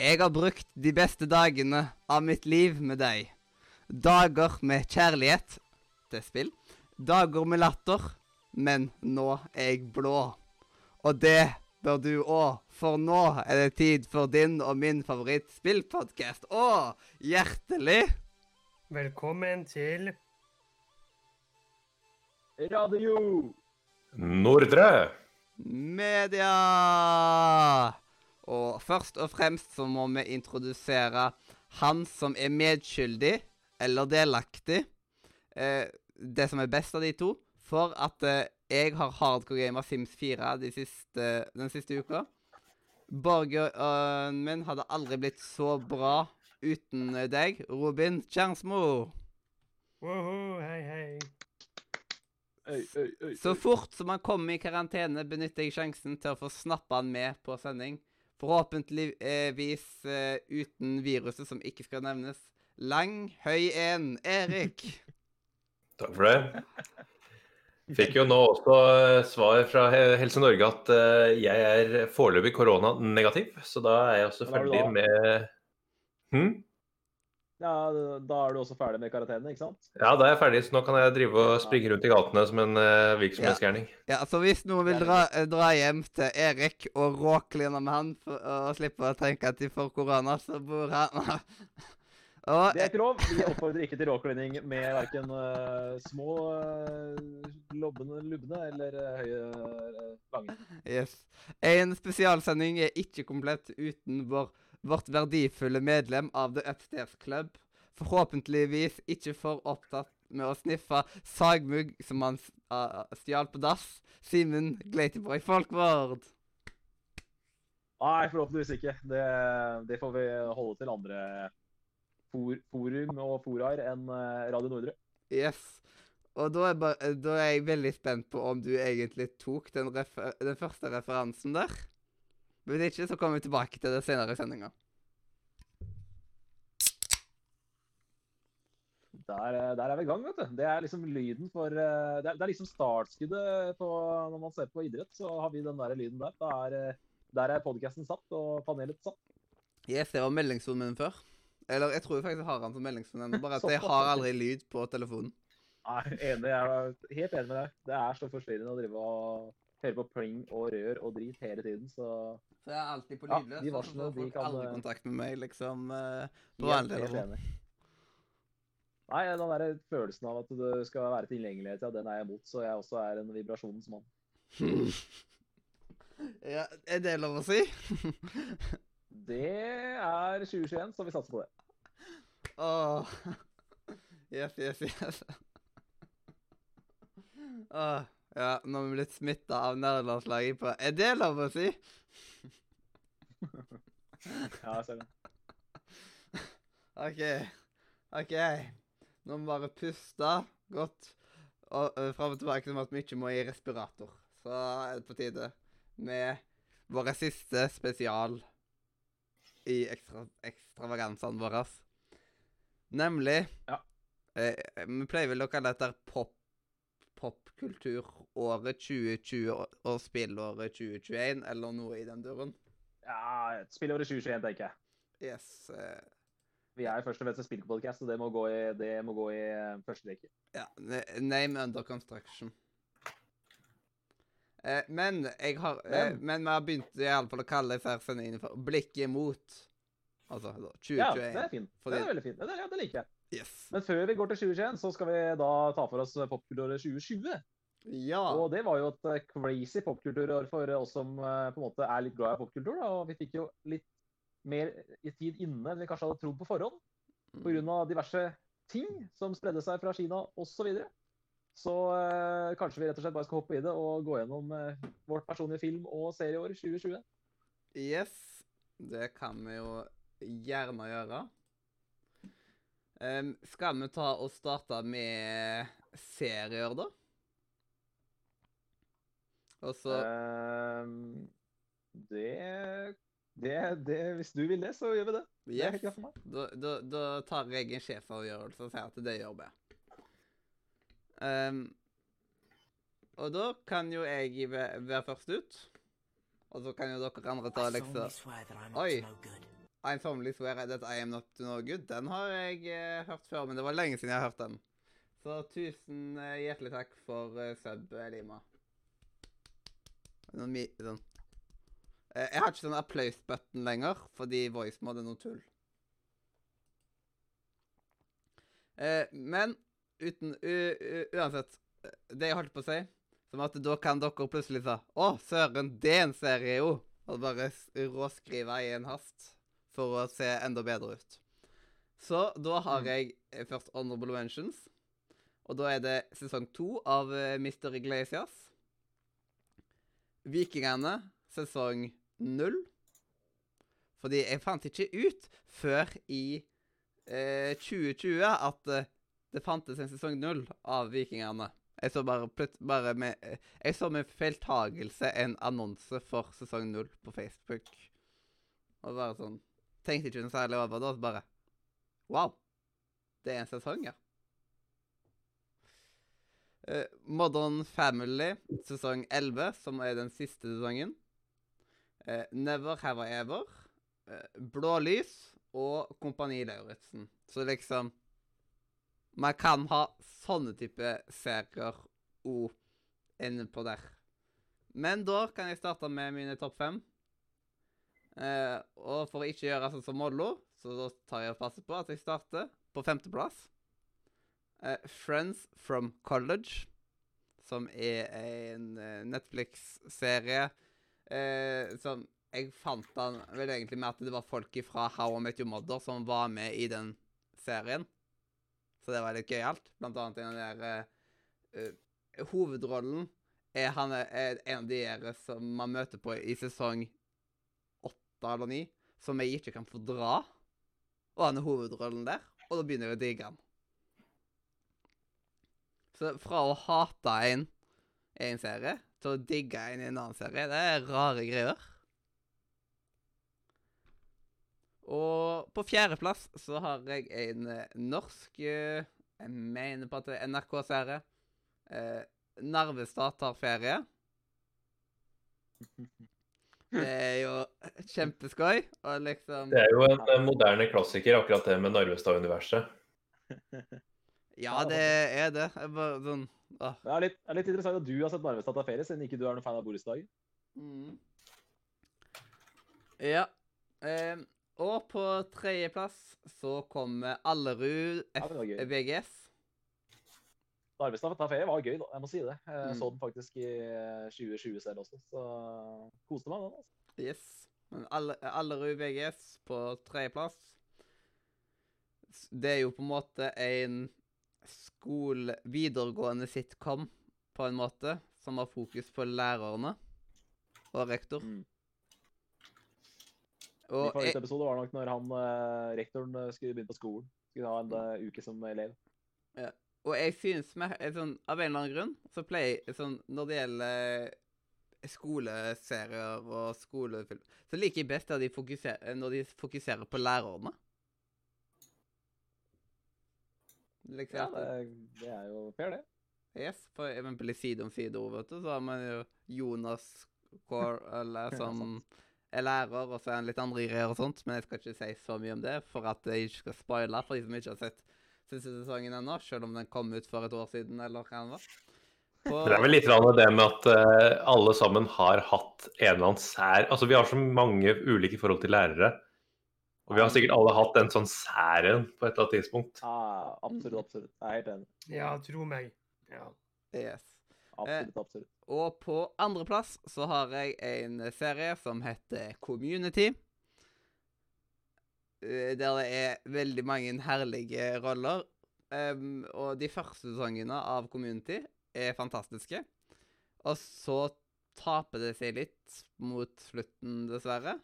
Jeg har brukt de beste dagene av mitt liv med deg. Dager med kjærlighet til spill. Dager med latter. Men nå er jeg blå. Og det bør du òg, for nå er det tid for din og min favorittspillpodkast. Å, hjertelig Velkommen til Radio Nordre. media! Og først og fremst så må vi introdusere han som er medskyldig, eller delaktig. Eh, det som er best av de to. For at eh, jeg har hardcore gamer Sims 4 de siste, den siste uka. Borgeren min hadde aldri blitt så bra uten deg. Robin Kjernsmo. Woho, hei, hei. Øy, øy, øy. Så fort som han kommer i karantene, benytter jeg sjansen til å få snappa han med på sending. Forhåpentligvis eh, uten viruset som ikke skal nevnes. Lang, høy en. Erik. Takk for det. Fikk jo nå også eh, svar fra Helse Norge at eh, jeg er foreløpig koronanegativ, så da er jeg også er ferdig med hm? Ja, da er du også ferdig med karantene, ikke sant? Ja, da er jeg ferdig, så nå kan jeg drive og springe rundt i gatene som en uh, virksomhetsgjerning. Ja, så hvis noen vil dra, eh, dra hjem til Erik og råkline med han for, og slippe å tenke at de får korona, så bor han Og Det er ikke lov. Vi oppfordrer ikke til råklining med verken små uh, lobbene, lubne eller uh, høye uh, lange. Yes. En spesialsending er ikke komplett uten vår, vårt verdifulle medlem av The Upstairs Club. Forhåpentligvis ikke for opptatt med å sniffe sagmugg som han ah, stjal på dass. Simen Glatyboy Folkvord. Nei, forhåpentligvis ikke. Det, det får vi holde til andre for, forum og foraer enn eh, Radio Nordre. Yes. Og da er, bare, da er jeg veldig spent på om du egentlig tok den, den første referansen der. Hvis ikke, så kommer vi tilbake til det senere i sendinga. Der, eh, der er vi i gang, vet du. Det er liksom lyden for eh, Det er, det er liksom startskuddet på, når man ser på idrett, så har vi den der lyden der. Er, eh, der er podkasten satt, og panelet satt. Yes, det var meldingssonen min før. Eller jeg tror jeg faktisk har han som meldingssonen ennå, bare at jeg har aldri lyd på telefonen. Nei, enig. Jeg er helt enig med deg. Det er så forstyrrende å drive og høre på pling og rør og drit hele tiden, så Så jeg er alltid på Ja, lydløs. de varslene, får de folk kan, aldri eh, kontakt med meg, liksom. eh, På ja, helt telefon. Nei, den der følelsen av at det skal være tilgjengelighet, ja, den er jeg imot. Så jeg også er en vibrasjonens mann. ja, er det lov å si? Det er 2021, så vi satser på det. Åh. Yes, yes, yes. Åh. Ja, nå vi vi blitt smitta av nerdelandslaget på Er det lov å si? Ja, jeg ser det. OK. OK. Nå må vi bare puste godt og uh, fram og tilbake som at vi ikke må i respirator. Så er det på tide med våre siste spesial i ekstra, ekstravagansene våre. Nemlig Ja. eh, Vi pleier vel å kalle dette pop popkulturåret 2020 og, og spillåret 2021, eller noe i den duren. Ja, spillåret 2021, tenker jeg. Yes. eh, Vi er først og fremst en spillpodkast, så det må gå i, det må gå i eh, første rekke. Ja, name under construction. Eh, men jeg har eh, Men? Men vi har begynt i alle fall å kalle disse sendingene for Blikket mot Altså 2021. Ja, det er fint. Fordi- Det er veldig fint. Det, ja, det liker jeg. Yes. Men før vi går til 2021, så skal vi da ta for oss popkulturåret 2020. Ja. Og det var jo et eh, crazy popkulturår for oss som eh, på en måte er litt glad i popkultur. Da. Og vi fikk jo litt mer i tid inne enn vi kanskje hadde trodd på forhånd. Mm. Pga. diverse ting som spredde seg fra Kina osv. Så, videre. så eh, kanskje vi rett og slett bare skal hoppe i det og gå gjennom eh, vårt personlige film- og serieår 2020. Yes. Det kan vi jo gjerne gjøre. Em, skal vi ta og starte med serier, da? Og så um, det, det, det Hvis du vil det, så gjør vi det. Det Yes. meg. Da, da, da tar jeg en sjefavgjørelse og sier at det gjør vi. Um, og da kan jo jeg være først ut. Og så kan jo dere andre ta lekser. Oi. I'm solemnly swear that I am not to no good. Den har jeg eh, hørt før, men det var lenge siden jeg har hørt den. Så tusen eh, hjertelig takk for eh, sub, eh, Lima. Sånn. Eh, jeg har ikke sånn applaus-button lenger, fordi voice mod er noe tull. Eh, men uten u, u, Uansett, eh, det jeg holdt på å si Som at da kan dere plutselig si Å, søren, det er en serie, jo! Og bare råskrive i en hast for å se enda bedre ut. Så da har jeg eh, først Honorable Mentions. Og da er det sesong to av eh, Mr. Iglesias. Vikingene, sesong null. Fordi jeg fant ikke ut før i eh, 2020 at eh, det fantes en sesong null av Vikingene. Jeg så bare, bare med Jeg så med feiltagelse en annonse for sesong null på Facebook. Og bare sånn Tenkte ikke noe særlig over det, bare Wow! Det er en sesong, ja. Uh, Modern Family, sesong 11, som er den siste sesongen. Uh, Never Have I Ever. Uh, Blålys og Kompani Lauritzen. Så liksom Man kan ha sånne type serier òg inne på der. Men da kan jeg starte med mine topp fem. Eh, og for å ikke gjøre sånn som Mollo, så da tar jeg og passer på at jeg starter på femteplass. Eh, Friends from College, som er en eh, Netflix-serie eh, som Jeg fant den vel egentlig med at det var folk fra How I Met Your Mother som var med i den serien. Så det var litt gøyalt. Blant annet den der eh, eh, Hovedrollen er, han er, en av de som man møter på i sesong åtte eller ni, som jeg ikke kan fordra. Og han er hovedrollen der, og da begynner jeg å digge han. Så fra å hate en i en serie til å digge en i en annen serie, det er rare greier. Og på fjerdeplass så har jeg en eh, norsk eh, Jeg mener på at det er NRK-serie. Eh, Narvestad tar ferie. Det er jo kjempeskøy. Og liksom Det er jo en moderne klassiker, akkurat det med Narvestad-universet. Ja, det er det. Jeg bare sånn åh. Det er litt, det er litt interessant at du har sett Narvestad ta ferie, siden ikke du er noen fan av Boris Mm. Ja. Eh, og på tredjeplass så kommer Allerud gøy. VGS. Narvestad ta ferie var gøy, da. Jeg må si det. Jeg Mm. så den faktisk i eh, 2020 selv også, så koste meg med den. altså. Yes. Men Alle- Allerud VGS på tredjeplass. Det er jo på en måte en skole... Videregående sitcom, på en måte, som har fokus på lærerne og rektor. Mm. Min Og jeg, favorittepisode var nok når han, eh, rektoren eh, skulle begynne på skolen. Skulle ha en eh, uke som elev. Og jeg synes eh, sånn, Av en eller annen grunn så pleier sånn, Når det gjelder skoleserier og skolefilm, så liker jeg best de fokuserer, når de fokuserer på lærerne. Liksom, Ja, det, det er jo fair, det. Yes, for eksempel i Side om side, vet du, så har man jo Jonas Kår, eller som er lærer, og så er han litt andre greier og sånt, men jeg skal ikke si så mye om det, for at jeg ikke skal spoile for de som ikke har sett siste sesongen ennå, selv om den kom ut for et år siden, eller hva den var. På, Det er vel litt det med at eh, alle sammen har hatt en eller annen sær Altså, vi har så mange ulike forhold til lærere. Og vi har sikkert alle hatt en sånn sær en på et eller annet tidspunkt. Ja, absolutt, absolutt. Jeg er helt enig. Ja, tro meg. Ja. Yes. Absolutt, absolutt. Og på andreplass så har jeg en serie som heter Community. Eh, Der det er veldig mange herlige roller. Um, og de første sesongene av Community er fantastiske. Og så taper det seg litt mot slutten, dessverre.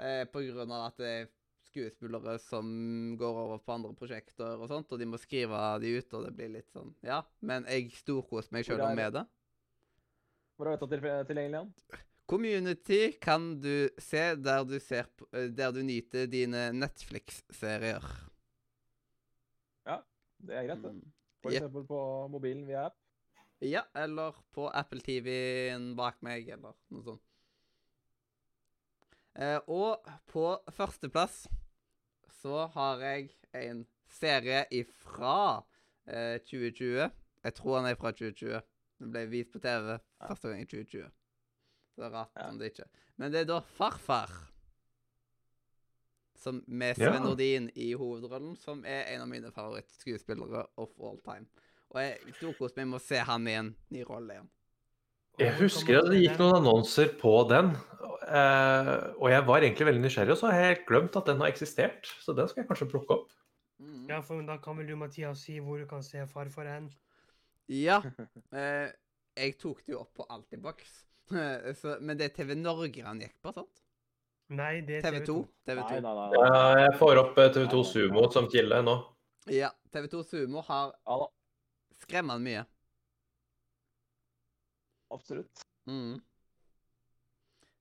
Eh, på grunn av at det er skuespillere som går over på andre prosjekter og sånt, og de må skrive de ut, og det blir litt sånn Ja, men jeg storkoser meg sjøl med det. Hvor er dette til, tilgjengelig? Community kan du se der du, ser eh, der du nyter dine Netflix-serier. Ja, Det er greit, det. Mm. For eksempel på mobilen via app. Ja, eller på Apple TV-en bak meg, eller noe sånt. Eh, og på førsteplass så har jeg en serie ifra eh, 2020. Jeg tror han er fra 2020. Den ble vist på TV første gang i 2020. Så rart Ja. om det ikke Men det er da Farfar. Som med Sven Nordin i hovedrollen, som er en av mine favorittskuespillere of all time. Og jeg tok meg med å se han i en ny rolle igjen. Jeg husker at det gikk noen annonser på den. eh, og jeg var egentlig veldig nysgjerrig, og så har jeg glemt at den har eksistert. Så den skal jeg kanskje plukke opp. Mm. Ja, for da kan vel du, Mathias, si hvor du kan se farfar hen? Ja. Eh, jeg tok det jo opp på Altibox. Så, men det er TV Norge han gikk på, sant? Nei, det er TV 2. TV 2. Nei, nei, nei. nei. jeg får opp eh, TV2 Sumo som kilde nå. Ja. TV 2 Sumo har Ja skremmende mye. absolutt. Mm.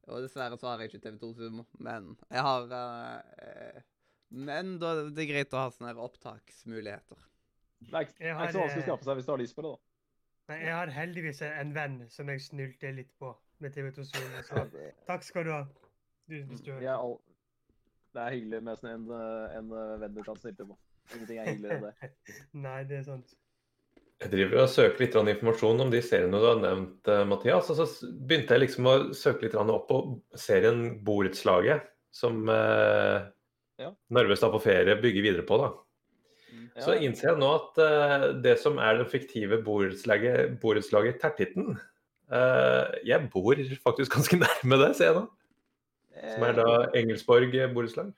Og dessverre så har jeg ikke TV2 Sumo, men jeg har uh, Men da det er greit å ha sånne opptaksmuligheter. Det er ikke, så vanskelig å eh, skaffe seg hvis du har lyst på det, da. Nei, jeg har heldigvis en venn som jeg snylte litt på med TV2 Sumo, så takk skal du ha. Du, hvis du jeg er all... det er hyggelig med sånn en, en venn du kan snylte på. Ingenting er hyggeligere enn det. Nei, det er sant. Jeg driver og søker litt informasjon om de seriene du har nevnt, eh, Mathias. Og så begynte jeg liksom å søke litt opp på serien Borettslaget, som eh, Ja. Narvestad på ferie bygger videre på. da. Så innser jeg nå at uh, det som er det fiktive borettslaget, borettslaget Tertitten uh, Jeg bor faktisk ganske nærme det, ser jeg nå. Som er da Engelsborg borettslag.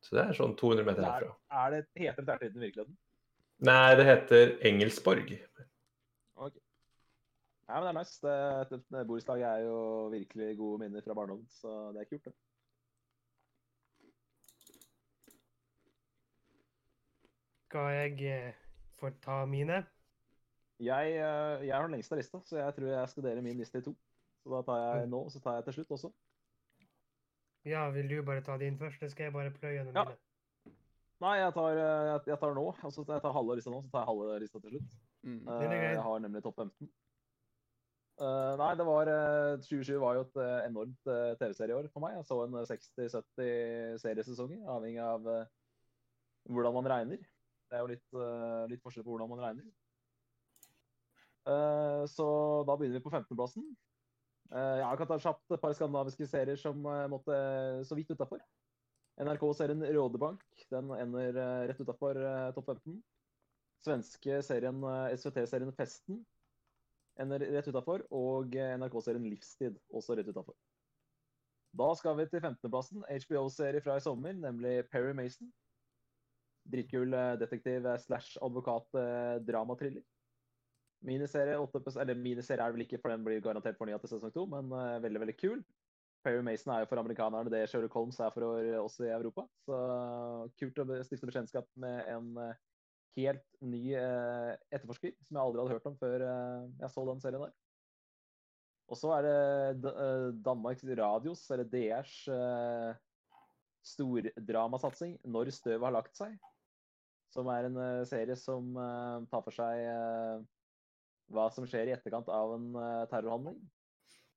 Så det er sånn 200 meter Er, herfra. er det heter det Tertitten i virkeligheten? Nei, det heter Engelsborg. Ok. Nei, men det er nice. Det, det, det borettslaget er jo virkelig gode minner fra barndommen, så det er kult, det. Skal jeg eh, få ta mine? Jeg, eh, jeg har den lengste lista, så jeg tror jeg skal dele min liste i to. Så da tar jeg nå, og så tar jeg til slutt også. Ja, vil du bare ta din først? Det skal jeg bare pløye gjennom Ja. mine. Nei, jeg tar, eh, jeg, jeg tar nå, Altså, jeg tar halve lista nå, så tar jeg halve lista til slutt. Mm. Grei. jeg har nemlig topp 15. Uh, nei, det var uh, 2020 var jo et enormt TV-serieår for meg. Jeg så en eh, 60-70 seriesesonger, avhengig av hvordan man regner. Det er jo litt, eh, litt forskjell på hvordan man regner. Eh, så da begynner vi på 15.-plassen. Uh, jeg kan ta kjapt et par skandinaviske serier som eh, måtte så vidt utafor. NRK-serien Rådebank den ender eh, rett utafor topp 15. Svenske serien eh, SVT-serien Festen ender rett utafor. Og eh, NRK-serien Livstid også rett utafor. Da skal vi til 15.-plassen. HBO-serie fra i sommer, nemlig Perry Mason. Dritkul eh, detektiv eh, slash advokat-dramatriller. Miniserie, åtte episo- eller miniserie er det vel ikke, for den blir garantert fornya til sesong to, men eh, veldig veldig kul. Perry Mason er jo for amerikanerne det Sherlock Holmes er for oss i Europa. Så kult å stifte bekjentskap med en eh, helt ny eh, etterforsker som jeg aldri hadde hørt om før eh, jeg så den serien der. Og så er det eh, Danmarks Radios, eller DRs, eh, stordramasatsing 'Når støvet har lagt seg'. Som er en eh, serie som eh, tar for seg eh, hva som skjer i etterkant av en eh, terrorhandling.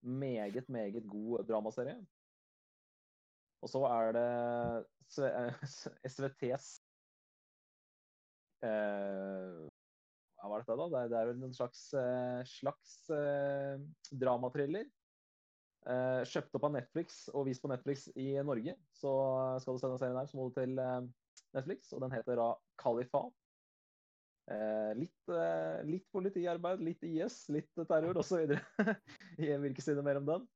Meget, meget god dramaserie. Og så er det eh, SVTs eh, Hva var dette, da? Det er, det er vel en slags, eh, slags eh, dramatriller. Eh, kjøpt opp av Netflix og vist på Netflix i Norge. Så skal du se den serien her, så må du til eh, Netflix, og den heter da Kalifat. Eh, litt, eh, litt politiarbeid, litt IS, litt terror osv. Jeg vil ikke si noe mer om den.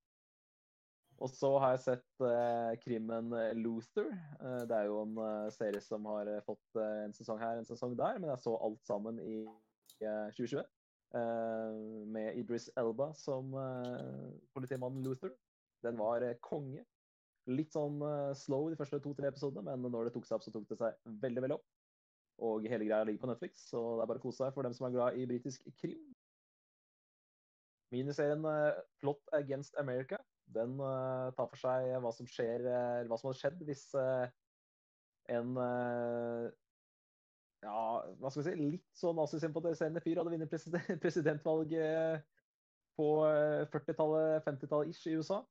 Og så har jeg sett eh, krimmen Luther. Eh, det er jo en eh, serie som har eh, fått en sesong her, en sesong der, men jeg så alt sammen i eh, 2020. Eh, med Idris Elba som politimannen Luther. Den var konge. Litt sånn eh, slow de første to-tre episodene, men når det tok seg opp, så tok det seg veldig veldig opp. Og hele greia ligger på Netflix, så det er bare å kose seg for dem som er glad i britisk krim. Miniserien eh, Plot Against America den eh, tar for seg hva som skjer, eller hva som hadde skjedd hvis en ja, hva skal vi si, litt sånn nazisympatiserende fyr hadde vunnet president, presidentvalget på eh, 40-tallet, 50-tallet ish i USA.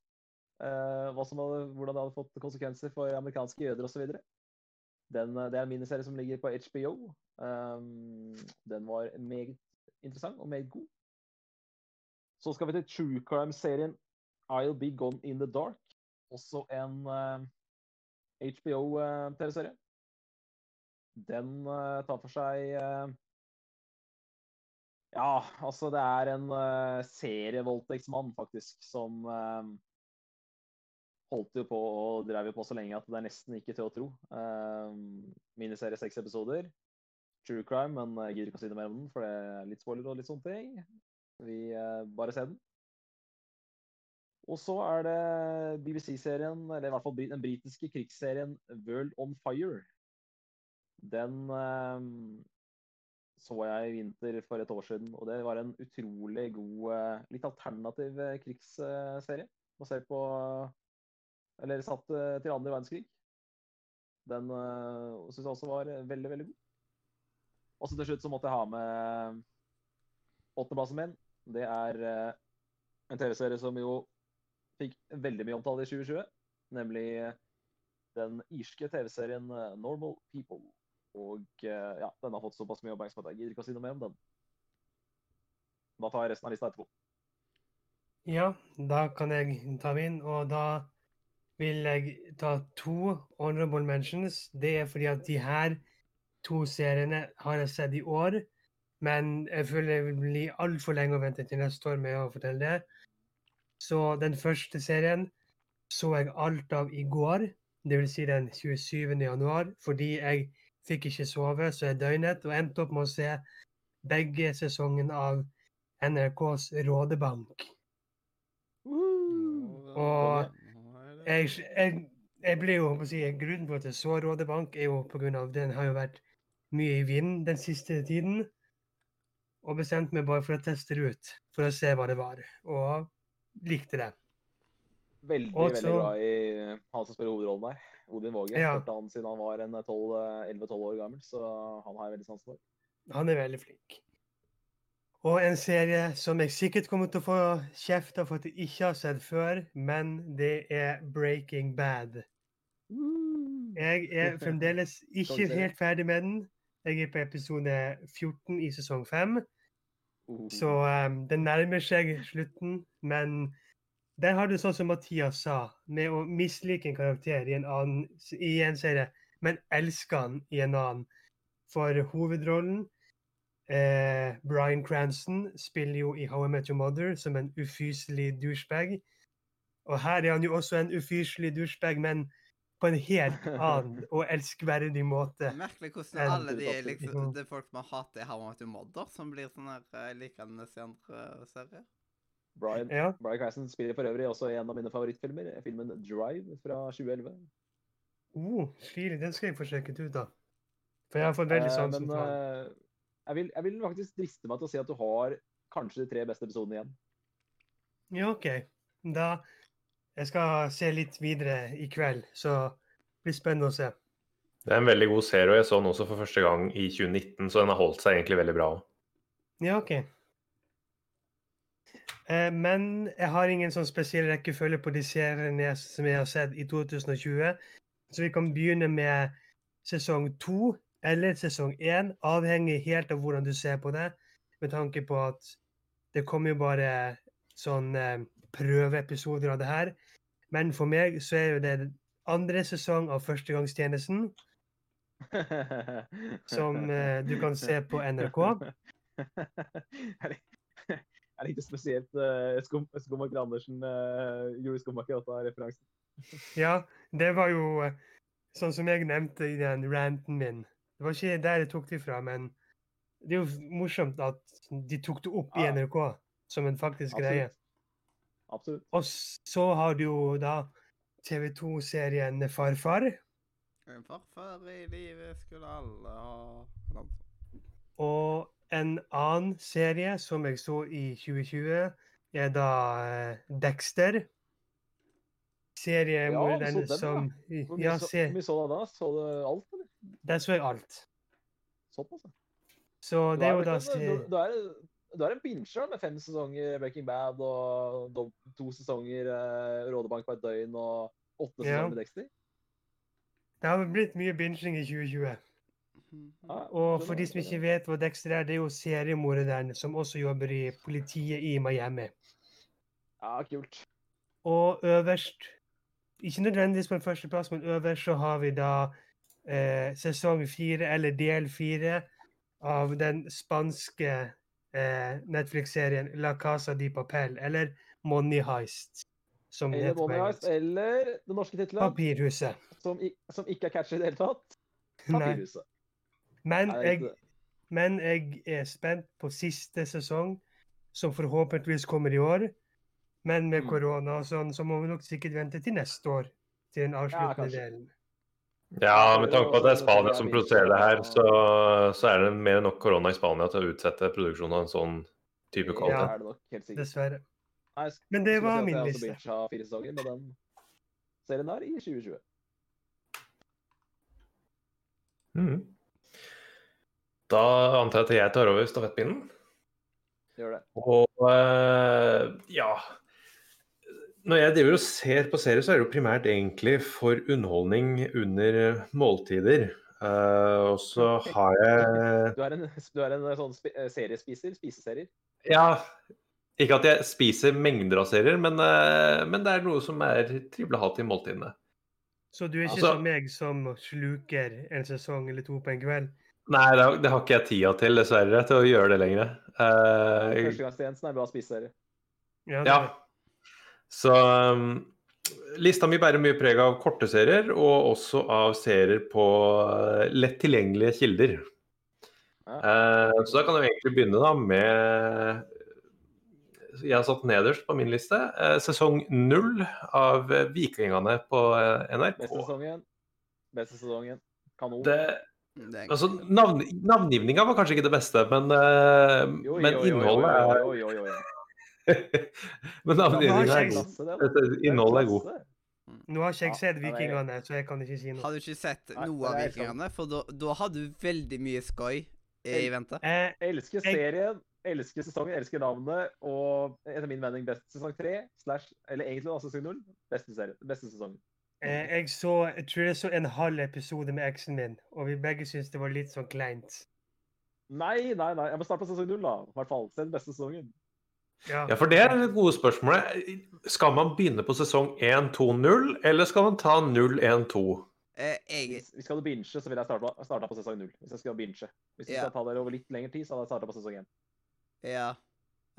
Eh, hadde, hvordan det hadde fått konsekvenser for amerikanske jøder osv. Den, eh, det er en miniserie som ligger på HBO. Um, den var meget interessant og meget god. Så skal vi til true crime-serien I'll Be Gone In The Dark. Også en uh, HBO-TV-serie. Den uh, tar for seg uh, Ja, altså det er en serievoldtektsmann, faktisk, som eh, holdt jo på og drev jo på så lenge at det er nesten ikke til å tro. Uh, miniserie seks episoder. True crime, men jeg gidder ikke å si noe mer om den, for det er litt spoiler og litt sånne ting. Vi uh, bare ser den. Og så er det BBC-serien, eller i hvert fall den britiske krigsserien World on Fire. Den eh, så jeg i vinter for et år siden, og det var en utrolig god, eh, litt alternativ eh, krigsserie. Basert på Eller satt eh, til andre verdenskrig. Den uh, syns jeg også var eh, veldig, veldig god. Og så til slutt så måtte jeg ha med åttendeplassen min. Det er uh, en TV-serie som jo fikk veldig mye omtale i 2020. Nemlig eh, den irske TV-serien eh, Normal People. Og uh, ja, den har fått såpass mye oppmerksomhet jeg gidder ikke å si noe mer om den. Da tar jeg resten av lista etterpå. Ja, da kan jeg ta min, og da vil jeg ta to honorable mentions. Det er fordi at de her to seriene har jeg sett i år, men jeg føler det vil bli altfor lenge å vente til neste år med å fortelle det. Så den første serien så jeg alt av i går, dvs. Si den 27. januar, fordi jeg fikk ikke sove, så jeg døgnet og endte opp med å se begge sesongene av NRKs Rådebank. Og jeg, jeg, jeg ble jo, må si, Grunnen til at jeg så Rådebank, er jo av den har jo vært mye i vinden den siste tiden. Og bestemte meg bare for å teste det ut, for å se hva det var. Og likte det. Veldig, Også, veldig glad i han som spiller hovedrollen der. Odin Våge. Ja. Hørte han siden han var 11-12 år gammel, så han har jeg veldig sans for. Han er veldig flink. Og en serie som jeg sikkert kommer til å få kjeft av for at jeg ikke har sett før, men det er Breaking Bad. Jeg er fremdeles ikke helt ferdig med den. Jeg er på episode 14 i sesong 5. Uh. Så um, det nærmer seg slutten, men der har du sånn som Mathias sa, med å mislike en karakter i en, annen, i en serie, men elske han i en annen. For hovedrollen, eh, Bryan Cranston, spiller jo i How I Met Your Mother som en ufyselig douchebag. Og her er han jo også en ufyselig douchebag, men på en helt annen og elskverdig måte. Merkelig hvordan alle de liksom, er folk man hater i How I Met Your Mother, som blir sånn her uh, likende i andre serier. Brian, Ja. Brian Cranston spiller for øvrig også i en av mine favorittfilmer, filmen Drive fra 2011. Oh, stilig. Den skal jeg få sjekket ut, da. For jeg har fått veldig Eh, sansen for han. Jeg, vil, jeg vil faktisk driste meg til å si at du har kanskje de tre beste episodene igjen. Ja, OK. Da Jeg skal se litt videre i kveld, så det blir spennende å se. Det er en veldig god serie, og jeg så den også for første gang i 2019, så den har holdt seg egentlig veldig bra. Ja, OK. Eh, men jeg har ingen sånn spesiell rekkefølge på de seriene som jeg har sett i 2020. Så vi kan begynne med sesong to eller sesong én, avhengig helt av hvordan du ser på det. Med tanke på at det kommer jo bare sånn eh, prøveepisoder av det her. Men for meg så er jo det andre sesong av Førstegangstjenesten, som eh, du kan se på NRK. er det ikke spesielt uh, Skum, Skummaker Andersen uh, gjorde Skummaker 8-referansen. Ja, det var jo sånn som jeg nevnte i den ranten min. Det var ikke der jeg tok det fra, men det er jo morsomt at de tok det opp i NRK som en faktisk greie. Absolutt. Og så har du jo da TV 2-serien Farfar. En farfar i livet skulle alle ha. Og en annen serie som jeg så i 2020, er da eh, Dexter. Seriemorderen ja. som Ja, så, se, hvor så det da? Så du alt? Der så jeg alt. Såpass? ja. Så det er jo da du, er, du er en binsjer med fem sesonger Breaking Bad og to sesonger uh, Rådebank på et døgn og åtte Ja. sesonger med Dexter. Det har blitt mye binging i 2020. Ja, Og for de som ikke vet hva Dexter er, det er jo seriemorderen som også jobber i politiet i Miami. Ja, kult. Og øverst, ikke nødvendigvis på en førsteplass, men øverst så har vi da eh, sesong fire, eller del fire, av den spanske eh, Netflix-serien La Casa di Papel, eller Money Heist, som Eller heter på Heist, eller det norske tittelen, Papirhuset. som, som ikke er catchy i det hele tatt. Papirhuset. Men jeg, men jeg er spent på siste sesong, som forhåpentligvis kommer i år. Men med Mm. korona og sånn, så må vi nok sikkert vente til neste år. Til den avsluttende ja, delen. Ja, med tanke på at det er Spania som produserer det her, så, så er det mer enn nok korona i Spania til å utsette produksjonen av en sånn type kvalitet. Ja, det nok, helt. Dessverre. Men det var min liste. binget fire sesonger med den serien der i 2020. Mm. Da antar jeg at jeg tar over stafettpinnen. Gjør det. Og eh, ja Når jeg driver og ser på serier, så er det jo primært egentlig for underholdning under måltider. Uh, og så har jeg Du er en, du er en sånn eh, seriespiser? Spiseserier? Ja, ikke at jeg spiser mengder av serier, men, uh, men det er noe som er trivelig å ha til måltidene. Så du er ikke Altså- som meg som sluker en sesong eller to på en kveld? Nei, det har, det har ikke jeg tida til, dessverre, til å gjøre det lenger. Uh, Førstegangstjenesten er bra spiseserie. Ja, det- Ja. Så um, lista mi bærer mye preg av korte serier, og også av serier på uh, lett tilgjengelige kilder. Ja. Eh, så da kan jeg egentlig begynne da med Jeg har satt nederst på min liste uh, sesong null av eh, Vikingene på eh, NRK. Beste sesongen. Beste sesongen. Kanon. Det, Det altså, navn, navngivninga var kanskje ikke det beste, men, uh, Jo, jo, jo, innholdet er. Men navngivninga er god. Innholdet er god. Nå har ikke jeg sett Vikingene, så jeg kan ikke si noe. Har du ikke sett noe av. Vikingene? For da, da har du veldig mye skøy i vente. Eh, Elsker serien, elsker sesongen, elsker navnet, og etter min mening best sesong tre, slash, eller egentlig da sesong null, beste serie, beste sesong. eh, jeg så jeg tror jeg så en halv episode med eksen min, og vi begge syntes det var litt sånn kleint. Nei, nei, nei, jeg må starte på sesong null da, i hvert fall. Se den beste sesongen. Ja, for det er det gode spørsmålet. Skal man begynne på sesong 1-2-0, eller skal man ta 0-1-2? Eh, jeg, Hvis vi skal binge, så vil jeg starte, starte på sesong 0. Hvis jeg skal binge. Hvis jeg Ja. skal ta det over litt lengre tid, så hadde jeg starta på sesong 1. ja.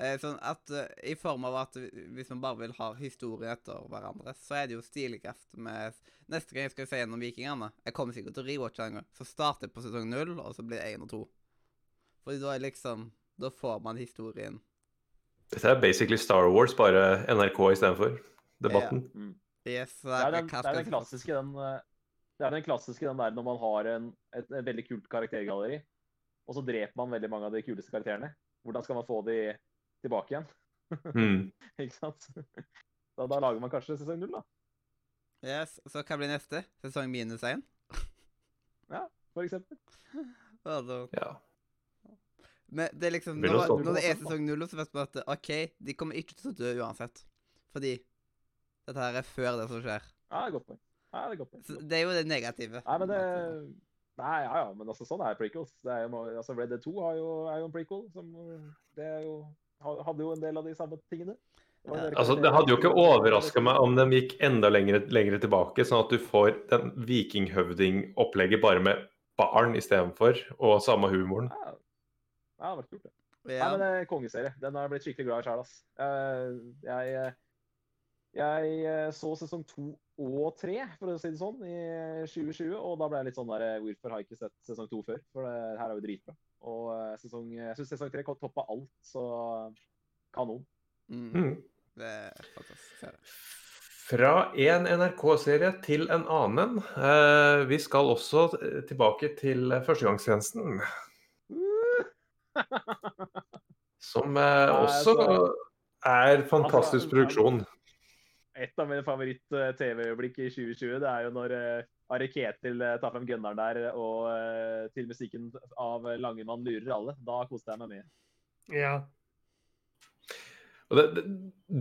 Eh, sånn at eh, I form av at hvis man bare vil ha historien etter hverandre, så er det jo stiligast med Neste gang jeg skal se gjennom Vikingene Jeg kommer sikkert til å rewatche en gang. Så starter jeg på sesong 0, og så blir det én og to. Fordi da er liksom Da får man historien. Dette er basically Star Wars, bare NRK istedenfor. Debatten. Yes, så Det er den, det er den klassiske, den eh, Det er den klassiske den der når man har en, et, et veldig kult karaktergalleri, og så dreper man veldig mange av de kuleste karakterene. Hvordan skal man få de tilbake igjen? Mm. Ikke sant? Da, da lager man kanskje sesong null, da. Yes, Så hva blir neste? Sesong minus én? For eksempel. Ja. Men det er liksom når, når det er sesong null, så vet man at OK, de kommer ikke til å dø uansett. Fordi dette her er før det som skjer. Ja, det er godt poeng. Ja, det er godt poeng. Så det er jo det negative. Nei, men det Nei, ja, ja, men altså, sånn er prequels. Det er jo, altså, Red Dead 2 har jo, er jo en prequel. Som, det er jo, hadde jo en del av de samme tingene. Det Ja. Altså, det hadde jo ikke overraska meg om de gikk enda lenger, lenger tilbake, sånn at du får den vikinghøvding-opplegget bare med barn istedenfor, og samme humoren. Ja, det hadde vært kult, det. Ja. Nei, men det er kongeserie. Den har jeg blitt skikkelig glad i sjæl, ass. Jeg, Jeg, eh, jeg eh, så sesong to og tre, for å si det sånn, i 2020. Og da ble jeg litt sånn der eh, Hvorfor har jeg ikke sett sesong to før? For det her er jo dritbra. Og eh, sesong, jeg syns sesong tre toppa alt, så kanon. Mm, Mm. det er fantastisk. Her. Fra en NRK-serie til en annen. Eh, vi skal også eh, tilbake til førstegangstjenesten, som eh, også er fantastisk Altså, produksjon. Et av mine favoritt-TV-øyeblikk i 2020 det er jo når uh, Ari Ketil eh, tar frem gunneren der, og eh, til musikken av 'Langemann lurer alle'. Da koste jeg meg mye. Ja. Og det, det,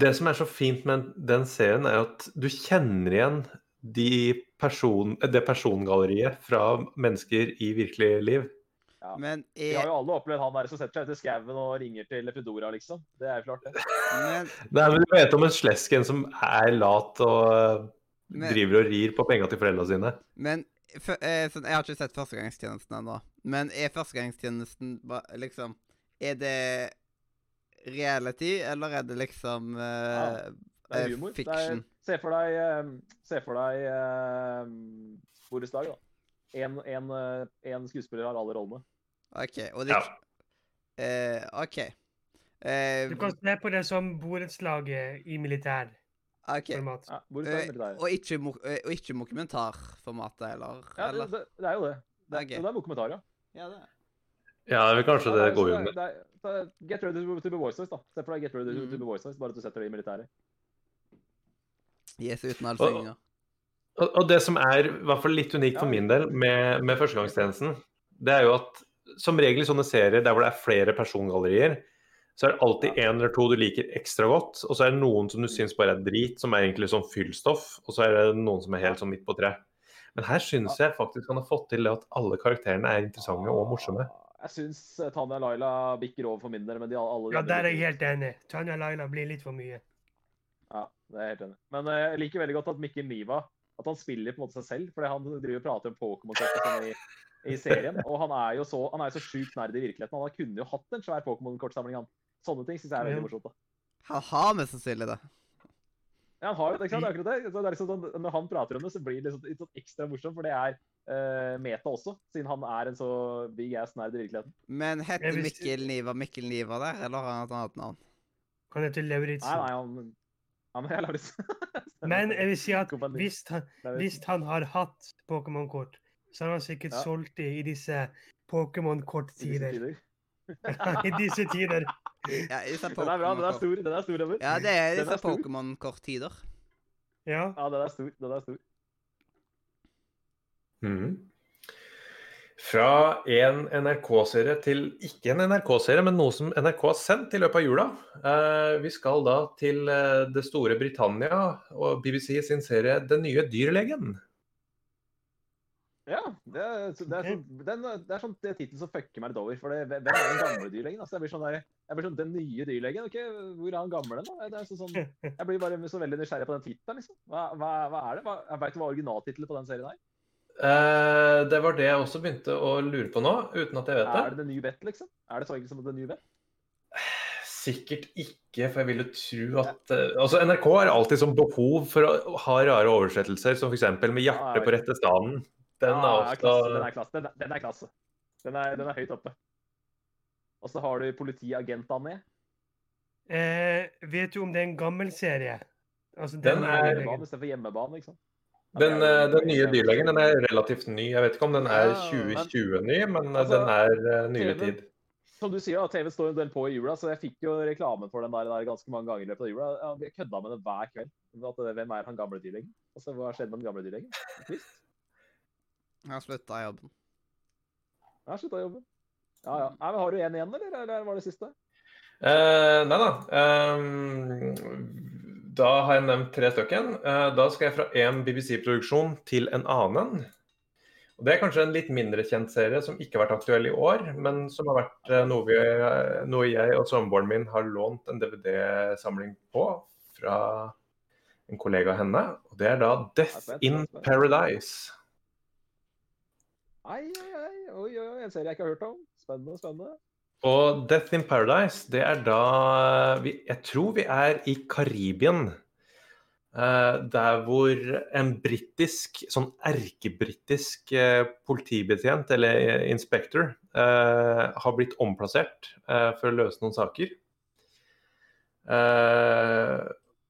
det som er så fint med den serien, er at du kjenner igjen de person, det persongalleriet fra mennesker i virkelig liv. Ja. Men Vi har er, jo alle opplevd han der som setter seg ut i skauen og ringer til Fedora, liksom. Det er jo klart, det. men, Nei, men Du vet om en slesken som er lat og eh, Men- driver og rir på penga til foreldra sine. men for, eh, sånn, Jeg har ikke sett førstegangstjenesten ennå. Men er førstegangstjenesten ba- liksom Er det reality, eller er det liksom eh, Det er Eh, humor. Det fiction. er, se for deg, eh, se for deg eh, borettslag, da. En, en, eh, en skuespiller har alle rollene. OK. Og det Ja. uh, OK. Uh, Du kan se på det som borettslaget i militærformat. Okay. Ja, er militæret. og ikke, og ikke dokumentarformatet, eller? Ja, det, det, det er jo det. Det, okay. det er dokumentar, ja. Ja, det. Ja, det er kanskje det Ja, går under. er- er- Get ready to be voiceless, da. Se for deg Get ready to- to Mm. be voiceless, bare at du setter det i militæret. Yes, uten all synginga. Og, det som er i hvert fall litt unikt for min del med, med førstegangstjenesten, det er jo at som regel i sånne serier der hvor det er flere persongallerier, så er det alltid én eller to du liker ekstra godt, og så er det noen som du syns bare er drit, som er egentlig sånn fyllstoff, og så er det noen som er helt sånn midt på tre. Men her syns jeg faktisk han har fått til det at alle karakterene er interessante og morsomme. Jeg syns eh, Tanja Laila bikker over for min del, men de alle Ja, der er jeg helt enig. Tanja Laila blir litt for mye. Ja, det er jeg helt enig. Men eh, jeg liker veldig godt at Mikkel Niva at han spiller på en måte seg selv, fordi han driver og prater om Pokémon-kort sånn i, i serien. Og han er jo så han er jo så sjukt nerd i virkeligheten. Han kunne jo hatt en svær Pokémon-kortsamling, han. Sånne ting syns jeg er veldig morsomt. da. Han har mest sannsynlig det. Ja, han har jo det, ikke sant? Det er akkurat det. Så det er liksom sånn, når han prater om det, så blir det liksom litt sånn ekstra morsomt, for det er uh, meta også, siden han er en så big ass nerd i virkeligheten. Men heter Mikkel Niva Mikkel Niva der, eller har han et annet navn? Han heter Nei, Lauritzen. nei, han Men jeg lar Men jeg vil si at hvis han, hvis han har hatt Pokémon-kort, så har han sikkert Ja. solgt det i disse I Pokémon-korttider. tider. I disse tider. Ja, disse Den er bra. Den er stor. Den er stor. Ja, det er disse er. Pokémon-korttider. Ja. Ja, den er stor. Den er stor. Mhm. Fra en NRK-serie til ikke en NRK-serie, men noe som NRK har sendt i løpet av jula. Eh, vi skal da til eh, det store Britannia og BBC sin serie 'Den nye dyrlegen'. Ja, det er, det er, sånn, den, det er sånn det er tittelen som fucker meg litt over. For det, hvem er den gamle dyrlegen? Altså, jeg blir sånn der, jeg blir sånn, Den nye dyrlegen? ok, Hvor er han gamle nå? Det er så, sånn, jeg blir bare så veldig nysgjerrig på den tittelen. Liksom. Hva, hva, hva er det? Hva, vet du hva originaltittelen på den serien er? Eh, det var det jeg også begynte å lure på nå, uten at jeg vet det. Er det. det The New Bet, liksom? Er det så enkelt som The New Bet? Sikkert ikke, for jeg ville tro at eh, Altså, NRK har alltid sånn behov for å ha rare oversettelser, som f.eks. med 'hjertet på rette staden'. Den er Ja, ofte klasse, den er klasse. Den er, den er klasse. Den er, den er høyt oppe. Og så har du politiagentene. Eh, vet du om det er en gammel serie? Altså, Den den er- er... Hjemmebane istedenfor hjemmebane, ikke sant? Den, eh, den nye dyrlegen den er relativt ny. Jeg vet ikke om den er 2020-ny, men eh, Altså, den er eh, nyere tid. Som du sier, da, TV står en del på i jula, så jeg fikk jo reklame for den der, der ganske mange ganger i løpet av jula. Jeg kødda med det hver kveld. At, hvem er han gamle dyrlegen? Altså, hva skjedde med den gamle dyrlegen? Trist. har slutta i jobben. Jeg har slutta i jobben. Ja, ja. Nei, men har du en igjen, eller? Eller var det siste? Eh, nei da. ehm, da har jeg nevnt tre stykken. Eh, da skal jeg fra en BBC-produksjon til en annen. Og Det er kanskje en litt mindre kjent serie som ikke har vært aktuell i år, men som har vært eh, noe, vi, noe jeg og samboeren min har lånt en DVD-samling på fra en kollega av henne. Og Det er da 'Death in Paradise'. Ai, ai, ai. Oi, oi. En serie jeg ikke har hørt om. Spennende, spennende. Og Death in Paradise, det er da vi, Jeg tror vi er i Karibien. Uh, der hvor en britisk, sånn erkebritisk uh, politibetjent, eller eh, inspector, uh, har blitt omplassert for å løse noen saker.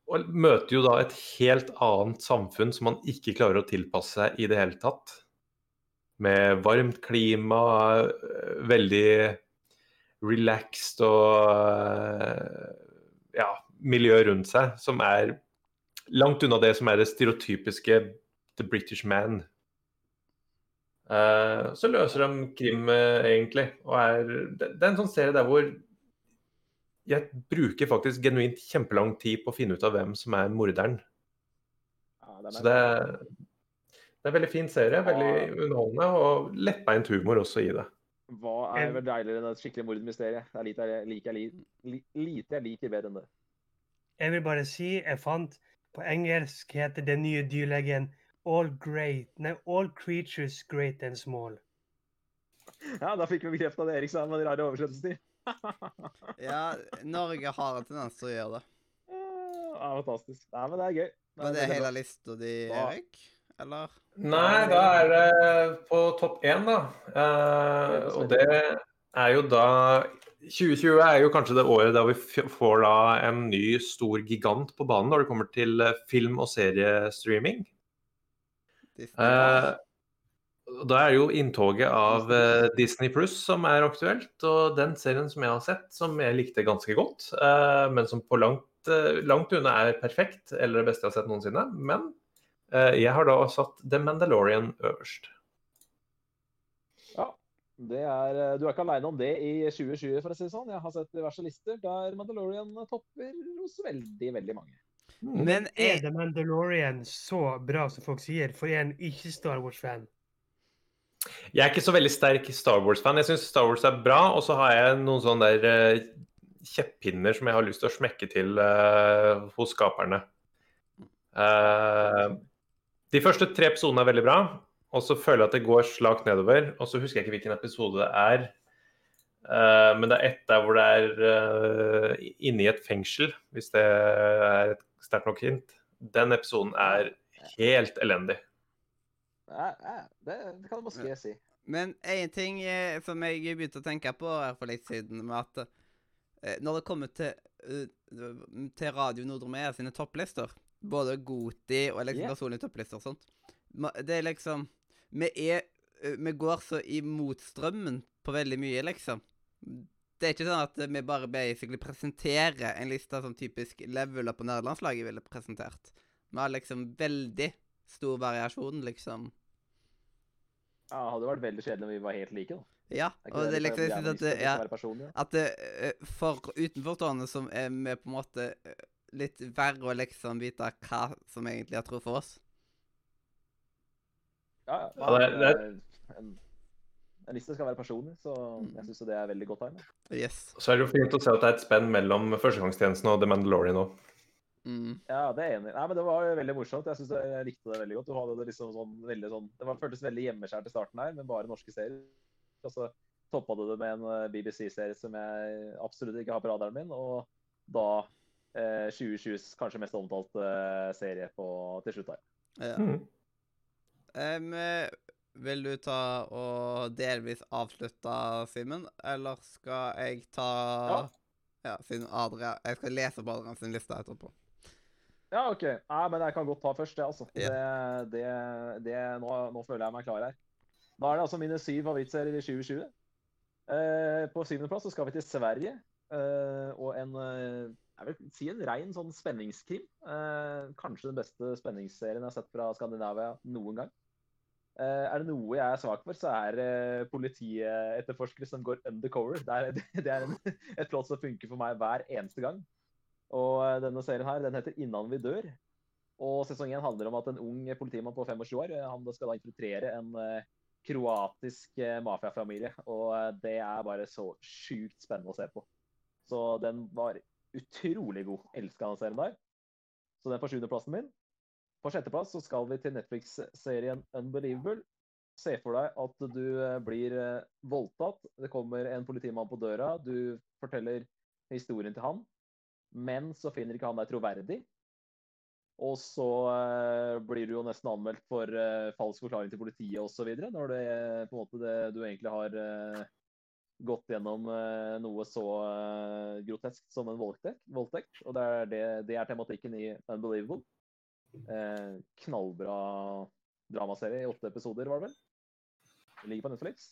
Og møter jo da et helt annet samfunn som man ikke klarer å tilpasse seg i det hele tatt. Med varmt klima, veldig relaxed og eh, ja, miljø rundt seg som er langt unna det som er det stereotypiske The British Man. Uh, så løser de krim, eh, egentlig. Og er, det, det er en sånn serie der hvor jeg bruker faktisk genuint kjempelang tid på å finne ut av hvem som er morderen. Ja, er Så er det, det er en veldig fin serie. Veldig underholdende og lettbeint humor også i det. Hva er En- vel deiligere enn et skikkelig mordmysterium? Det er lite jeg liker, lite jeg liker bedre enn det. Jeg vil bare si, jeg fant på engelsk heter den nye dyrlegen All great, nei, all creatures great and small. Ja, da fikk vi bekrefta det Erik sa med den rare oversettelsen. Ja, Norge har en tendens til å gjøre det. Ja, fantastisk. Nei, men det er gøy. Var det veldig hele lista di, Erik? Eller? Nei, da er det på topp én, da. Eh, og det er jo da 2020 er jo kanskje det året da vi får da en ny stor gigant på banen når det kommer til eh, film- og seriestreaming. Eh, da er jo inntoget av eh, Disney Pluss som er aktuelt. Og den serien som jeg har sett, som jeg likte ganske godt, eh, men som på langt, langt unna er perfekt, eller det beste jeg har sett noensinne. Men jeg har da satt The Mandalorian øverst. Ja. Det er, eh, du er ikke aleine om det i 2020, for å si det sånn. Jeg har sett diverse lister der Mandalorian topper hos veldig, veldig mange. Men Er The Mandalorian så bra som folk sier, for jeg er en ikke-Star Wars-fan? Jeg er ikke så veldig sterk Star Wars-fan. Jeg syns Star Wars er bra, og så har jeg noen sånne der eh, kjeppinner som jeg har lyst til å smekke til uh, hos skaperne. Eh, de første tre episodene er veldig bra, og så føler jeg at det går slakt nedover. Og så husker jeg ikke hvilken episode det er. uh, men det er ett der hvor det er uh, inne i et fengsel, hvis det er et sterkt nok hint. Den episoden er helt elendig. Ja, ja, det, det kan du måske si. men en ting eh, som jeg begynte å tenke på her for litt siden, med at eh, når det kommer til, eh, til Radio Nordre sine topplister, både Goti og liksom yeah. personlige topplister og sånt, det er liksom Vi er Vi går så imot strømmen på veldig mye, liksom. Det er ikke sånn at vi bare basically presenterer en liste som typisk level up på nederlandslaget ville presentert. Vi har liksom veldig stor variasjon, liksom. Ja, det hadde vært veldig kjedelig om vi var helt like. da. Ja, og det er liksom jeg synes at det, ja, at for utenforstående som er med på en måte litt verre å liksom vite hva som egentlig har truffet oss. Ja, ja. Det- det- er- En, en liste skal være personlig, så Mm. jeg syns det er veldig godt tegn. Yes. Så er det jo fint å se at det er et spenn mellom Førstegangstjenesten og The Mandalorian òg. Mm. Ja, det er enig. Nei, men Det var jo veldig morsomt. Jeg det, jeg likte det veldig godt. Du hadde det liksom sånn, veldig sånn, det var, føltes veldig hjemmeskjært i starten her, men bare norske serier. Og så toppa du det med en eh, BBC-serie som jeg absolutt ikke har på radaren min, og da eh, 2020s kanskje mest omtalte eh, serie på, til slutt her. Ja. Mm. Eh, vil du ta og delvis avslutte, Simen, eller skal jeg ta Ja. Ja, siden Adria Jeg skal lese på Adrian sin liste etterpå. Ja, OK. Nei, men jeg kan godt ta først, det, altså. Ja. Det, det, det, nå, nå føler jeg meg klar her. Da er det altså mine syv favorittserier i 2020. Eh, på syvendeplass skal vi til Sverige. Eh, og en eh, jeg vil si en rein sånn spenningskrim. Eh, kanskje den beste spenningsserien jeg har sett fra Skandinavia noen gang. Eh, er det noe jeg er svak for, så er det politietterforskere som går undercover. Det er, det er en, et plott som funker for meg hver eneste gang. Og eh, denne serien her, den heter 'Innan vi dør'. Og sesong én handler om at en ung politimann på 25 år eh, han skal da infiltrere en eh, kroatisk eh, mafiafamilie. Og eh, det er bare så sjukt spennende å se på. Så den var utrolig god. Elska den serien der. Så den på sjuendeplassen min. På sjetteplass så skal vi til Netflix-serien 'Unbelievable'. Se for deg at du eh, blir eh, voldtatt. Det kommer en politimann på døra. Du forteller historien til han. Men så finner ikke han deg troverdig. Og så eh, blir du jo nesten anmeldt for falsk forklaring til politiet osv. Når det er på en måte det, du egentlig har gått gjennom eh, noe så eh, grotesk som en voldtekt. Og det er, det, det er tematikken i Unbelievable. Eh, knallbra dramaserie i åtte episoder, var det vel. Det ligger på Netflix.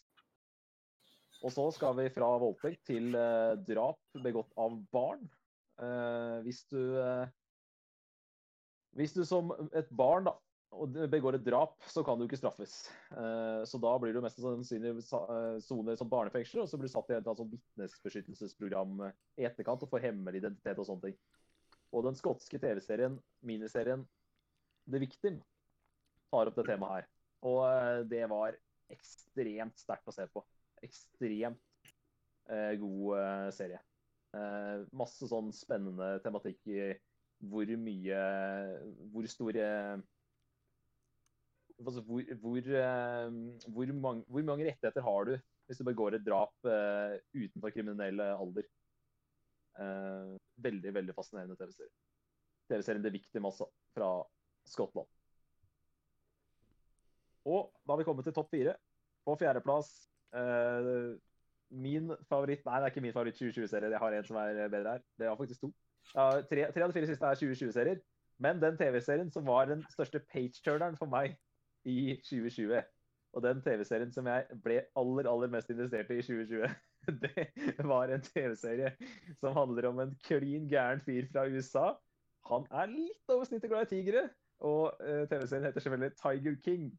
Og så skal vi fra voldtekt til eh, drap begått av barn. Eh, hvis du eh, Hvis du som et barn da, og begår et drap, så kan du ikke straffes. Eh, så da blir du mest sannsynlig sa- eh, soner som barnefengsel, og så blir du satt i et sånn vitnesbeskyttelsesprogram eh, i etterkant og får hemmelig identitet og sånne ting. Og den skotske TV-serien, miniserien The Victim, tar opp det temaet her. Og det var ekstremt sterkt å se på. Ekstremt god serie. Masse sånn spennende tematikk i hvor mye Hvor altså hvor, hvor, eh, hvor, mange, hvor mange rettigheter har du hvis du begår et drap uh, utenfor kriminell alder? Uh, veldig, veldig fascinerende TV-serie. TV-serien The Victim, altså, fra Skottland. Og da har vi kommet til topp fire. På fjerdeplass uh, min favoritt Nei, det er ikke min favoritt 2020-serie. Jeg har en som er bedre her. Det har faktisk to. Ja, tre, tre av de fire siste er 2020-serier. Men den TV-serien som var den største page-turneren for meg i 2020, og den TV-serien som jeg ble aller, aller mest investert i i 2020, det var en TV-serie som handler om en klin gæren fyr fra USA. Han er litt over snittet glad i tigre, og eh, TV-serien heter selvfølgelig Tiger King.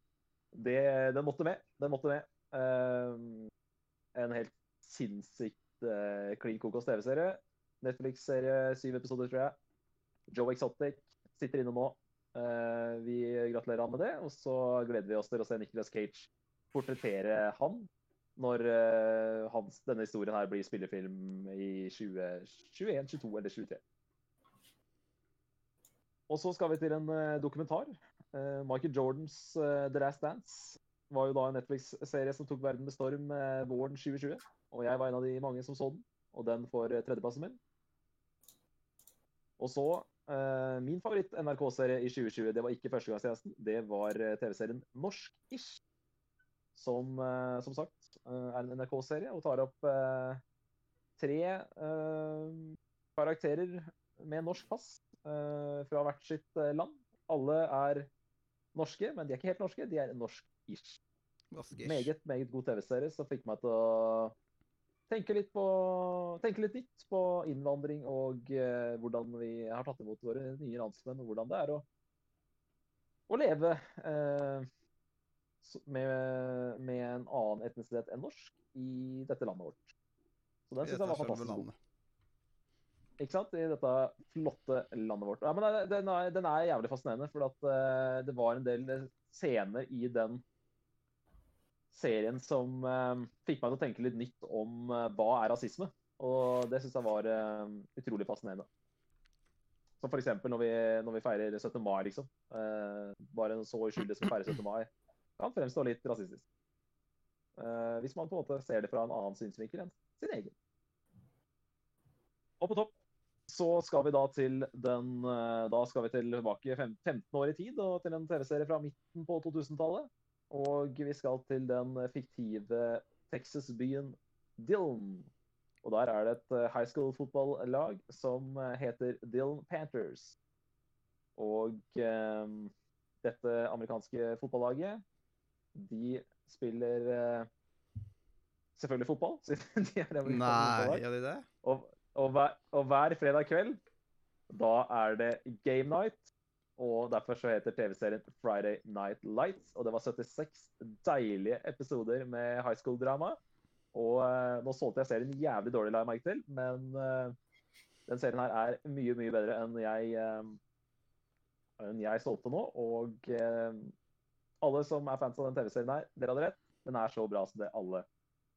Det, den måtte med. Den måtte med. Uh, en helt sinnssykt uh, klin kokos TV-serie. Netflix-serie, syv episoder, tror jeg. Joe Exotic sitter inne nå. Eh, vi gratulerer han med det, og så gleder vi oss til å se Nicolas Cage portrettere han når eh, hans, denne historien her blir spillefilm i 2021, 22 eller 23. Og så skal vi til en eh, dokumentar. Michael Jordans The Last Dance var jo da en Netflix-serie som tok verden med storm våren 2020. Og jeg var en av de mange som så den, og den får tredjeplassen min. Og så eh, min favoritt-NRK-serie i 2020, det var ikke førstegangstjenesten, det var eh, TV-serien Norsk-ish. Som, uh, som sagt uh, er en NRK-serie og tar opp tre karakterer med norsk pass fra hvert sitt land. Alle er norske, men de er ikke helt norske, de er. Norsk-ish. Meget, meget god TV-serie som fikk meg til å tenke litt, på, tenke litt nytt på innvandring og eh, hvordan vi har tatt imot våre nye landsmenn, og hvordan det er å, å leve eh, med, med en annen etnisitet enn norsk i dette landet vårt. Så den syns jeg var fantastisk god. Ikke sant? I dette flotte landet vårt. Ja, men den er, den er jævlig fascinerende, for at, eh, det var en del scener i den serien som eh, fikk meg til å tenke litt nytt om eh, hva er rasisme. Og det syns jeg var eh, utrolig fascinerende. Som f.eks. Når, vi, når vi feirer 17. mai, liksom. Bare en så uskyldig som feirer feire 17. mai kan fremstå litt rasistisk. Hvis man på en måte ser det fra en annen synsvinkel enn sin egen. Og på topp så skal vi da til den Da skal vi tilbake fem- 15 år i tid og til en TV-serie fra midten på 2000-tallet. Og vi skal til den fiktive Texas-byen Dillon. Og der er det et eh, high school fotballag som eh, heter Dillon Panthers. Og eh, dette amerikanske fotballaget, de spiller eh, selvfølgelig fotball. siden de er Nei, gjør de det? Og, og, hver, og hver fredag kveld, da er det game night. Og derfor så heter TV-serien Friday Night Lights. Og det var 76 deilige episoder med high school-drama. Og uh, nå solgte jeg serien jævlig dårlig, la jeg merke til. Men uh, den serien her er mye, mye bedre enn jeg, uh, enn jeg solgte nå. Og alle som er fans av den TV-serien her, dere hadde rett. Den er så bra som det alle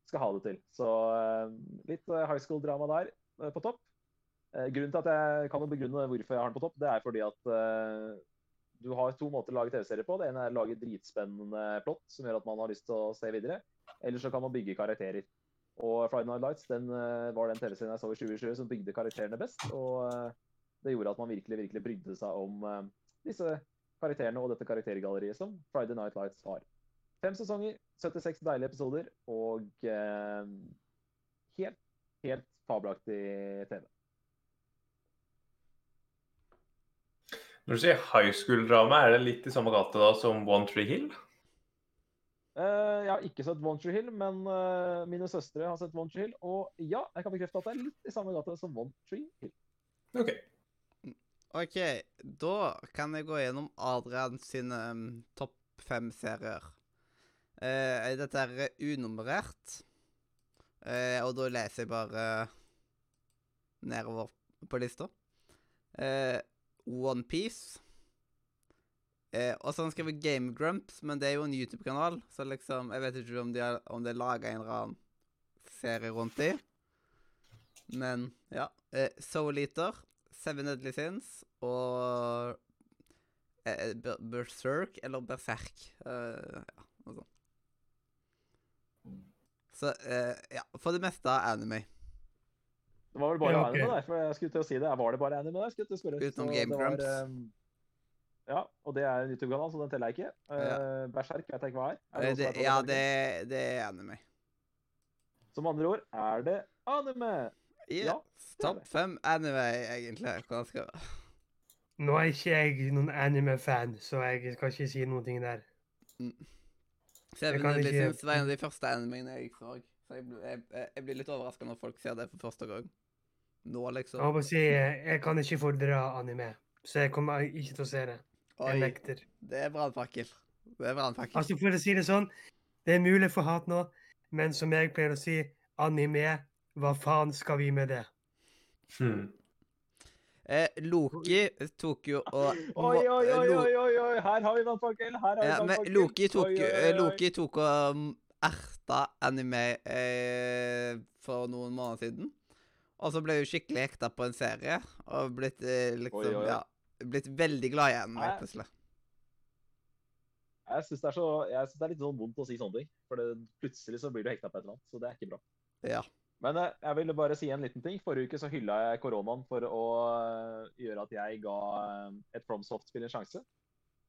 skal ha det til. Så litt high school-drama der på topp. Eh, Grunnen til at jeg kan begrunne hvorfor jeg har den på topp, det er fordi at uh, du har to måter å lage TV-serier på. Det ene er å lage dritspennende plott som gjør at man har lyst til å se videre. Eller så kan man bygge karakterer. Og Friday Night Lights den, uh, var den TV-serien jeg så i 2020 som bygde karakterene best. Og uh, det gjorde at man virkelig virkelig brydde seg om disse karakterene og dette karaktergalleriet som Friday Night Lights har. Fem sesonger, 76 deilige episoder og helt, helt fabelaktig TV. Når du sier high school-drama, er det litt i samme gate da som One Tree Hill? Uh, jeg har ikke sett One Tree Hill, men uh, mine søstre har sett One Tree Hill. Og ja, jeg kan bekrefte at det er litt i samme gate som One Tree Hill. OK. OK, da kan jeg gå gjennom Adrian sine um, topp fem-serier. Uh, dette er unummerert, Uh, og da leser jeg bare nedover på lista. Eh, Onepiece. Eh, og så har han skrevet Game Grumps, men det er jo en YouTube-kanal, så liksom Jeg vet ikke om de har, om det er laga en eller annen serie rundt de. Men ja. Eh, Eater, Seven Deadly Sins og eh, Berserk eller Berserk. Eh, ja, noe sånt. Så eh, ja, for det meste anime. Det var vel bare Ja, okay. anime deg, for jeg skulle til å si det. Var det bare anime deg? skulle jeg til å spørre. Utenom Så Game Grumps. ehm, ja, og det er en YouTube-kanal, så den teller jeg ikke. Uh, Berserk vet jeg ikke hva er. er Eh, det det, ja, er? det, det er anime. Som andre ord er det anime. Yeah. Ja, Topp fem anime, egentlig. Hva skal jeg Nå er ikke jeg noen anime-fan, så jeg skal ikke si noen ting der. jeg kan Deadly ikke- det var en av de første animene jeg så. Så jeg, jeg, jeg- jeg blir litt overraska når folk ser det for første gang. Nå, Jeg liksom. håper å si, jeg kan ikke fordra anime, så jeg kommer ikke til å se det. Jeg Oi, nekter. det er brannfakkel. Det er brannfakkel. Altså, for å si det sånn, det er mulig for hat nå, men som jeg pleier å si, anime, hva faen skal vi med det? Hmm. Eh, Loki tok jo og Oi, oi, oi, oi, oi, oi, her har vi vannfakkel! Her har vi Ja, men! Loki tok, Oi, oi, oi. Loki tok og um, erta anime eh, for noen måneder siden. Og så ble hun skikkelig hekta på en serie, og blitt eh, liksom Oi, oi. Ja, blitt veldig glad i anime Nei. plutselig. Jeg syns det, er så- jeg synes det er litt sånn vondt å si sånne ting. For det, plutselig så blir du hekta på et eller annet, så det er ikke bra. Ja. Men eh, jeg ville bare si en liten ting. Forrige uke så hylla jeg koronaen for å eh, gjøre at jeg ga eh, et FromSoft-spill en sjanse.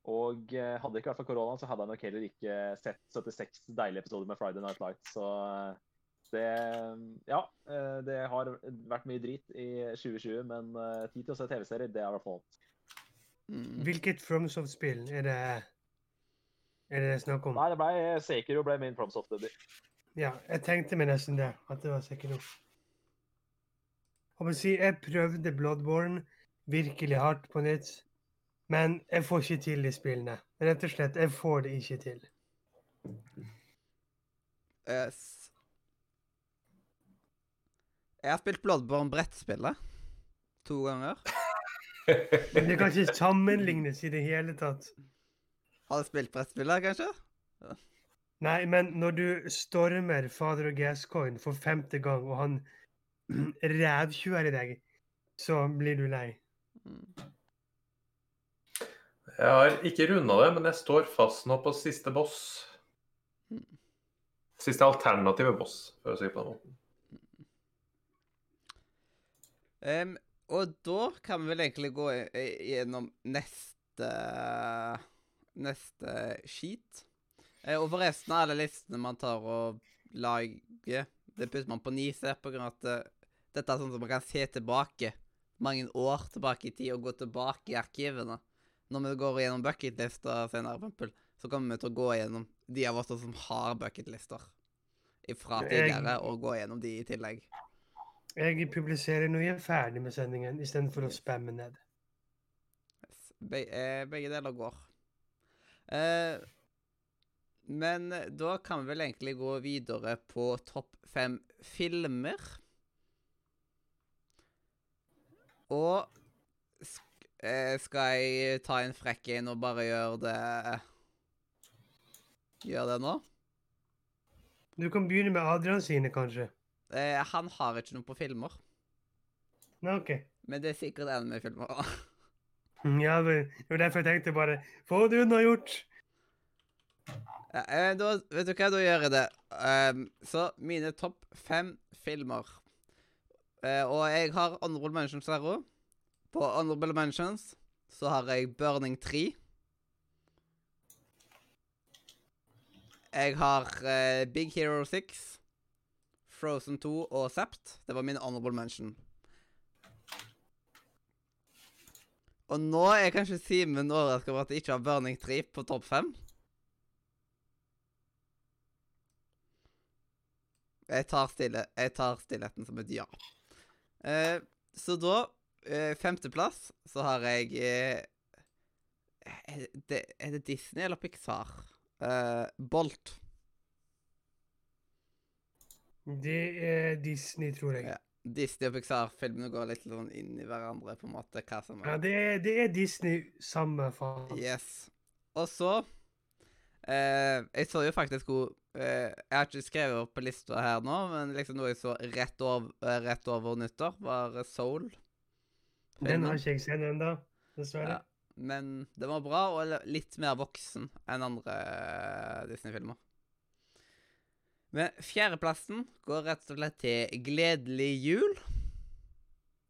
Og eh, hadde det ikke vært for koronaen, så hadde jeg nok heller ikke sett 76 deilige episoder med Friday Night Lights. Så eh, det Ja, eh, det har vært mye drit i 2020, men tid til å se TV-serier, det er i hvert fall Mm. Hvilket FromSoft-spill er det er det det snakk om? Nei, det ble Sekiro ble min FromSoft-debut. Ja, jeg tenkte meg nesten det, at det var Sekiro. Jeg, si, jeg prøvde Bloodborne virkelig hardt på nytt, men jeg får ikke til de spillene. Rett og slett, jeg får det ikke til. Yes. Jeg har spilt Bloodborne brettspillet to ganger. Men det kan ikke sammenlignes i det hele tatt. Har du spilt brettspillet, kanskje? Nei, men når du stormer Father of Gascoigne for femte gang, og han rævtjuer i deg, så blir du lei. Mm. Jeg har ikke runda det, men jeg står fast nå på siste boss. Siste alternative boss, for å si det på den måten. Um, og da kan vi vel egentlig gå gjennom neste neste skit. Eh, og forresten av alle listene man tar og lager, det putter man på Nise på grunn av at eh, dette er sånn som man kan se tilbake mange år tilbake i tid og gå tilbake i arkivene. Når vi går gjennom bucketlister senere, eksempel, så kommer vi til å gå gjennom de av oss som har bucketlister fra tidligere, og gå gjennom de i tillegg. Jeg publiserer når jeg er ferdig med sendingen, istedenfor å spamme ned. Yes. Be eh, begge deler går. Eh, men eh, da kan vi vel egentlig gå videre på topp fem filmer. Og eh, skal jeg ta en frekk en og bare gjøre det Gjøre det nå? Du kan begynne med Adrian sine, kanskje. Eh, han har ikke noe på filmer, Nei, OK. men det er sikkert en med filmer. Ja, det det var derfor jeg tenkte bare Få det unnagjort! Eh, da, vet du hva, da gjør jeg det. Um, så mine topp fem filmer. Uh, og jeg har honorable mentions her òg. På honorable mentions så har jeg Burning 3. Jeg har uh, Big Hero 6, Frozen 2 og Sept. Det var min honorable mention. Og nå er kanskje Simen overraska over at jeg ikke har Burning 3 på topp 5. Jeg tar, stille, jeg tar stillheten som et ja. Uh, så da eh, femteplass så har jeg eh, er, det, er det Disney eller Pixar? Eh, Bolt. Det er Disney, tror jeg. Ja. Disney og Pixar-filmene går litt sånn inn i hverandre, på en måte. hva som Ja, det er, det er Disney samme faen. Yes. Og så eh, Jeg så jo faktisk hun eh, Jeg har ikke skrevet opp på lista her nå, men liksom noe jeg så rett over, rett over nyttår, var Soul. Den har ikke jeg sett ennå, dessverre. Ja. Men den var bra, og litt mer voksen enn andre eh, Disney-filmer. Men fjerdeplassen går rett og slett til Gledelig jul.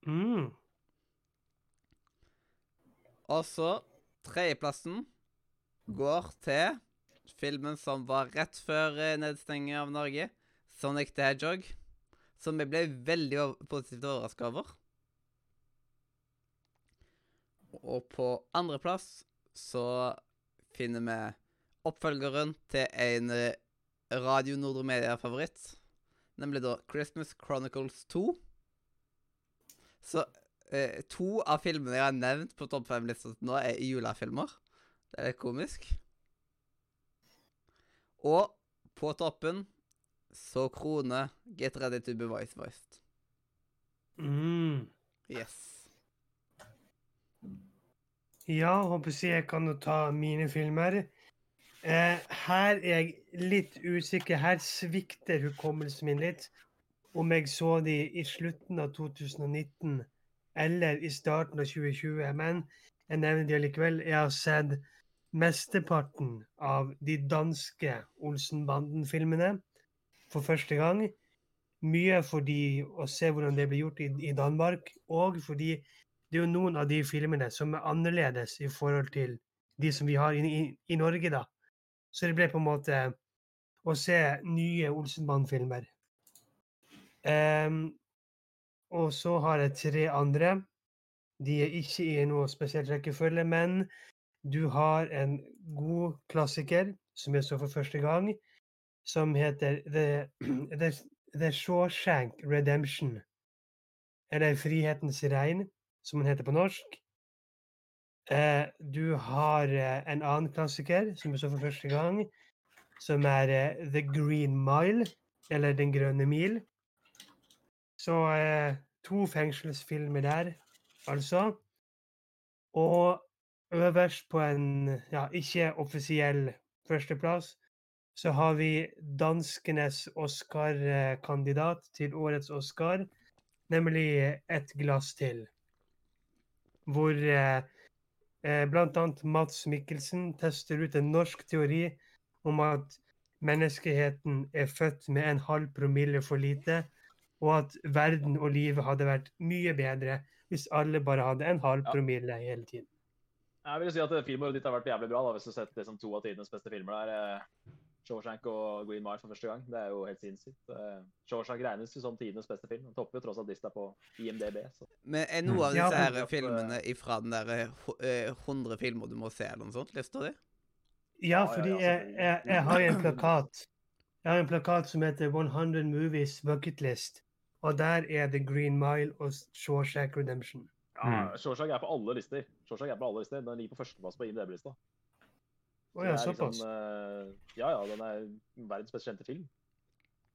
Mm. Og så tredjeplassen går til filmen som var rett før nedstengingen av Norge, Sonic the Hedgehog, som jeg ble veldig positivt overraska over. Og på andreplass så finner vi oppfølgeren til en eh, Radio Nordre Media-favoritt, nemlig da Christmas Chronicles 2. Så eh, to av filmene jeg har nevnt på topp fem-lista nå, er julefilmer. Det er litt komisk. Og på toppen så kroner Get Ready to be Voice Voiced. Mm. Yes. Ja, håper jeg kan ta mine filmer. Eh, her er jeg litt usikker. Her svikter hukommelsen min litt. Om jeg så de i slutten av 2019 eller i starten av 2020. Men jeg nevner de likevel. Jeg har sett mesteparten av de danske Olsenbanden-filmene for første gang. Mye fordi å se hvordan det blir gjort i, i Danmark, og fordi det er jo noen av de filmene som er annerledes i forhold til de som vi har i, i, i Norge, da. Så det ble på en måte å se nye Olsenband-filmer. Um, og så har jeg tre andre. De er ikke i noe spesielt rekkefølge, men du har en god klassiker som jeg så for første gang, som heter The, The, The Shawshank Redemption. Eller Frihetens regn, som den heter på norsk. Eh, du har eh, en annen klassiker som jeg så for første gang, som er eh, The Green Mile, eller Den grønne mil. Så eh, to fengselsfilmer der, altså. Og øverst på en ja, ikke offisiell førsteplass så har vi danskenes Oscar-kandidat til årets Oscar, nemlig Et glass til. Hvor eh, eh, bl.a. Mats Mikkelsen tester ut en norsk teori om at menneskeheten er født med en halv promille for lite, og at verden og livet hadde vært mye bedre hvis alle bare hadde en halv Ja. promille hele tiden. Jeg vil si at filmåret ditt har vært jævlig bra, da, hvis du har sett det som to av tidenes beste filmer der. Eh, Shawshank og Green Mile for første gang. Det er jo helt sinnssykt. Eh, Shawshank regnes jo som tidenes beste film. Den topper jo tross alt lista på IMDb. Så. Men er noen av disse her filmene ifra den der eh, hu- eh, 100 filmer du må se, eller noe sånt? Lista di? Ja, ja, fordi jeg, jeg, jeg har en plakat. Jeg har en plakat som heter 100 Movies Bucket List. Og der er The Green Mile og Shawshank Redemption. Ja, Shawshank er på alle lister. Shawshank er på alle lister. Den ligger på førsteplass på IMDb-lista. Å ja, såpass. eh, ja, ja, den er verdens best kjente film.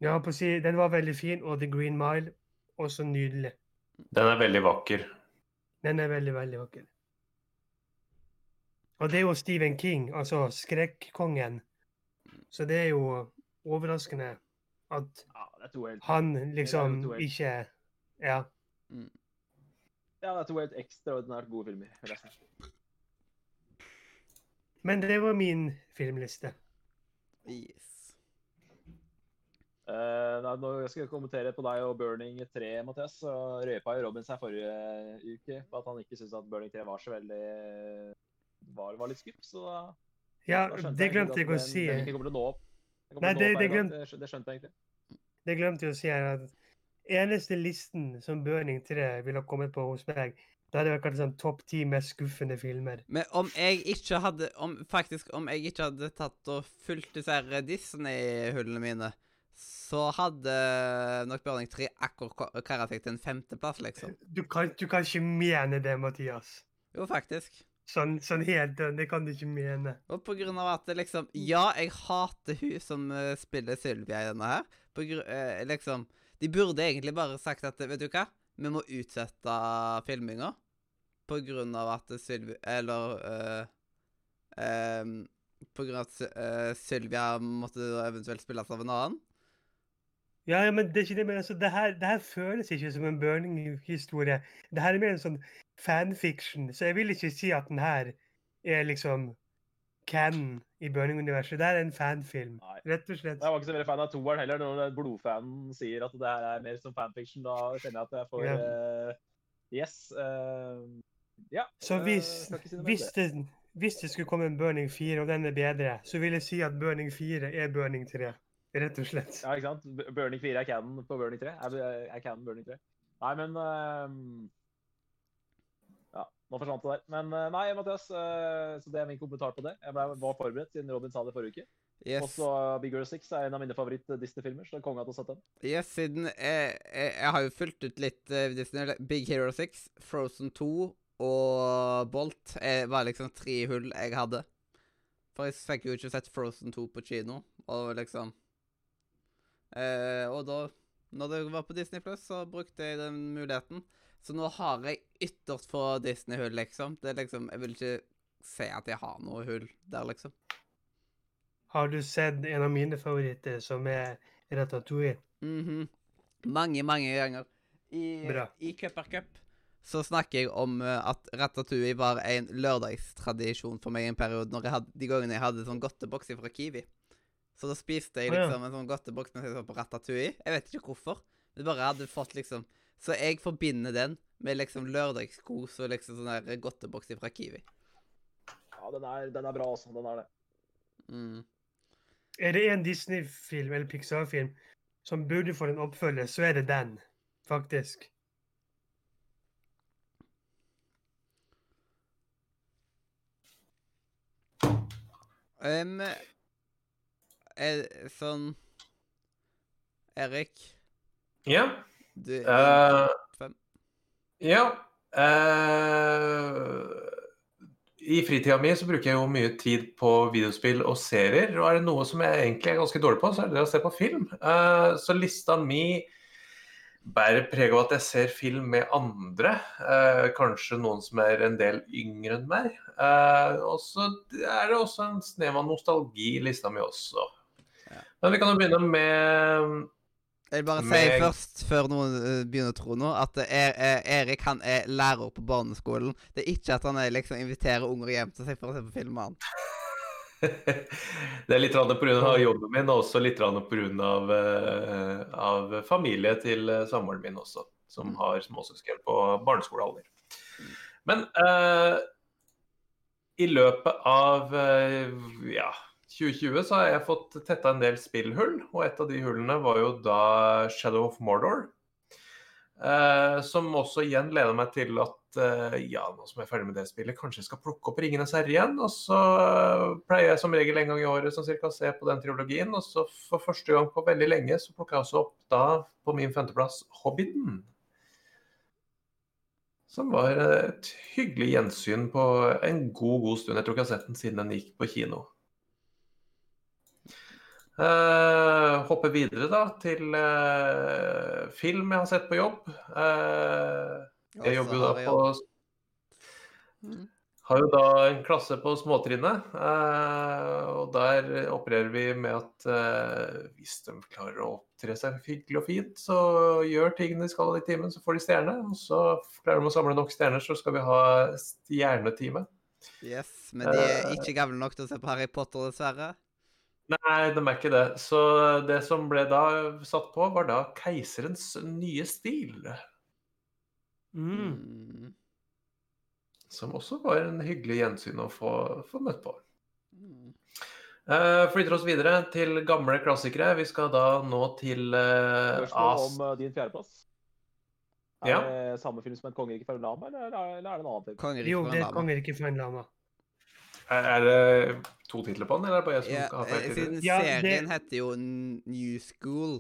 Ja, på å si, Den var veldig fin, og The Green Mile også nydelig. Den er veldig vakker. Den er veldig, veldig vakker. Og det er jo Stephen King, altså skrekkongen. Så det er jo overraskende at Ja, det er to helt, han liksom to helt- ikke Ja. ja, det er to helt ekstraordinært gode filmer. Men det var min filmliste. Yes. Uh, nei, nå skal jeg kommentere på deg og Burning 3, Mathias. Så røpa jo Robin seg forrige uke på at han ikke syntes at Burning 3 var så veldig var, var litt skup, Så da, Ja, da det glemte jeg, jeg å den- si. Den den kommer til å nå opp. Nei, det- det det, det skjønte jeg egentlig. Det glemte jeg å si her at eneste listen som Burning 3 ville ha kommet på hos meg, da hadde det vært kanskje sånn topp ti mest skuffende filmer. Men om jeg ikke hadde om, Faktisk, om jeg ikke hadde tatt og fulgt disse Disney-hullene mine, så hadde nok Burning 3 akkurat kara seg til en femteplass, liksom. Du kan, du kan ikke mene det, Mathias. Jo, faktisk. Sånn, sånn helt det kan du ikke mene. Og på grunn av at det liksom Ja, jeg hater hun som eh, spiller Sylvia i denne her. På gru, eh, liksom De burde egentlig bare sagt at vet du hva, vi må utsette filminga på grunn av at Sylvia Eller eh, em, På grunn av at eh, Sylvia måtte eventuelt spilles av en annen. Ja, ja, men det er ikke det, men altså, det her, det her føles ikke som en burning-historie. Det her er mer en sånn fanfiction, så jeg vil ikke si at den her er liksom canon i burning-universet. Det her er en fanfilm, Nei. rett og slett. Jeg var ikke så veldig fan av toeren heller. Når blodfanen sier at det her er mer som fanfiction, da kjenner jeg at jeg får Ja. uh, Yes. eh, ja. Så eh, hvis, si hvis, det, hvis det skulle komme en Burning 4, og den er bedre, så vil jeg si at Burning 4 er Burning 3. Rett og slett. Ja, ikke sant? Burning 4 er canon på Burning 3. Er, er canon Burning 3. Nei, men uh, Ja, nå forsvant det der. Men uh, nei, Mathias, uh, så det er min kommentar på det. Jeg ble, var forberedt siden Robin sa det forrige uke. Yes. Også Big Girl 6 er en av mine favoritt-Disney-filmer, så konge at du har sett den. Yes, siden jeg, jeg, jeg har jo fulgt ut litt Disney. Big Hero 6, Frozen 2 og Bolt jeg, var liksom tre hull jeg hadde. For jeg fikk jo ikke sett Frozen 2 på kino, og liksom eh, Og da, når det var på Disney Plus, så brukte jeg den muligheten. Så nå har jeg ytterst få Disney-hull, liksom. Det er liksom Jeg vil ikke se at jeg har noe hull der, liksom. Har du sett en av mine favoritter, som er Ratatouille? Mhm. Mange, mange ganger. I, Bra. i Cup er Cup så snakker jeg om eh, at Ratatouille var en lørdagstradisjon for meg en periode når jeg hadde, de gangene jeg hadde sånn godteboks fra Kiwi. Så da spiste jeg liksom en sånn godteboks mens jeg så på Ratatouille. Jeg vet ikke hvorfor. Det bare hadde fått liksom Så jeg forbinder den med liksom lørdagskos og liksom sånn der godteboks fra Kiwi. Ja, den er, den er bra, altså. Den er det. Mm. Er det en Disney-film eller Pixar-film som burde få en oppfølger, så er det den, faktisk. Um, er, sånn Erik, Ja. du eh, fem. ja. Uh, I fritida mi så bruker jeg jo mye tid på videospill og serier. Og er det noe som jeg egentlig er ganske dårlig på, så er det det å se på film. Uh, så lista mi bærer preg av at jeg ser film med andre. eh, kanskje noen som er en del yngre enn meg. Eh, og så er det også en snev av nostalgi i lista mi også. Ja. Men vi kan jo begynne med Jeg vil bare si først, før noen eh, begynner å tro noe, at er, er, Erik han er lærer på barneskolen. Det er ikke at han er, liksom inviterer unger hjem til seg for å se på film med han. Det er litt pga. jobben min, og også litt pga. Uh, av familie til eh, samboeren min også, som Mm. har småsøsken på barneskolealder. Men uh, i løpet av uh, ja, 2020 så har jeg fått tetta en del spillhull, og et av de hullene var jo da Shadow of Mordor. Eh, som også igjen leder meg til at eh, ja, nå som jeg er ferdig med det spillet, kanskje jeg skal plukke opp 'Ringenes herre' igjen. Og så eh, pleier jeg som regel en gang i året sånn cirka å se på den trilogien. Og så for første gang på veldig lenge så plukker jeg også opp da på min femteplass 'Hobbiten'. Som var et hyggelig gjensyn på en god, god stund. Jeg tror ikke jeg har sett den siden den gikk på kino. Uh, hopper videre da til uh, film jeg har sett på jobb. Eh, jeg jobber jo da har på. Mm. Har jo da en klasse på småtrinnet, eh, og der opererer vi med at eh, hvis de klarer å opptre seg hyggelig og fint, så gjør tingene de skal i timen, så får de stjerne. Og så klarer de å samle nok stjerner, så skal vi ha stjernetime. Yes, men de er Eh. ikke gamle nok til å se på Harry Potter, dessverre. Nei, de er ikke det. Så det som ble da satt på, var da Keiserens nye stil. Mm. Mm. Som også var en hyggelig gjensyn å få, få møtt på. Mm. Uh, flytter oss videre til gamle klassikere. Vi skal da nå til uh, Spørsmål om uh, din fjerdeplass. Er Ja. det samme film som et kongerike fra Lama, eller er, eller er det en annen film? Kongerike Jo, for det en er 'Kongerike for en lama. Er er det to titler på den, eller er det bare jeg som Ja, har feil titler? Ja, serien det- serien heter jo New School,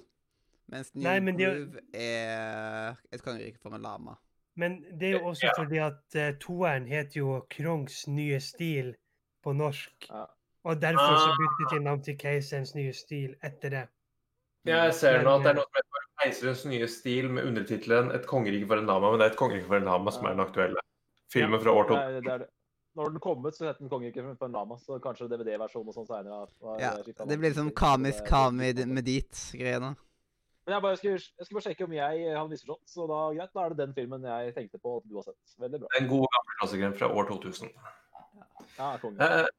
mens New Nei, men det er er et kongerike for en lama. Men det er jo også Ja. fordi at uh, toeren heter jo Krongs nye stil på norsk. Ja. Og derfor så Ah. byttet de navn til Keiserens nye stil etter det. Jeg ser nå at det er noe som heter Keiserens nye stil med undertittelen 'Et kongerike for en lama', men det er 'Et kongerike for en lama' som er den aktuelle filmen fra år Det 2000. er, det er det. Når den kom ut, så het den 'Kongeriket for en lama', så kanskje DVD-versjonen og sånn seinere. Ja, det blir liksom Kamis Kami med dit-greiene. Men jeg, bare skulle, jeg skulle bare sjekke om jeg hadde misforstått, så da greit, da er det den filmen jeg tenkte på at du har sett. Veldig bra. En god gammel klassiker fra år 2000. Ja, konge. Eh,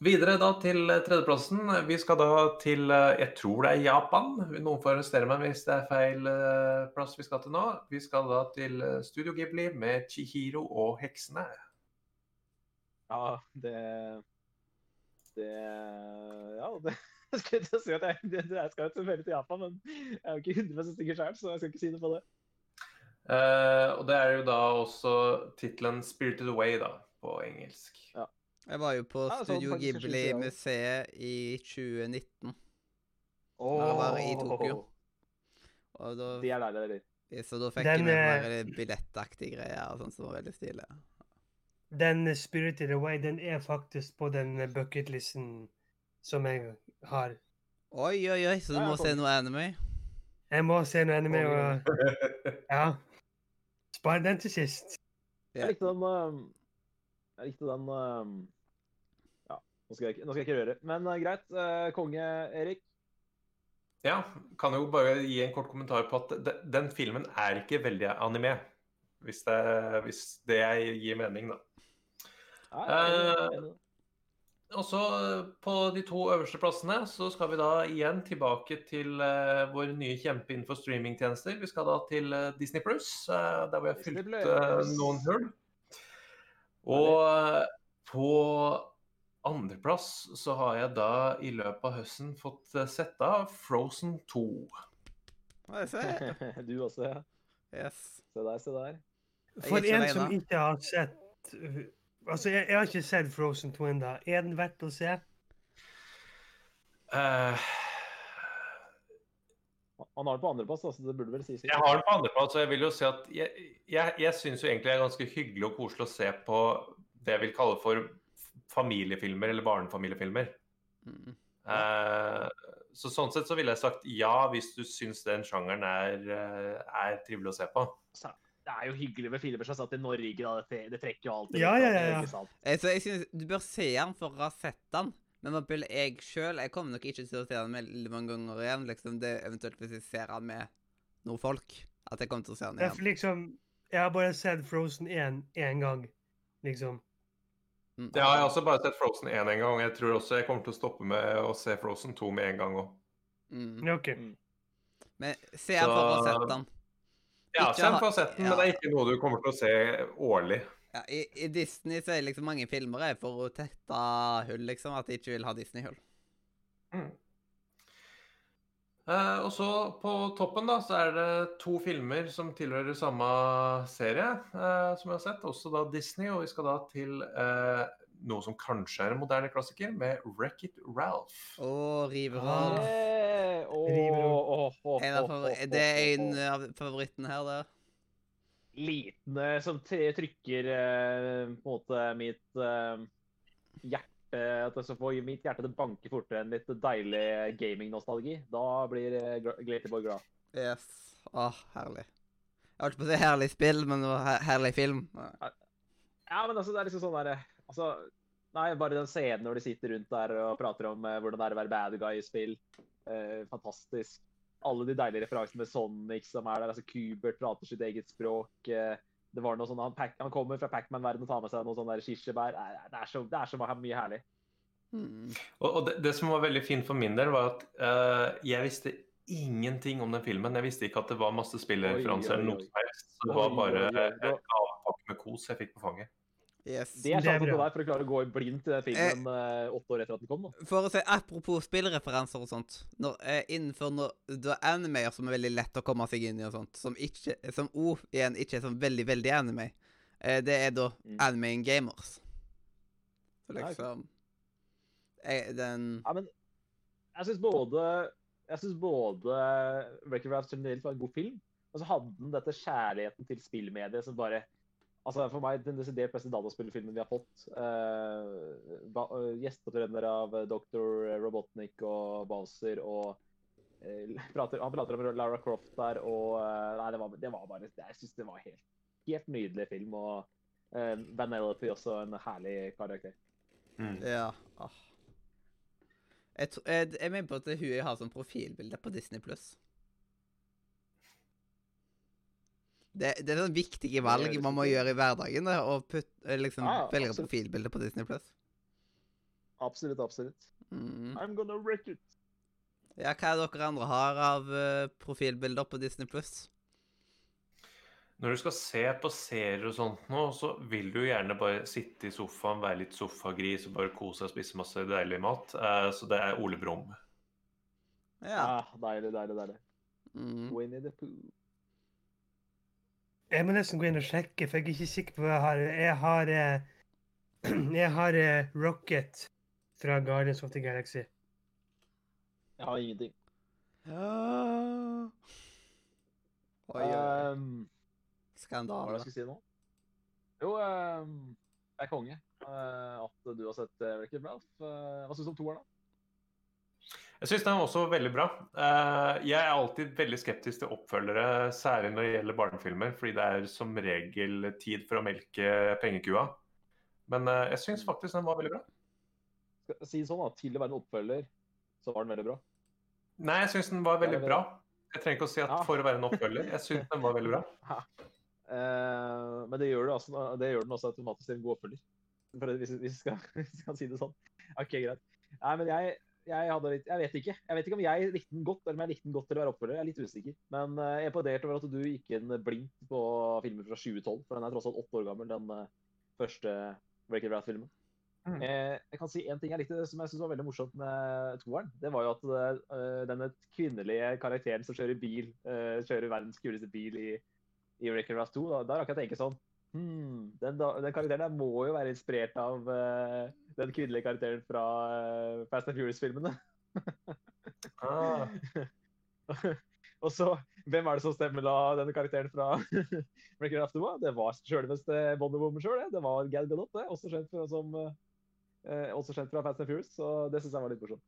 videre da til tredjeplassen. Vi skal da til eh, Jeg tror det er Japan. Noen får arrestere meg hvis det er feil eh, plass vi skal til nå. Vi skal da til eh, Studio Ghibli med Chihiro og heksene. Ja, det Det Ja, det jeg skulle til å si at jeg, jeg skal jo veldig til Japan, men jeg er jo ikke 100 sikker sjøl, så jeg skal ikke si noe på det. Uh, og det er jo da også tittelen 'Spirited Away', da, på engelsk. Jeg var jo på Ja, sånn Studio ja. Ghibli-museet i 2019, Da jeg var i Tokyo. og da, De er deilige, de. så da fikk Den, jeg med eh, meg billettaktige greier og sånn som var veldig stilig. Den Spirited Away, den er faktisk på den bucketlisten som jeg har. Oi, oi, oi, så du må se noe anime? Jeg må se noe anime og Ja. Spar den til sist. Ja. Jeg likte den um, Jeg likte den um, Ja, nå skal, jeg, ikke- nå skal jeg ikke røre. Men uh, greit. Uh, konge Erik. Ja, kan jo bare gi en kort kommentar på at de, den filmen er ikke veldig anime. Hvis det, hvis det gir mening, da. Nei, jeg jeg, Eh, jeg enig. Og så på de to øverste plassene så skal vi da igjen tilbake til uh, vår nye kjempe innenfor streamingtjenester. Vi skal da til uh, Disney Plus, uh, der vi har Plus. noen hull. Og på andreplass så har jeg da i løpet av høsten fått uh, sett av Frozen 2. Hva jeg ser? Du også, ja. Yes. Se der, se der. Er For en som ikke har sett uh, Altså, jeg, jeg har ikke sett Frozen 2 ennå. Er den verdt å se? Uh, Han har den på andreplass, så det burde vel sies. Jeg har den på andreplass, og jeg vil jo si at jeg, jeg, jeg syns jo egentlig det er ganske hyggelig og koselig å se på det jeg vil kalle for familiefilmer eller barnefamiliefilmer. Mm. Uh, så sånn sett så ville jeg sagt ja, hvis du syns den sjangeren er, eh, er trivelig å se på. Det er jo hyggelig med filmer som er satt i Norge, da. Det, det trekker jo alltid. Ja, ja, ja, ja. Så jeg synes Du bør se den for å ha sett den. Men hva vil jeg sjøl Jeg kommer nok ikke til å se den veldig mange ganger igjen. liksom det Eventuelt hvis jeg ser den med noen folk. At jeg kommer til å se den igjen. liksom Jeg har bare sett Frozen 1 én gang, liksom. Mm. Ja, jeg har også bare sett Frozen 1 en gang, jeg tror også jeg kommer til å stoppe med å se Frozen 2 med en gang òg. Mm. OK. Men se den for å ha Så- sett den. Ja, får den, ja. men det er ikke noe du kommer til å se årlig. Ja, i, I Disney så er liksom mange filmer er for å tette hull, liksom. At de ikke vil ha Disney-hull. Eh, og så på toppen da, så er det to filmer som tilhører samme serie eh, som jeg har sett, også da Disney, og vi skal da til eh, noe som kanskje er en moderne klassiker, med Wreck-It Ralph. Å, river Ralph. av Eh, åh, River åh, åh, Det er en av favorittene her, det. Liten eh, som t- trykker uh, på en måte mitt uh, hjerte At jeg skal få mitt hjerte til å banke fortere enn litt deilig gaming-nostalgi. Da blir Gra- glad. Yes. Åh, herlig. Jeg holdt på å si herlig spill, men det var her herlig film. Ja. Men altså, det er liksom sånn der Altså, nei, bare den scenen når de sitter rundt der og prater om eh, hvordan det er å være bad guy i spill. Eh, fantastisk. Alle de deilige referansene med Sonic som er der. altså Kubert prater sitt eget språk. eh, det var noe sånn, Han, pack, han kommer fra Pacman-verden og tar med seg noen sånne kirsebær. Det er så, det er så mye herlig. Mm. Og, og det, det som var veldig fint for min del, var at uh, jeg visste ingenting om den filmen. Jeg visste ikke at det var masse spillreferanser eller noe oi. som helst. Så det Oi, var bare en gavepakke med kos jeg fikk på fanget. Yes. Det er sjansen på deg for å klare å gå i blindt til den filmen eh, åtte år etter at den kom. da. For å si apropos spillreferanser og sånt når, eh, Innenfor når, det er animer som er veldig lett å komme seg inn i, og sånt, som ikke Som O igjen ikke er sånn veldig, veldig anime, eh, det er da Mm. anime gamers. Så liksom Jeg, den Ja, men jeg syns både jeg synes både Wreck-It generelt var en god film, og så hadde den dette kjærligheten til spillmediet som bare Altså For meg den desidert beste dataspillfilmen vi har fått. Uh, Gjesteopptredener av Dr. Robotnik og Bowser og eh, prater, Han prater om Lara Croft der, og eh, Nei, det var, det var bare Jeg syns det var helt, helt nydelig film. Og uh, Vanellope også en herlig karakter. Mm. Ja. ah. Jeg, jeg, jeg mener på at hun har sånn profilbilde på Disney Pluss. Det, det er sånn viktige valg man må gjøre i hverdagen. Da, å putt, liksom Ja, velge profilbilde på Disney Plus. Absolutt, absolutt. Mm. I'm gonna wreck it. Ja, hva er det dere andre har av uh, profilbilder på Disney Plus? Når du skal se på serier og sånt nå, så vil du gjerne bare sitte i sofaen, være litt sofagris og bare kose deg og spise masse deilig mat. Uh, Så det er Ole Brumm. Ja. Ah, deilig, deilig, deilig. Mm. Winnie the Pooh. Jeg må nesten gå inn og sjekke, for jeg er ikke sikker på hva jeg har. Jeg har, eh, jeg har eh, Rocket fra Guardians of the Galaxy. Jeg har ingenting. ja. Oi, oi. Um, hva var det Skandale. jeg skulle si nå? Jo, um, jeg er konge. Uh, at du har sett Wreck-It Ralph. Uh, hva syns du om toeren, da? Jeg syns den var også veldig bra. Eh, Jeg er alltid veldig skeptisk til oppfølgere, særlig når det gjelder barnefilmer, fordi det er som regel tid for å melke pengekua. Men eh, jeg syns faktisk den var veldig bra. Skal jeg si sånn, da, Til å være en oppfølger, så var den veldig bra. Nei, jeg syns den var veldig bra. Jeg trenger ikke å si at for å være en oppfølger. Jeg syns den var veldig bra. Uh, men det gjør, det, altså, det gjør den også automatisk til en god oppfølger. Hvis, hvis, vi skal, hvis vi skal si det sånn. OK, greit. Nei, men jeg, jeg litt Jeg vet ikke. Jeg vet ikke om jeg likte den godt, eller om jeg likte den godt til å være oppfølger. Jeg er litt usikker. Men uh, jeg er imponert over at du gikk inn blindt på filmer fra 2012, for den er tross alt åtte år gammel, den uh, første Breaking It Ralph-filmen. Mm. Eh, jeg kan si en ting jeg likte som jeg synes var veldig morsomt med toeren. Det var jo at eh, denne kvinnelige karakteren som kjører bil, eh, kjører verdens kuleste bil i, i Wreck-It 2, da, da rakk jeg tenke sånn hmm, den, den karakteren der må jo være inspirert av uh, den kvinnelige karakteren fra uh, Fast and Furious-filmene. Ah. Og så, hvem er det som stemmer da denne karakteren fra 2? da? Det var selveste Wonder Woman sjøl, det. Det var Gal Gadot, det. Også kjent fra, som, uh, også kjent fra Fast and Furious, så det syns jeg var litt morsomt.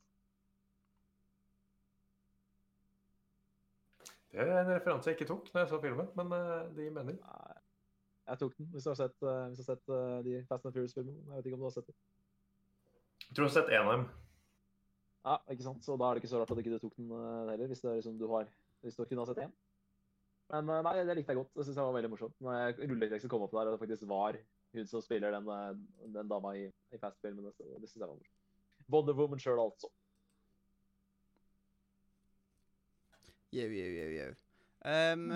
Det er en referanse jeg ikke tok når jeg så filmen, men det gir mening. Nei, Jeg tok den, hvis du har sett, eh, hvis du har sett eh, de Fast and Furious-filmene. Jeg vet ikke om du har sett dem. Jeg tror jeg har sett en av dem. Ja, ikke sant? Så da er det ikke så rart at ikke du tok den eh, heller, hvis, det er liksom du har, hvis du kunne ha sett én. Men nei, det likte jeg godt. Det syns jeg var veldig morsomt. Når rulleteksten kom opp der, og det faktisk var hun som spiller den, den dama i, i Fast-filmene. så Det syns jeg var morsomt. Wonder Woman sjøl, altså. Jau, jau, jau, jau. Um,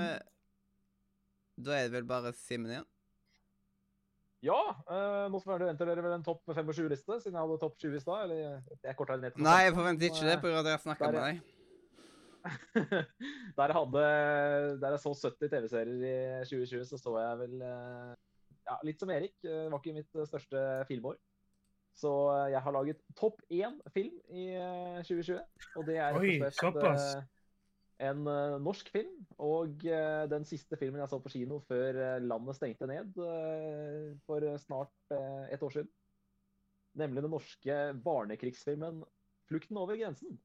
Da er det vel bare Simen igjen? Ja, eh, nå forventer dere vel en topp 25-liste, siden jeg hadde topp 20 i stad? Det Nei, jeg 15. forventer ikke det, på grunn av at jeg har snakka med deg. der, jeg hadde, der jeg så 70 TV-serier i 2020, så så jeg vel eh, ja, Litt som Erik. eh, Det var ikke mitt eh, største filmår. Så eh, jeg har laget topp én film i eh, 2020. Og det er Oi, såpass. En eh, norsk film. Og eh, den siste filmen jeg så på kino før eh, landet stengte ned for snart et år siden. Nemlig den norske barnekrigsfilmen 'Flukten over grensen'.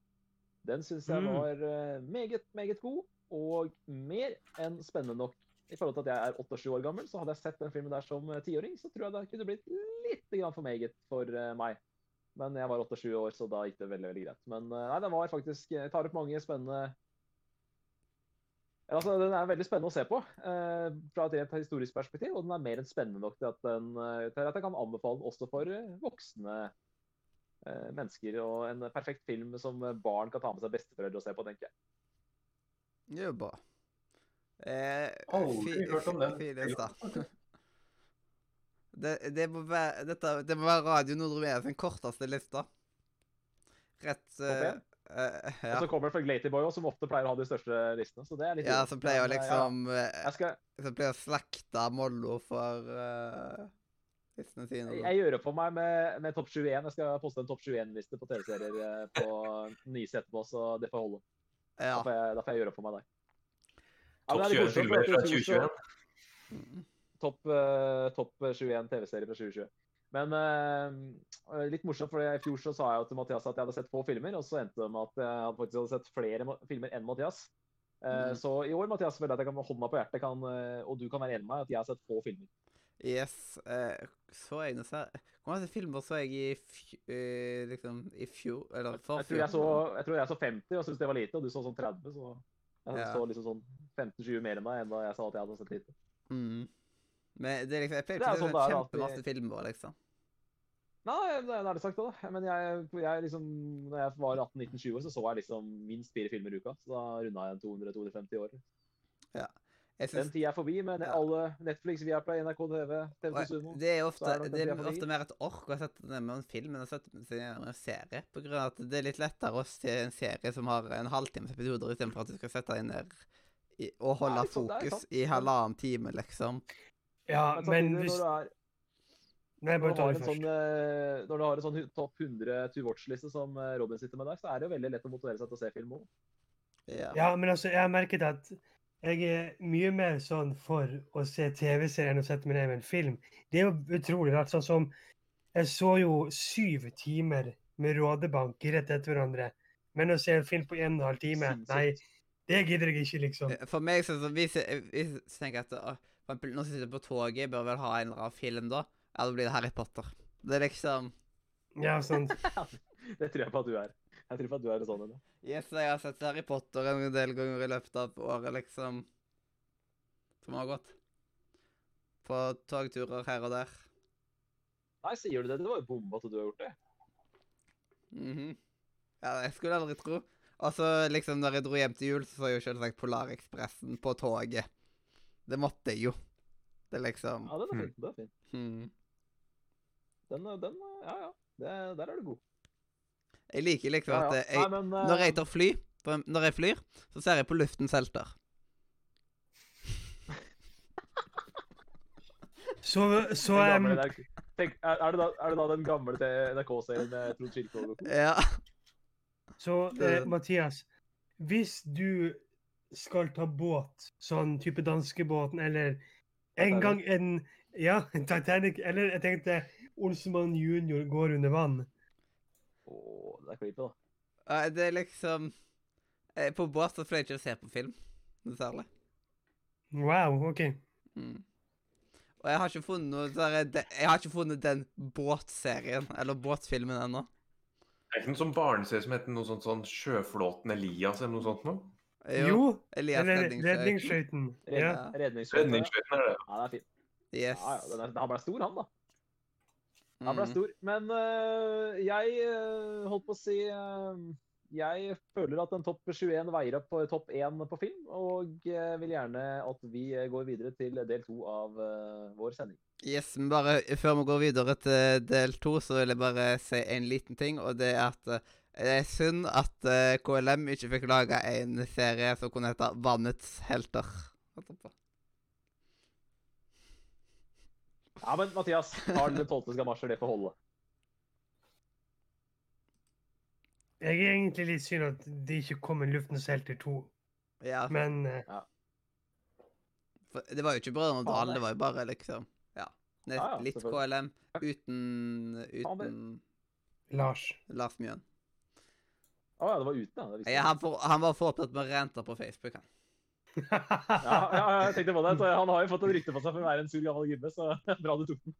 Den syns jeg Mm. var meget, meget god, og mer enn spennende nok. I forhold til at jeg er 28 år gammel, så hadde jeg sett den filmen der som tiåring, så tror jeg det kunne blitt litt for meget for meg. Men jeg var 28 år, så da gikk det veldig veldig greit. Men nei, den var faktisk jeg tar opp mange spennende Altså, Den er veldig spennende å se på eh, fra et rent historisk perspektiv, og den er mer enn spennende nok til at, den, eh, til at jeg kan anbefale den også for eh, voksne eh, mennesker. Og en perfekt film som barn kan ta med seg besteforeldre og se på, tenker jeg. Det er jo bra. Eh, Aldri fi- hørt om den. Start. Det, det, må være, dette, det må være Radio Nordre VS sin korteste liste. Rett Topp eh, én? eh, Og Ja, så kommer det fra Glatyboy også, som ofte pleier å ha de største listene. så det er litt ja som pleier å eh, liksom ja, eh, Jeg skal, Som pleier å slakte Mollo for uh, listene sine. Jeg, jeg gjør opp for meg med, med topp 21. Jeg skal poste en topp 21-liste på TV-serier på Nyse etterpå, så det får holde. Da Ja. får jeg, da får jeg gjøre opp for meg der. Ja, Topp men det er 21 litt filmer fra at i fjor så- 2021. Mm. Topp uh, top 21 TV-serier fra 2020. Men uh, litt morsomt, for i fjor så sa jeg jo til Mathias at jeg hadde sett få filmer, og så endte det med at jeg faktisk hadde sett flere filmer enn Mathias. Uh, Mm. Så i år Mathias, føler jeg at jeg kan med hånda på hjertet, kan, og du kan være enig med meg, at jeg har sett få filmer. Yes. Uh, så jeg noe sær... Hvor mange filmer så jeg i, fj liksom, i fjor? Eller Jeg tror jeg så, jeg tror jeg så 50 og syntes det var lite, og du så sånn 30, så jeg Ja. så liksom sånn 15-20 mer enn deg enn da jeg sa at jeg hadde sett lite. Mm. Men det er liksom, jeg pleier er ikke å sånn kjempemasse at filmer, liksom. Nei, det er det sagt det, da. Men jeg, jeg liksom, når jeg var 18-19-20 år, så så jeg liksom minst fire filmer i uka. Så da runda jeg en 200-250 år. Den synes, tida er forbi men Ja. alle Netflix, Viaplay, NRK TV, TV2 og Sumo. det er ofte, er det er ofte mer et ork å sette ned med en film enn å sette seg ned med en serie. På grunn av at det er litt lettere å se en serie som har en halvtimes episoder, istedenfor at du skal sette deg ned i, og holde Nei, sånn, fokus i halvannen time, liksom. Ja, Men men hvis når du, er, Nei, når du har en først. sånn, eh, når du har en sånn topp 100 to watch-liste som eh, Robin sitter med der, så er det jo veldig lett å motivere seg til å se film òg. Ja. Ja, men altså, jeg har merket at jeg er mye mer sånn for å se TV-serier enn å sette meg ned med en film. Det er jo utrolig rart. Sånn som Jeg så jo syv timer med Rådebank rett etter hverandre. Men å se en film på en og en halv time, nei, det gidder jeg ikke, liksom. For meg så, så vi, jeg, hvis jeg tenker at å, for eksempel, Nå sitter på toget, bør vel ha en eller annen film da. Da blir det Harry Potter. Det er liksom Ja, sant. Det tror jeg på at du er. Jeg tror på at du er sånn en. Yes, jeg har sett Harry Potter en del ganger i løpet av året, liksom. Som har gått. På togturer her og der. Nei, sier du det? Det var jo bomba at du har gjort det. Mhm. Ja, jeg skulle aldri tro. Og så liksom, når jeg dro hjem til jul, så så jeg jo selvsagt Polarekspressen på toget. Det måtte jeg jo. Det er liksom Ja, den er Hmm. fin. Den er fin. hmm. Den, eh, den eh, Ja, ja. Det, der er du god. Jeg liker liksom Ja, ja. at jeg, Nei, men, uh, Når jeg tar fly, for når jeg flyr, så ser jeg på luftens helter. Så, så em, gamle der, tenk, er, er, det da, er det da den gamle NRK-serien med Trond Kirkevåg? Ja. Så uh, Mathias, hvis du skal ta båt, sånn type danskebåten, eller en Titanic. gang en Ja, Titanic, eller jeg tenkte Olsemann junior går under vann. Åh, det er creepy, da. Nei, Det er liksom eh, På båt så pleier jeg ikke å se på film noe særlig. Wow, OK. Mm. Og jeg har ikke funnet noe Jeg har ikke funnet den båtserien, eller båtfilmen ennå. Det er ikke noe sånn barneserie som heter noe sånt sånn Sjøflåten Elias eller noe sånt noe? Jo, Elias Redningsskøyten. Redningsskøyten. Ja. Ja. Redningsskøyten er det. Ja, det er fint. Yes. Ja, ja, er, han ble stor, han, da. Han ble Mm. stor. Men uh, jeg uh, holdt på å si uh, Jeg føler at en topp 21 veier opp på topp 1 på film, og vil gjerne at vi går videre til del to av vår sending. Yes, men bare før vi går videre til del to, så vil jeg bare si en liten ting, og det er at det er synd at uh, KLM ikke fikk laga en serie som kunne hete Vannets helter. Ja, men Mathias, har den tolvte skamasjer, det får holde. Jeg er egentlig litt synd at det ikke kom en Luftens helter 2, Ja, men eh, for det var jo ikke Brødrene Dal, det- det var jo bare liksom Ja. Nett, Ja, ja, litt. KLM uten, uten Lars. Lars Mjøen. Å ja, det var ute, da. Det Ja, han, for, han var for opptatt med renter på Facebook, han. Ja, ja, jeg tenkte på det. Så han har jo fått et rykte på seg for å være en sur gammel gubbe, så bra du tok den.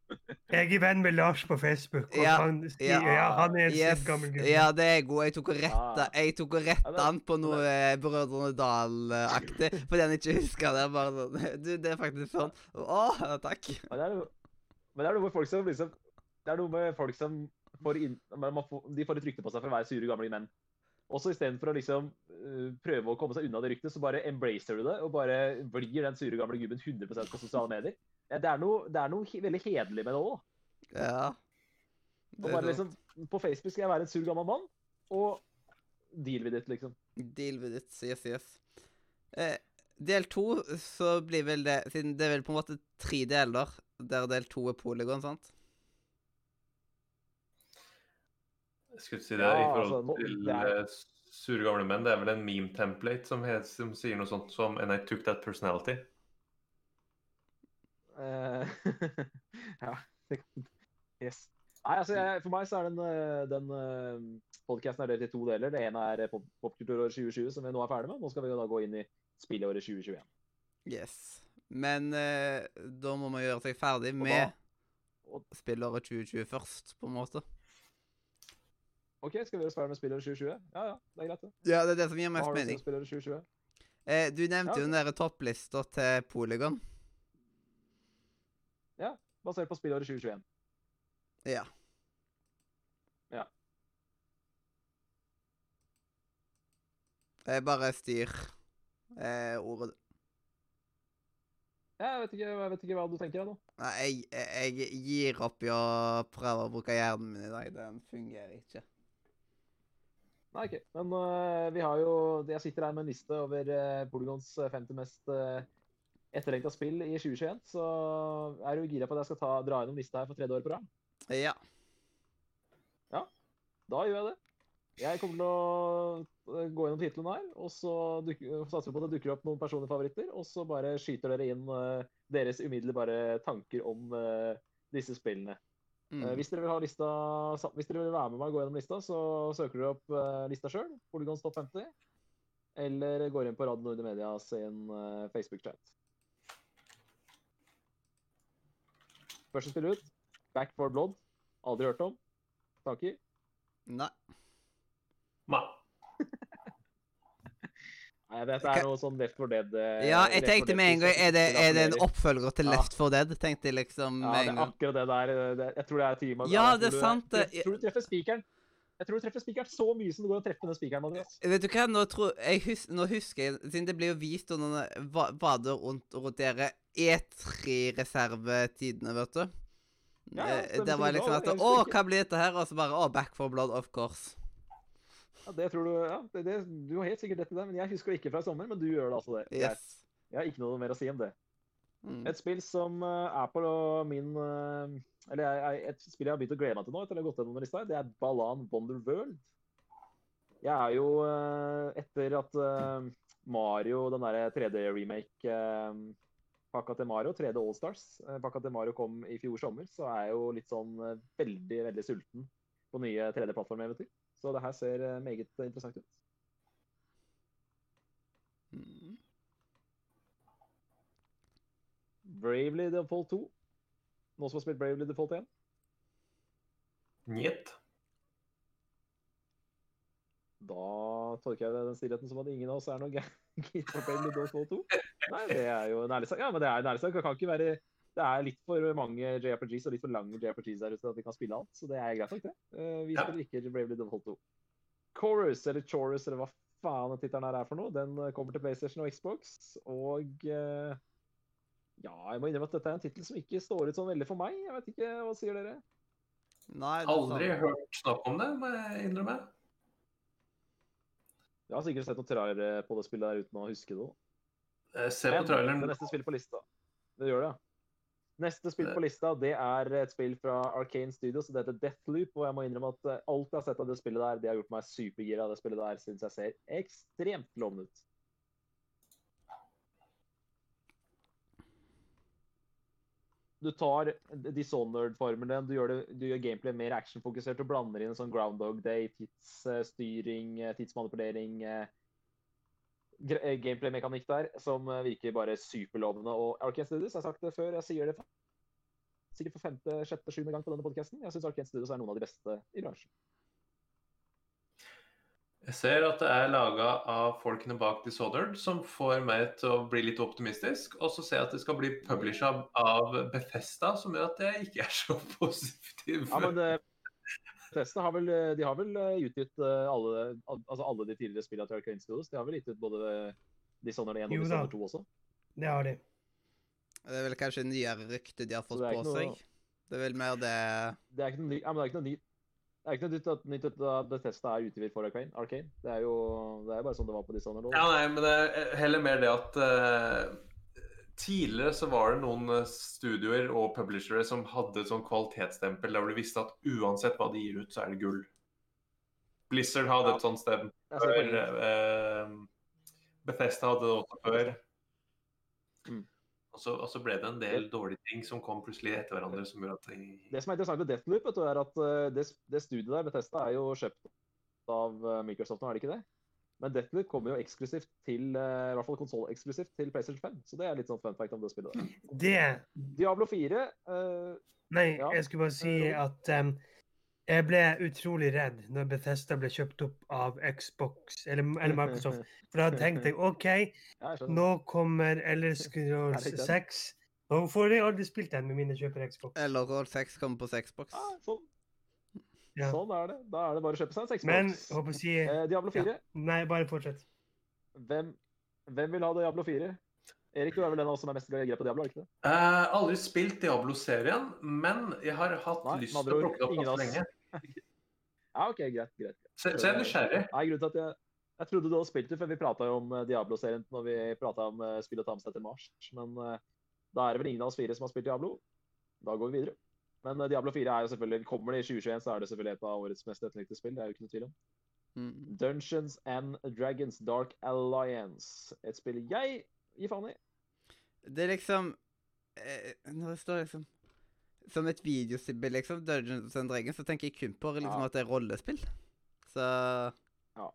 Jeg er venn med Lars på Facebook, og Ja, han ja. ja, han er en Yes, gammel gubbe. ja, det er god. Jeg tok og retta Jeg tok og Ja, retta det- han på noe det. Brødrene Dal-aktig, fordi han ikke huska det. Bare sånn Du, det er faktisk sånn. Å, takk. Men det er noe, men det er noe med folk som liksom Det er noe med folk som får inn, får, De får et rykte på seg for å være sure gamle menn. Og så istedenfor å liksom øh, prøve å komme seg unna det ryktet, så bare embracer du det og bare blir den sure gamle gubben 100% på sosiale medier. Det er noe, det er noe veldig hederlig med det òg. Ja. Det og bare liksom, På Facebook skal jeg være en sur gammel mann, og deal with it, liksom. Deal with it. Yes, yes. Eh, del to, så blir vel det Siden det er vel på en måte tre deler, der del to er polygon, sant? Jeg skulle si det Ja, i forhold altså, til det er- eh, sure gamle menn. Det er vel en meme-template som, som sier noe sånt som And I took that personality. Uh, ja. Yes. Nei, altså, jeg, For meg så er den, eh, den podkasten delt i to deler. Det ene er pop- popkulturåret 2020, som vi nå er ferdig med. Nå skal vi jo da gå inn i spillåret 2021. Yes. Men uh, da må man gjøre seg ferdig Og med da- og- spillåret 2020 først, på en måte. OK, skal vi gjøre med spillåret 2020? Ja, ja, det er greit, det. Ja, det er det som gir mest mening. til 2020? Eh, du nevnte Ja, jo den der topplista til Polygon. Ja, Basert på spillåret 2021. Ja. Ja. Jeg bare styr eh, ordet. Jeg vet, ikke, jeg vet ikke hva du tenker da. Nei, jeg, jeg gir opp i å prøve å bruke hjernen min i dag. Den fungerer ikke. Nei, OK. Men uh, vi har jo Jeg sitter her med en liste over uh, Polygons øh, 50 mest uh, etterlengta spill i 2021. Så er du gira på at jeg skal ta, dra gjennom lista her for tredje år på rad? Ja. Ja, Da gjør jeg det. Jeg kommer til å gå gjennom titlene her, og så satser vi på at det dukker opp noen personlige favoritter. Og så bare skyter dere inn uh, deres umiddelbare tanker om disse spillene. Mm. Eh, Hvis dere vil ha lista, hvis dere vil være med meg og gå gjennom lista, så søker dere opp eh, lista sjøl, Polygons Top 50. Eller går inn på Radio Nordre Media sin eh, Facebook-chat. Første spiller ut, Back for Blood. Aldri hørt om. Tanker? Nei. Ma. Nei, dette er noe sånn Left for Dead eh, Ja, jeg tenkte med en gang Er det, er det en oppfølger til Ja. Left 4 Dead? Tenkte jeg liksom Ja, det er akkurat det der. eh, Det, jeg tror det er teamet. Ja, det er sant. Jeg tror du treffer spikeren. Jeg tror du treffer spikeren så mye som det går å treffe den spikeren, Andreas. Vet du hva, nå, tror, jeg hus, nå husker jeg Siden det blir jo vist under noen vader rundt, og roterer E3-reservetidene, vet du? Ja, ja, det, stemmer Der var liksom Ja, at Å, hva blir dette her? Og så bare Å, Back for Blood, of course. Ja, det tror du, ja, det, det, du har helt sikkert rett i det, men jeg husker det ikke fra i sommer, men du gjør det altså det. Yes. Jeg har ikke noe mer å si om det. Mm. Et spill som eh, er på min eh, Eller jeg, et spill jeg har begynt å glede meg til nå, etter å ha gått gjennom lista, det er Balan Wonder World. Jeg er jo eh, Etter at eh, Mario, den derre 3D-remake-pakka til Mario, 3D Allstars-pakka til Mario kom i fjor sommer, så er jeg jo litt sånn eh, veldig, veldig sulten på nye 3D-plattformeventyr. Så det her ser eh, meget interessant ut. Mm. Bravely Default 2. Noen som har spilt Bravely Default 1? Njet. Da tolker jeg den stillheten som at ingen av oss er noe gærent på Bravely Default 2. Nei, det er jo en ærlig sak. Ja, men det er en ærlig sak. Det kan ikke være det er litt for mange JRPGs og litt for lange JRPGs der ute at vi kan spille alt, så det er greit nok, det. Eh, Vi Ja. spiller ikke Bravely Default 2. Chorus, eller Chorus, eller hva faen tittelen her er for noe, den eh, kommer til PlayStation og Xbox, og eh, ja, jeg må innrømme at dette er en tittel som ikke står ut sånn veldig for meg. Jeg vet ikke, hva sier dere? Nei, Aldri sånn. hørt snakk om det, må jeg innrømme. Jeg har sikkert sett noen trailere på det spillet der uten å huske det. Se på traileren. det neste spillet på lista. Det gjør det, ja. Neste spill Eh. på lista det er et spill fra Arcane Studios. Det heter Deathloop. Og jeg må innrømme at eh, alt jeg har sett av det spillet der, det har gjort meg supergira. Det spillet der syns jeg ser ekstremt lovende ut. Du tar Dishonored-formelen, du, du gjør gameplay mer actionfokusert og blander inn en sånn Groundhog Day, tidsstyring, eh, tidsmanipulering eh, eh, gameplay-mekanikk der som eh, virker bare superlovende. Og Arkane Studios, jeg har sagt det før, jeg sier det sikkert for femte, sjette, sjuende gang på denne podkasten. Jeg syns Arkane Studios er noen av de beste i bransjen. Jeg ser at det er laga av folkene bak Disordered, som får meg til å bli litt optimistisk. Og så ser jeg at det skal bli publisha av Bethesda, som gjør at jeg ikke er så positiv. Ja, men det, Bethesda har vel, eh, de har vel eh, utgitt eh, alle, altså alle de tidligere spillene til Arkane Studios. De har vel gitt ut både Dishonored 1 og Jo. Dishonored 2 også. Det har de. Det er vel kanskje nyere rykte de har fått på noe- seg. Det er vel mer det Det er ikke noe, ny, ja, det er ikke noe ny, det er ikke noe nytt at, nytt at uh, Bethesda er utgiver for Arcane. Arcane. Det er jo det er bare sånn det var på Dishonored. Ja, nei, men det er heller mer det at eh, Tidligere så var det noen eh, studioer og publishere som hadde et sånn kvalitetsstempel der hvor du visste at uansett hva de gir ut, så er det gull. Blizzard hadde et sånt sted før. eh, Bethesda hadde det også før. Mm. Og så, og så ble det en del dårlige ting som kom plutselig etter hverandre. som gjorde at de... Det som er interessant med Deathloop, vet du, er at eh, det, det studiet der, Bethesda, er jo kjøpt av eh, Microsoft nå, er det ikke det? Men Deathloop kommer jo eksklusivt til, eh, i hvert fall konsolleksklusivt til PlayStation 5. Så det er litt sånn fun fact om det spillet. der. Det Diablo 4 uh, Nei, Ja. jeg skulle bare si Eh, at um, jeg ble utrolig redd når Bethesda ble kjøpt opp av Xbox, eller, eller Microsoft. For da tenkte jeg OK, ja, jeg nå kommer Ellers Scrolls Er det ikke 6. Hvorfor har jeg aldri spilt den med mine kjøper Xbox. Eller Roll 6 kommer på Xbox. Ja, sånn, Ja. sånn er det. Da er det bare å kjøpe seg en Men Xbox. Men, håper si Eh, Diablo 4. Nei, bare fortsett. Hvem, hvem vil ha Diablo 4? Erik, du er vel den av oss som er mest grei på Diablo, ikke det? Eh, aldri spilt Diablo-serien, men jeg har hatt Nei, lyst til å plukke det opp ganske lenge. Ja, OK, greit. greit. Så, så jeg er nysgjerrig. Nei, grunnen til at jeg, jeg trodde du hadde spilt det, for vi prata jo om eh, Diablo-serien når vi prata om uh, spillet ta i Mars. Men eh, da er det vel ingen av oss fire som har spilt Diablo. Da går vi videre. Men eh, Diablo 4 er jo selvfølgelig, kommer det i 2021, så er det selvfølgelig et av årets mest etterlengtede spill. Det er jo ikke noe tvil om. Mm. Dungeons and Dragons Dark Alliance. Et spill jeg gir faen i. Det er liksom eh, Når det står liksom Som et videospill, liksom, Dungeons and Dragons, så tenker jeg kun på liksom, Ja. at det er rollespill. Så Ja.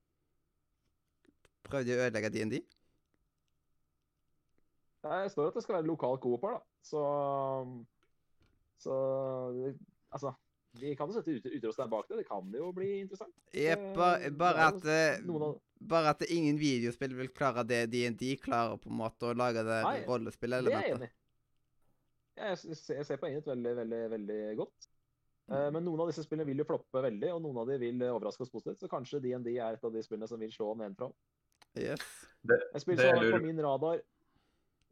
Prøvde jeg å ødelegge DND? Det står at det skal være lokal coop her, da. Så Så Altså. Vi kan jo sette ut- utrustning bak det. Det kan jo bli interessant. Jepp, Eh, bare, bare at eh, Noen av Bare at ingen videospill vil klare det DND klarer, på en måte, å lage det Det er jeg rollespillelementet. enig i. Jeg ser, jeg ser poenget veldig, veldig, veldig godt. Eh, Men noen av disse spillene vil jo floppe veldig, og noen av de vil overraske oss positivt. Så kanskje DND er et av de spillene som vil slå nedenfra. Yes. Et spill Det som var lurer- på min radar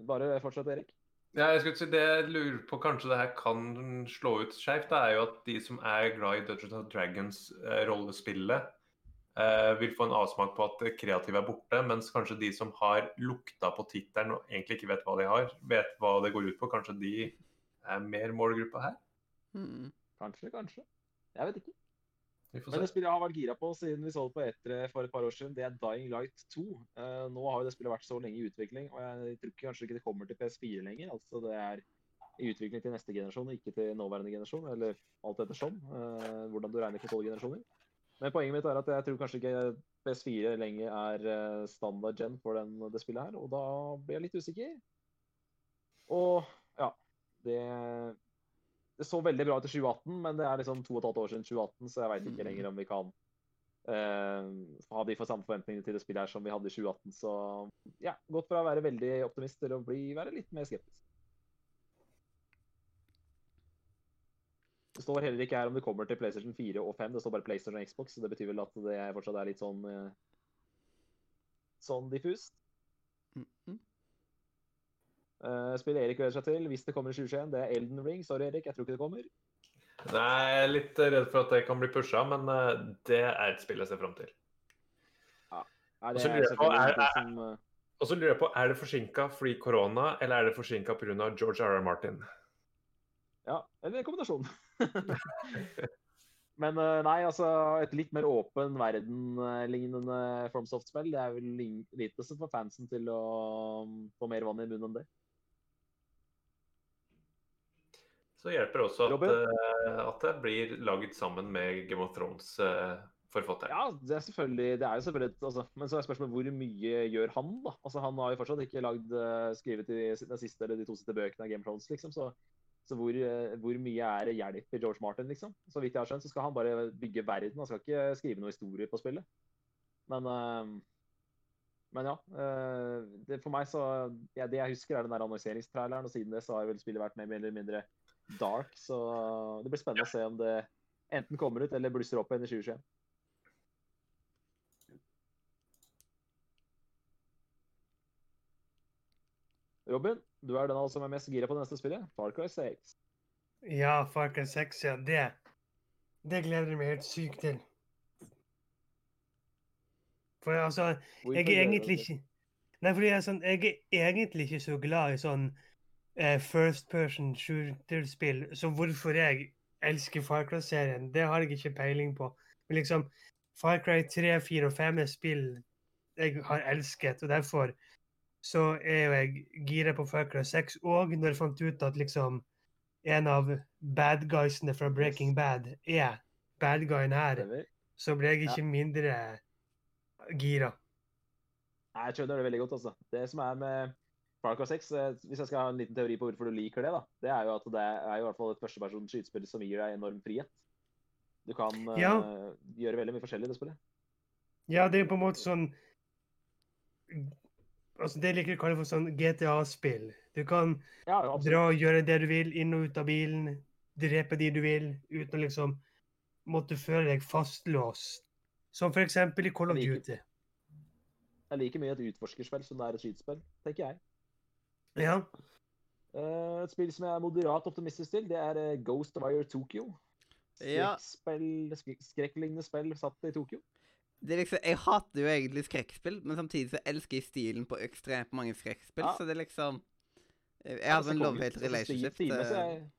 Bare fortsett, Erik. Ja, jeg skulle si Det jeg lurer på kanskje det her kan slå ut skeivt, er jo at de som er glad i Dungeons and Dragons-rollespillet, eh, vil få en avsmak på at det kreative er borte, mens kanskje de som har lukta på tittelen og egentlig ikke vet hva de har, vet hva det går ut på, kanskje de er mer målgruppa her? Mm. Kanskje, kanskje. Jeg vet ikke. Men det spillet jeg har vært gira på siden vi så det på E3 for et par år siden, det er Dying Light 2. Uh, nå har jo det spillet vært så lenge i utvikling, og jeg tror kanskje ikke det kommer til PS4 lenger. Altså det er i utvikling til neste generasjon, ikke til nåværende generasjon, eller alt ettersom. Uh, hvordan du regner kontrollgenerasjoner. Men poenget mitt er at jeg tror kanskje ikke PS4 lenger er eh, standard gen for den, det spillet her, og da blir jeg litt usikker. Og ja, det det så veldig bra ut i 2018, men det er liksom to og et halvt år siden 2018, så jeg veit ikke Mm. lenger om vi kan uh, ha de for samme forventningene til det spillet her som vi hadde i 2018. Så ja, gått fra å være veldig optimist til å bli, være litt mer skeptisk. Det står heller ikke her om det kommer til PlayStation 4 og 5, det står bare PlayStation og Xbox, så det betyr vel at det fortsatt er litt sånn eh, sånn diffust. Mm. Mm. Uh, spillet Erik gleder seg til hvis det kommer i 2021, det er Elden Ring. Sorry, Erik, jeg tror ikke det kommer. Nei, jeg er litt redd for at det kan bli pusha, men eh, det er et spill jeg ser fram til. Ja. Og så lurer jeg på, selvfølgelig er- noe som eh, Og så lurer jeg på, er det forsinka fordi korona, eller er det forsinka pga. George R. R. Martin? Ja, eller en kombinasjon. Men eh, nei, altså et litt mer åpen verden-lignende FromSoft-spill, det er vel lite får fansen til å um, få mer vann i munnen enn det. Så hjelper det også at, eh, at det blir laget sammen med Game of Thrones-forfatteren. Ja, det er selvfølgelig, det er jo selvfølgelig altså, Men så er spørsmålet hvor mye gjør han, da? Altså Han har jo fortsatt ikke lagd, eh, skrevet de, den siste eller de to siste bøkene av Game of Thrones, liksom. Så, så hvor, eh, hvor mye er det hjelp i George Martin, liksom? Så vidt jeg har skjønt, så skal han bare bygge verden. Han skal ikke skrive noe historie på spillet. Men eh, men ja. eh, Det, for meg så ja, Det jeg husker, er den der annonseringstraileren, og siden det så har vel spillet vært mer eller mindre dark. Så det blir spennende å se om det enten kommer ut eller blusser opp igjen i 2021. Robin, du er den av oss som er mest gira på det neste spillet. Far Cry 6. Ja, Far Cry 6, ja. Det, det gleder jeg meg helt sykt til. For altså, jeg er egentlig ikke Nei, fordi jeg er, sånn, jeg er egentlig ikke så glad i sånn eh, first person shooter-spill. Så hvorfor jeg elsker Far Cry-serien, det har jeg ikke peiling på. Men liksom, Far Cry 3, 4 og 5 er spill jeg har elsket, og derfor så er jo jeg gira på Far Cry 6. Og når jeg fant ut at liksom en av bad guysene fra Breaking Bad er bad guyen her, så ble jeg ikke mindre gira. Jeg skjønner det veldig godt, altså. Det som er med Far Cry 6, eh, hvis jeg skal ha en liten teori på hvorfor du liker det, da, det er jo at det er jo i hvert fall et førstepersons skytespill som gir deg enorm frihet. Du kan ja. uh, gjøre veldig mye forskjellig i det spillet. Ja, det er på en måte sånn Altså, det liker jeg å kalle for sånn GTA-spill. Du kan Ja, dra og gjøre det du vil, inn og ut av bilen, drepe de du vil, uten å liksom måtte føle deg fastlåst. Som for eksempel i Call of Duty. Det er like mye et utforskerspill som det er et skytespill, tenker jeg. Ja. Eh, et spill som jeg er moderat optimistisk til, det er eh, Ghost of Fire Tokyo. Skrekklignende spill satt i Tokyo. Det er liksom, jeg hater jo egentlig skrekkspill, men samtidig så elsker jeg stilen på ekstremt mange skrekkspill. Ja. Så det er liksom Jeg Ja, har en konge love-hate stil- relationship til er-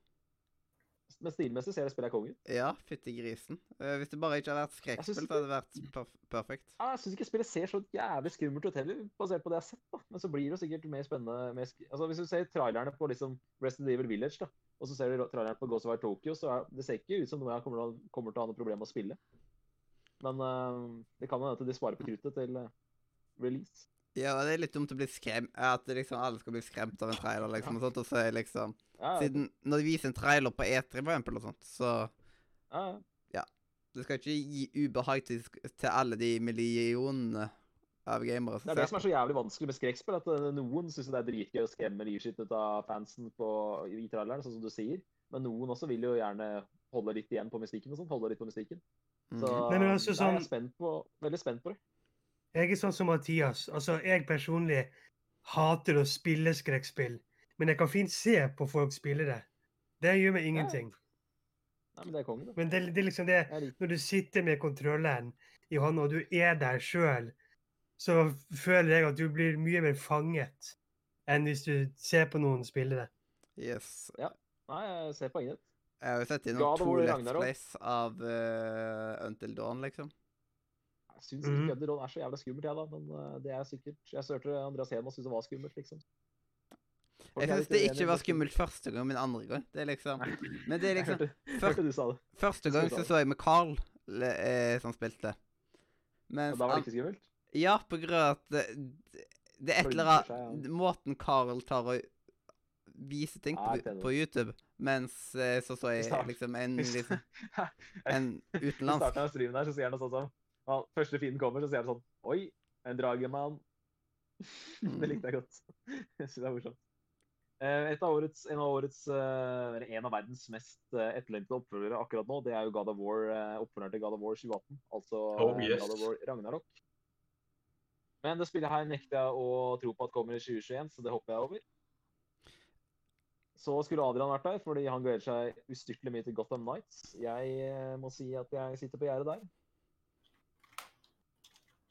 Men stilmessig ser det spillet konge ut. Ja, fytti grisen. Eh, hvis det bare ikke hadde vært skrekkspill, så hadde det vært perf perfekt. Ja, jeg syns ikke spillet ser så jævlig skummelt ut heller, basert på det jeg har sett. da. Men så blir det jo sikkert mer spennende mer sk altså, Hvis du ser trailerne på liksom Resident Evil Village, da, og så ser du trailerne på Ghost of War Tokyo, så er, det ser ikke ut som noe jeg kommer, til å- kommer til å ha noe problem med å spille. Men uh, det kan hende at de sparer på kruttet til uh, release. Ja, det er litt dumt å bli skremt At liksom alle skal bli skremt av en trailer, liksom, og sånt, og så er liksom Ja, Siden når de viser en trailer på E3, for eksempel, og sånt, så ja, ja. Det skal ikke gi ubehag til, til alle de millionene av gamere Det er det som er så jævlig vanskelig med skrekkspill. At eh, noen syns det er dritgøy å skremme livskiten ut av fansen på, i traileren, sånn som du sier. Men noen også vil jo gjerne holde litt igjen på mystikken og sånn. Holde litt på mystikken. Så Nei, men altså nei, jeg er sånn- spent på, veldig spent på det. Jeg er sånn som Mathias. Altså, jeg personlig hater å spille skrekkspill. Men jeg kan fint se på folk spille det. Det gjør meg ingenting. Nei, men det er kongen, da. Men det, det er liksom det Når du sitter med kontrolleren i hånda, og du er der sjøl, så føler jeg at du blir mye mer fanget enn hvis du ser på noen spille det. Yes. Nei, jeg ser poenget ditt. Jeg har jo sett inn noen to Let's place Plays av uh, Until Dawn, liksom. Jeg syns Mhm. ikke Underdog er så jævla skummelt, jeg, da. Men eh, det er sikkert Jeg hørte Andreas Hedman syntes det var skummelt, liksom. Folk Jeg syns det ikke var skummelt første gang, men andre gang. Det er liksom Men det er liksom hørte, før, hørte du sa det. Første gang så så jeg med Carl le- eh, som spilte. Og Mens da var det ikke skummelt? Ja, på grunn av at det, det er et eller annet Måten Carl tar og viser ting på, på YouTube, mens eh, så så jeg liksom en, liksom, en I starten av streamen der så sier han noe sånt som ja, Første fienden kommer, så sier jeg sånn Oi, en dragemann. det likte jeg godt. Jeg synes det er morsomt. Eh, Et av årets, en av årets, eh, eller en av verdens mest eh, etterlengtede oppfølgere akkurat nå, det er jo God of War, oppfølgeren til God of War 2018. Altså Oh, yes. God of War Ragnarok. Men det spillet her nekter jeg å tro på at kommer i 2021, så det hopper jeg over. Så skulle Adrian vært der, fordi han gleder seg ustyrtelig mye til Gotham Nights. Jeg må si at jeg sitter på gjerdet der.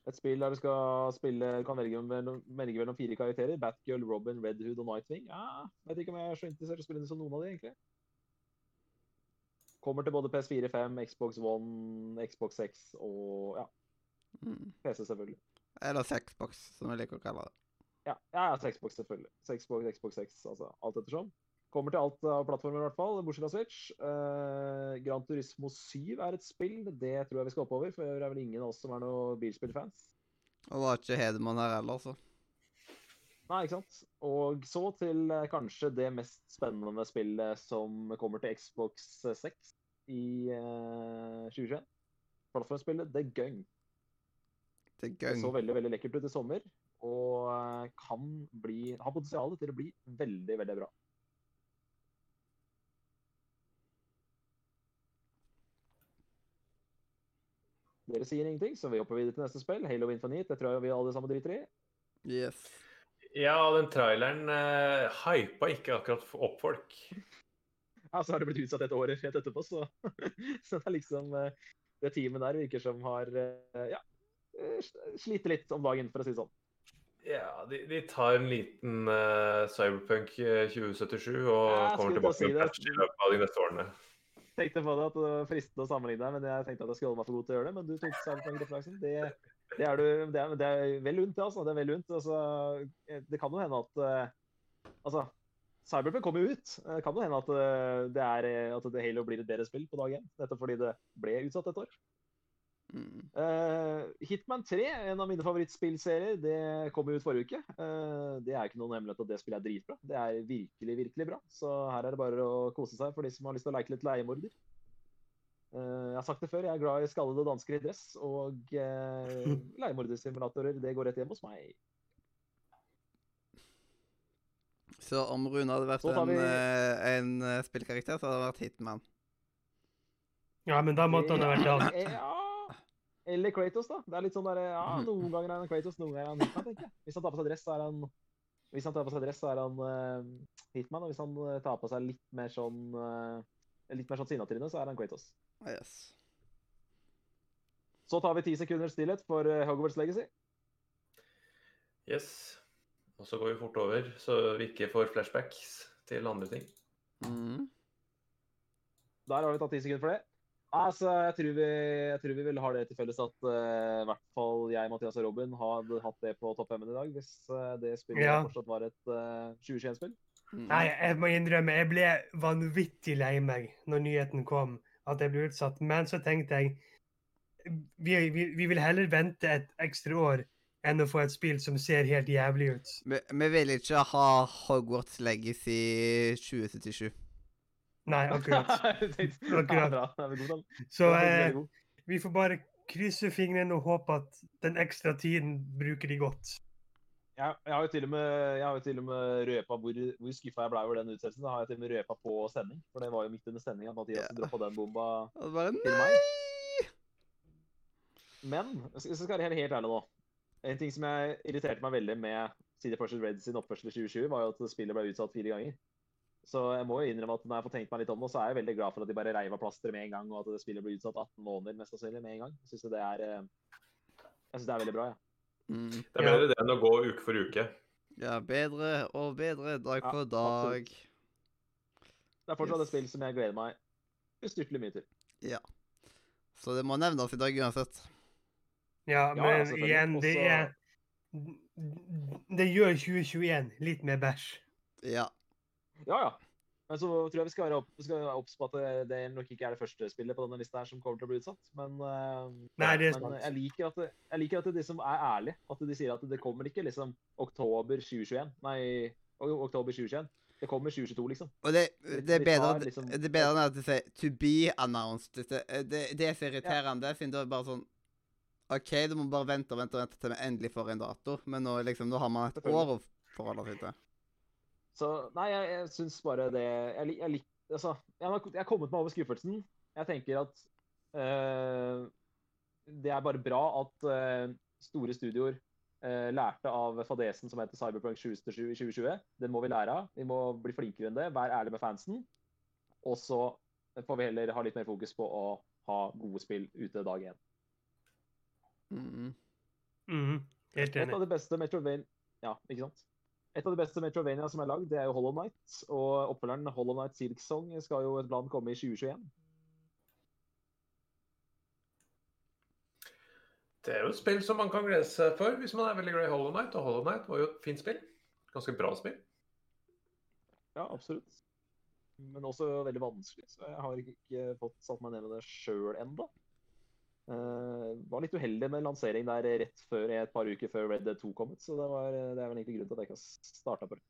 Et spill der du skal spille, kan velge mellom, velge mellom fire karakterer. Batgirl, Robin, Red Hood og Nightwing. Ja, vet ikke om jeg er så interessert i å spille som noen av de, egentlig. Kommer til både PS4, 5, Xbox One, Xbox 6 og ja, mm. PC, selvfølgelig. Eller Sexbox, som jeg liker å kalle det. Ja, ja altså Xbox, selvfølgelig. Xbox, Xbox 6, altså alt ettersom. Kommer til alt av plattformer, i hvert fall, bortsett fra Switch. Uh, Gran Turismo 7 er et spill. Det tror jeg vi skal hoppe over, for det er vel ingen av oss som er noen bilspillfans. Og var ikke Hedemann her heller, så. Nei, ikke sant? Og så til uh, kanskje det mest spennende spillet som kommer til Xbox 6 i uh, 2021. Plattformspillet The Gung. Det er Det så veldig veldig lekkert ut i sommer, og eh, kan bli, har potensial til å bli veldig, veldig bra. Dere sier ingenting, så vi hopper videre til neste spill. Halo Infinite. Det tror jeg vi alle sammen driter i. Yes. Ja, den traileren uh, hypa ikke akkurat opp folk. Ja, så har det blitt utsatt et år rett etterpå, så, så det er liksom uh, Det teamet der virker som har uh, ja, eh, sliter litt om dagen, for å si det sånn. Ja, de, de tar en liten uh, Cyberpunk eh, 2077 og Ja, kommer tilbake med si en patch i løpet av de neste årene. Tenkte på det at det var fristende å sammenligne deg, men jeg tenkte at jeg skulle holde meg for god til å gjøre det. Men du tok cyberpunk-referansen. Det, det, er du- det, det er vel unt, det. altså. Det er vel unt. Altså, eh, det kan jo hende at eh, Altså, Cyberpunk kommer jo ut. Det kan jo hende at, eh, det er, eh, at Halo blir et bedre spill på dag én. Nettopp fordi det ble utsatt et år. Mm. Eh, Hitman 3, en av mine favorittspillserier, det kom ut forrige uke. Uh, det er ikke noen hemmelighet at det spillet er dritbra. Det er virkelig, virkelig bra. Så her er det bare å kose seg for de som har lyst til å leke litt leiemorder. Uh, jeg har sagt det før, jeg er glad i skallede dansker i dress, og uh, leiemordersimulatorer, det går rett hjem hos meg. Så om Rune hadde vært vi... en, en spillkarakter, så hadde det vært Hitman. Ja, men da måtte han ha vært han. Ja. Eller Kratos, da. Det er litt sånn der, ja, Noen ganger er han Kratos, noen ganger er han Hitman. tenker jeg. Hvis han tar på seg dress, så er han hvis han tar på seg dress, så er han uh, Hitman. Og hvis han eh, tar på seg litt mer sånn uh, litt mer sånn sinnatryne, så er han Kratos. Yes. Så tar vi ti sekunders stillhet for Hogwarts Legacy. Yes. Og så går vi fort over, så vi ikke får flashbacks til andre ting. Mm. Der har vi tatt ti sekunder for det. Altså, jeg tror vi, jeg tror vi vil ha det til felles at uh, i hvert fall jeg, Mathias og Robin hadde hatt det på topp 5 i dag, hvis uh, det spillet Ja. fortsatt var et uh, 2021-spill. Mm. Nei, jeg må innrømme, jeg ble vanvittig lei meg når nyheten kom at jeg ble utsatt. Men så tenkte jeg vi, vi, vi vil heller vente et ekstra år enn å få et spill som ser helt jævlig ut. Vi, vi vil ikke ha Hogwarts Legacy 2077. Nei, akkurat. Akkurat. Så eh, vi får bare krysse fingrene og håpe at den ekstra tiden bruker de godt. Jeg, jeg har jo til og med, jeg har jo til og med røpa hvor, hvor skuffa jeg ble over den utsettelsen. Da har jeg til og med røpa på sending, for det var jo midt under sendinga. Mathias yeah. droppa den bomba bare til meg. Men så skal, jeg være helt ærlig nå. En ting som jeg irriterte meg veldig med CD Projekt Red sin oppførsel i 2020, var jo at spillet ble utsatt fire ganger. Så jeg må jo innrømme at når jeg får tenkt meg litt om det, så er jeg veldig glad for at de bare reiv av plasteret med en gang, og at det spillet blir utsatt 18 måneder mest sannsynlig med en gang. Jeg syns det er eh, Jeg synes det er veldig bra, jeg. Mm. Det er bedre det enn å gå uke for uke. Ja, bedre og bedre dag Ja, for dag. Det er fortsatt Yes. et spill som jeg gleder meg ustyrtelig mye til. Ja. Så det må nevnes i dag uansett. Ja, Ja, men ja, igjen, det er Det gjør 2021 litt mer bæsj. Ja. Ja, ja. Men så tror jeg vi skal være obs på at det, nok ikke er det første spillet på denne lista her som kommer til å bli utsatt. Men, eh, Nei, det er men jeg liker at, det, jeg liker at det, de som er ærlige, at de sier at det kommer ikke liksom oktober 2021. Nei, oktober 2021. Det kommer 2022, liksom. Og det, det, er bedre, tar liksom- det er bedre enn at de sier 'to be announced'. Det, det, det er så irriterende, siden det er bare sånn OK, du må bare vente og vente og vente til vi endelig får en dato, men nå, liksom, nå har man et år å forholde seg til. Så nei, jeg, jeg syns bare det Jeg, jeg, altså, jeg, har, jeg har kommet meg over skuffelsen. Jeg tenker at uh, det er bare bra at uh, store studioer uh, lærte av fadesen som heter Cyberpunk 2077 i 2020. Den må vi lære av. Vi må bli flinkere enn det. Vær ærlig med fansen. Og så får vi heller ha litt mer fokus på å ha gode spill ute dag én. Mm. Mm, Helt Et av de beste Metrovania Ja, ikke sant? Et av de beste Metrovania som er lagd, det er jo Hollow Knight. Og oppfølgeren Hollow Knight Silk Song skal jo et blant komme i 2021. Det er jo et spill som man kan glede seg for hvis man er veldig glad i Hollow Knight. Og Hollow Knight var jo et fint spill. Ganske bra spill. Ja, absolutt. Men også veldig vanskelig, så jeg har ikke fått satt meg ned med det sjøl ennå. Uh, var litt uheldig med lansering der rett før et par uker før Red Dead 2 kom ut, så det, var, det er vel egentlig grunnen til at jeg ikke har starta på det.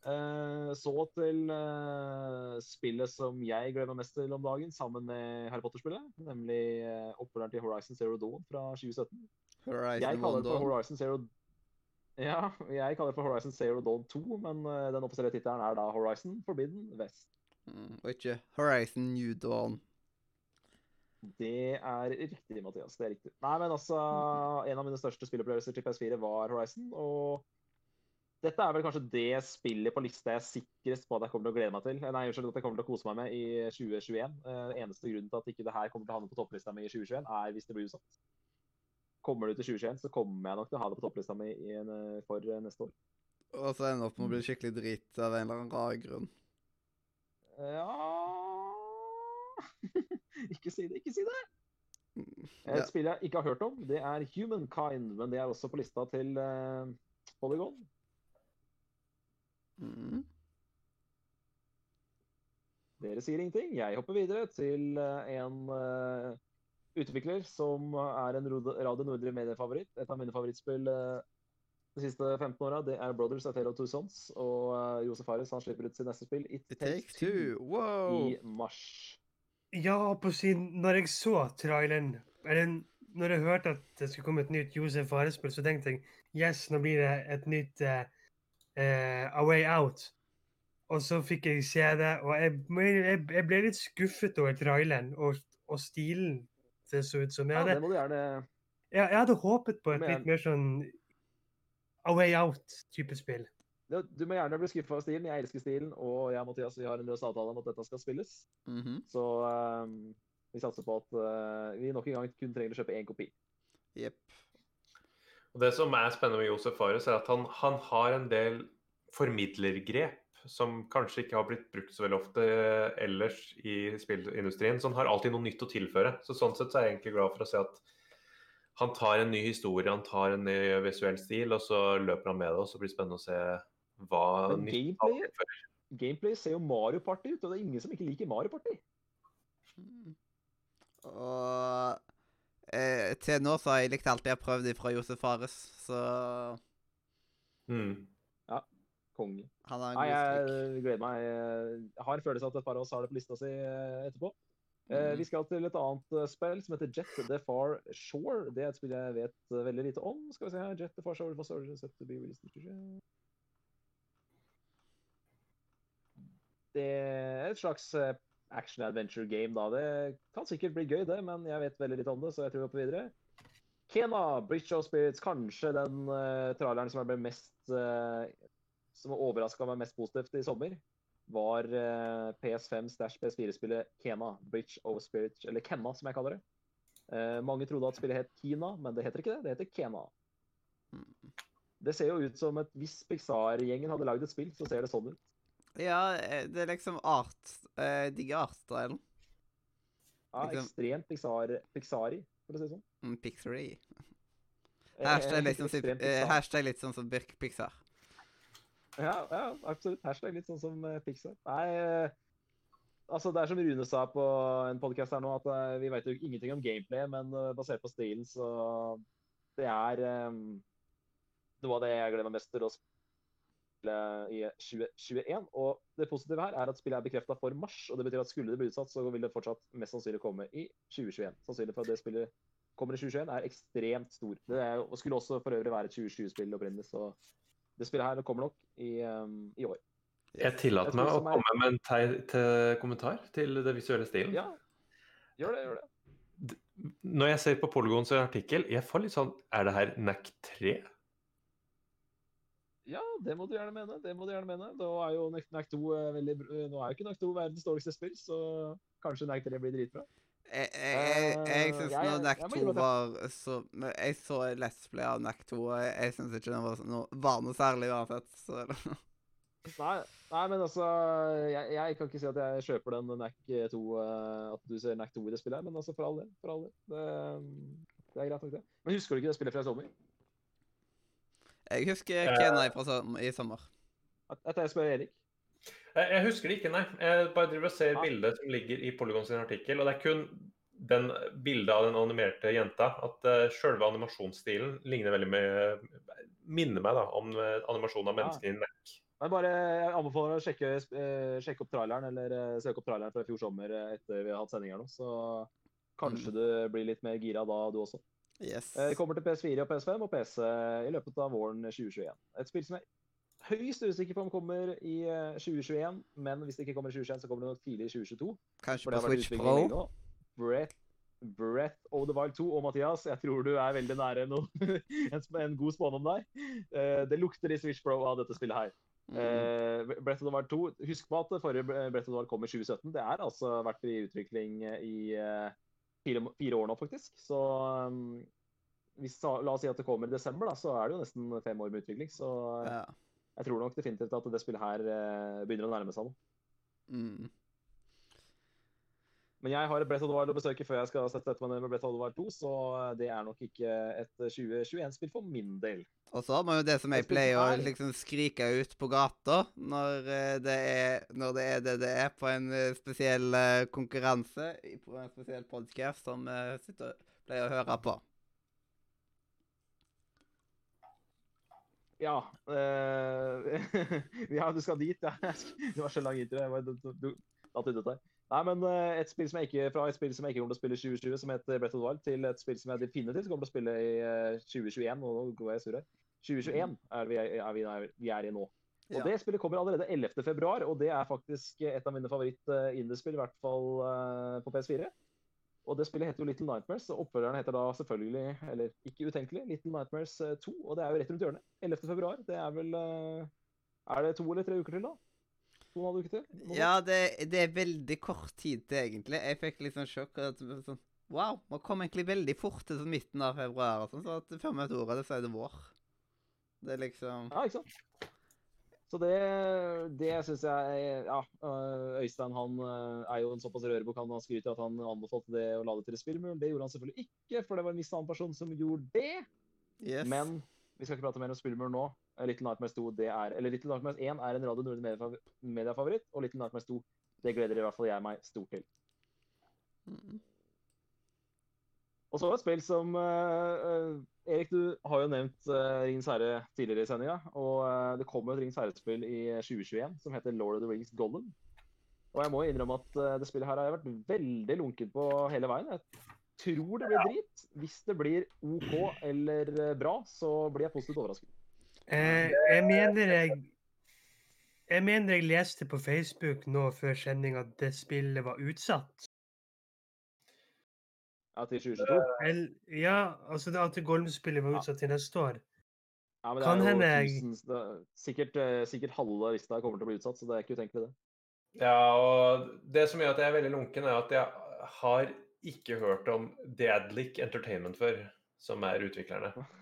Uh, så til uh, spillet som jeg gleder meg mest til om dagen, sammen med Harry Potter-spillet. Nemlig uh, oppfølgeren til Horizon Zero Dawn fra 2017. Jeg Horizon kaller det for Horizon Zero Ja, jeg kaller det for Horizon Zero Dawn 2, men eh, den offisielle tittelen er da Horizon Forbidden West. Mm, og ikke Horizon New Dawn. Det er riktig, Mathias. Det er riktig. Nei, men altså, En av mine største spillopplevelser til PS4 var Horizon. Og dette er vel kanskje det spillet på lista jeg er sikrest på at jeg kommer til å glede meg til. Nei, unnskyld, at jeg kommer til å kose meg med i 2021. Eh, eneste grunnen til at ikke det her kommer til å havne på topplista mi i 2021, er hvis det blir utsatt. Kommer det til 2021, så kommer jeg nok til å ha det på topplista mi i en, eh, for eh, neste år. Og så ender opp med å bli skikkelig drit av en eller annen rar grunn. Ja ikke si det, ikke si det! Et spill jeg ikke har hørt om, det er Humankind, men det er også på lista til uh, Polygon. Mm. Dere sier ingenting. Jeg hopper videre til eh, en uh, utvikler som er en Radio Nordre mediefavoritt. Et av mine favorittspill uh, de siste 15 åra, det er Brothers A Tale of Two Sons. Og uh, Josef Fares han slipper ut sitt neste spill, It, It takes two. Wow! i mars. Ja, på sin Når jeg så traileren Eller når jeg hørte at det skulle komme et nytt Josef Fares-spill, så tenkte jeg yes, nå blir det et nytt uh, uh, A Way Out. Og så fikk jeg se det, og jeg, jeg, jeg ble litt skuffet over traileren og, og stilen det så ut som. Jeg Ja, det hadde, må du gjerne jeg, jeg hadde håpet på et litt mer sånn A Way Out-type spill. Du, du må gjerne bli skuffa av stilen. Jeg elsker stilen, og jeg og Mathias vi har en løs avtale om at dette skal spilles. Mhm. Så um, vi satser på at uh, vi nok en gang kun trenger å kjøpe én kopi. Jepp. Og Det som er spennende med Josef Fares, er at han, han har en del formidlergrep som kanskje ikke har blitt brukt så veldig ofte eh, ellers i spillindustrien. Så han har alltid noe nytt å tilføre. Så Sånn sett så er jeg egentlig glad for å se at han tar en ny historie, han tar en ny visuell stil, og så løper han med det. Og så blir det spennende å se hva han gameplay- ser jo Mario Party ut, og det er ingen som ikke liker Mario Party. Mm. Og eh, til nå så har jeg likt alt jeg har prøvd fra Josef Fares, så Mm. Konge. han har en Nei, god streak. jeg gleder meg. Jeg har en følelse av at et par av oss har det på lista si eh, etterpå. Eh, Mhm. Vi skal til et annet eh, spill som heter Jet The Far Shore. Det er et spill jeg vet veldig lite om. Skal vi se her. Jet The Far Shore was ordered set to be released in 2020. Det er et slags eh, action adventure game, da. Det kan sikkert bli gøy, det, men jeg vet veldig litt om det, så jeg tror vi hopper videre. Kena, Bridge of Spirits, kanskje den uh, traileren som jeg ble mest uh, Som overraska meg mest positivt i sommer, var uh, PS5 stæsj PS4-spillet Kena, Bridge of Spirits, eller Kenna, som jeg kaller det. Uh, mange trodde at spillet het Kina, men det heter ikke det. Det heter Kena. Mm. Det ser jo ut som et hvis Pixar-gjengen hadde lagd et spill, så ser det sånn ut. Ja, eh, det er liksom art eh, Digger art-stylen. Ja, Liksom- ekstremt Pixar, Pixari, for å si det sånn. Mm, Pixary. Eh, Hashtag litt, sånn, eh, hashtag litt sånn som Birk Pixar. Ja, ja, absolutt. Hashtag litt sånn som Pixar. Nei, altså det er som Rune sa på en podcast her nå, at vi vet jo ingenting om gameplay, men basert på stilen, så det er um, noe av det jeg gleder meg mest til å i 2021. Og det positive her er at spillet er bekrefta for mars, og det betyr at skulle det bli utsatt, så vil det fortsatt mest sannsynlig komme i 2021. Sannsynlig for at det spillet kommer i 2021 er ekstremt stor. Det er, og skulle også for øvrig være et 2020-spill opprinnelig, så det spillet her kommer nok i, um, i år. Jeg tillater meg å komme med en teir, til kommentar til det visuelle stilen. Ja, gjør det, gjør det. Når jeg ser på Polygons artikkel, jeg får litt sånn Er det her NAC 3? Ja, det må du gjerne mene. Det må du gjerne mene. Da er jo NAC NAC 2 eh, veldig eh, Nå er jo ikke NAC 2 verdens dårligste spill, så kanskje NAC 3 blir dritbra. Jeg, jeg, jeg, jeg Eh, syns når NAC jeg må 2 innrømme var så Jeg så Let's Play av NAC 2, og jeg, jeg syns ikke den var, noe, var noe særlig uansett. Så Nei, nei, men altså jeg, jeg kan ikke si at jeg kjøper den NAC 2 eh, At du ser NAC 2 i det spillet her, men altså for all del. For all del. Det, det er greit nok, det. Men husker du ikke det spillet fra i sommer? Jeg husker Kenai Kena fra som, i sommer. At, jeg spør Erik. Jeg, jeg husker det ikke, nei. Jeg bare driver og ser Ja. bildet som ligger i Polygon sin artikkel. Og det er kun den bildet av den animerte jenta. At uh, sjølve animasjonsstilen ligner veldig med Minner meg da om uh, animasjonen av Ja. i Neck. Men bare jeg anbefaler å sjekke, eh, sjekke opp traileren, eller eh, søke opp traileren fra i fjor sommer eh, etter vi har hatt sending her nå. Så kanskje du blir litt mer gira da, du også. Yes. Eh, Det kommer til PS4 og PS5 og PC i løpet av våren 2021. Et spill som jeg er høyst usikker på om kommer i eh, 2021, men hvis det ikke kommer i 2021, så kommer det nok tidlig i 2022. Kanskje på Switch Pro. Breath, Breath of the Wild 2 og Mathias, jeg tror du er veldig nære noe, en, god spådom der. Eh, Det lukter i Switch Pro av dette spillet her. Mm. Eh, Breath of the Wild 2, husk på at forrige Breath of the Wild kom i 2017. Det er altså vært i utvikling i eh, fire, fire år nå, faktisk. Så um, hvis, la oss si at det kommer i desember, da, så er det jo nesten fem år med utvikling. Så Ja. jeg tror nok definitivt at det spillet her eh, begynner å nærme seg noe. Mm. Men jeg har et Brett Oddvar å besøke før jeg skal sette meg ned med Brett Oddvar 2, så eh, det er nok ikke et 2021-spill for min del. Og så har man jo det som jeg pleier å liksom skrike ut på gata når eh, det er, når det, er det det er på en eh, spesiell eh, konkurranse, på en spesiell podcast som sitter, pleier å høre på. Ja. Øh, ja, du skal dit, ja. Det var så lang intro. Jeg var, du, du, du, datt ut der. Nei, men eh, et spill som jeg ikke, fra et spill som jeg ikke kommer til å spille i 2020, som heter Breath of the Wild, til et spill som jeg definitivt kommer til å spille i eh, 2021. Og nå går jeg sur her. 2021 er vi, er vi, er vi er i nå. Og Ja. det spillet kommer allerede 11. februar, og det er faktisk et av mine favoritt-indiespill, i hvert fall eh, på PS4. Og det spillet heter jo Little Nightmares, og oppfølgeren heter da selvfølgelig, eller ikke utenkelig, Little Nightmares eh, 2. Og det er jo rett rundt hjørnet. 11. februar. Det er vel eh, Er det to eller tre uker til, da? To og en halv til? Ja, det, det er veldig kort tid til, egentlig. Jeg fikk litt sånn sjokk. At, sånn, wow, man kom egentlig veldig fort til sånn midten av februar. og sånn, så at før vi vet ordet, så er det vår. Det er liksom Ja, ikke sant? Så det, det syns jeg Ja, øh, Øystein han øh, er jo en såpass rørebukk. Han av at han anbefalte det å lade til et spill, men det gjorde han selvfølgelig ikke, for det var en viss annen person som gjorde det. Yes. Men vi skal ikke prate mer om spillmuren nå. Little Nightmares 2 det er, eller Little Nightmares 1 er en Radio Nordre Media-favoritt, og Little Nightmares 2 det gleder i hvert fall jeg meg stort til. Mm. Og så et spill som eh, Erik, du har jo nevnt uh, Ringens herre tidligere i sendinga. Og uh, det kommer et Ringens herre-spill i 2021 som heter Lord of the Rings Gollum. Og jeg må innrømme at uh, det spillet her har jeg vært veldig lunken på hele veien. Jeg tror det blir drit. Hvis det blir OK eller bra, så blir jeg positivt overrasket. Eh, jeg mener jeg Jeg mener jeg leste på Facebook nå før sending at det spillet var utsatt. Ja, til 2022. El, ja, altså det at Golm-spillet var Ja. utsatt til neste år. Ja, men det Kan er jo hende jeg- tusens, det, er sikkert, eh, sikkert halve lista kommer til å bli utsatt, så det er ikke utenkelig, det. Ja, og det som gjør at jeg er veldig lunken, er at jeg har ikke hørt om Deadlick Entertainment før, som er utviklerne.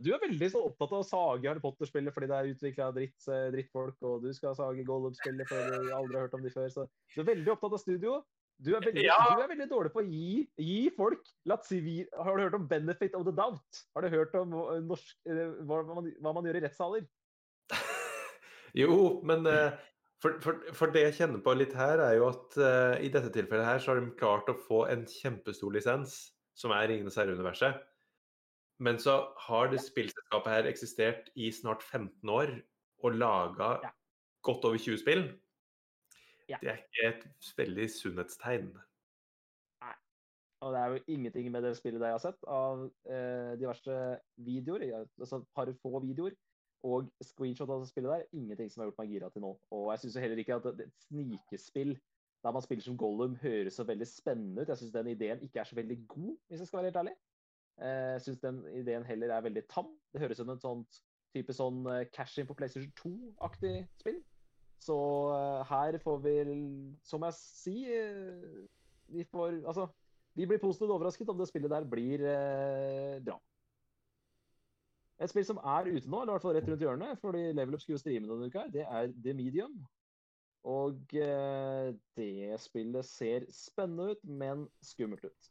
Du er veldig så opptatt av å sage Harry Potter-spillet fordi det er utvikla dritt, eh, drittfolk, og du skal sage Gollum-spillet fordi du aldri har hørt om de før. Så du er veldig opptatt av studio. Du er veldig, Ja. du er veldig dårlig på å gi, gi folk latsivi... Har du hørt om benefit of the doubt? Har du hørt om eh, norsk, eh, hva, man, hva man gjør i rettssaler? Jo, men for, for, for det jeg kjenner på litt her, er jo at uh, i dette tilfellet her så har de klart å få en kjempestor lisens, som er Ringenes herre-universet. Men så har det spillselskapet her eksistert i snart 15 år og laga Ja. godt over 20 spill. Ja. Det er ikke et veldig sunnhetstegn. Nei. Og det er jo ingenting med det spillet jeg har sett av eh, diverse videoer, altså et par få videoer, og screenshot av det spillet der, ingenting som har gjort meg gira til nå. Og jeg syns heller ikke at et et snikespill der man spiller som Gollum, høres så veldig spennende ut. Jeg syns den ideen ikke er så veldig god, hvis jeg skal være helt ærlig. Eh, Jeg syns den ideen heller er veldig tam. Det høres ut som et sånt type sånn eh, cash in på PlayStation 2-aktig spill. Så eh, her får vi, som jeg sier, vi får Altså, vi blir positivt overrasket om det spillet der blir eh, bra. Et spill som er ute nå, eller i hvert fall rett rundt hjørnet, fordi Level Up skulle streame denne uka, det er The Medium. Og eh, det spillet ser spennende ut, men skummelt ut.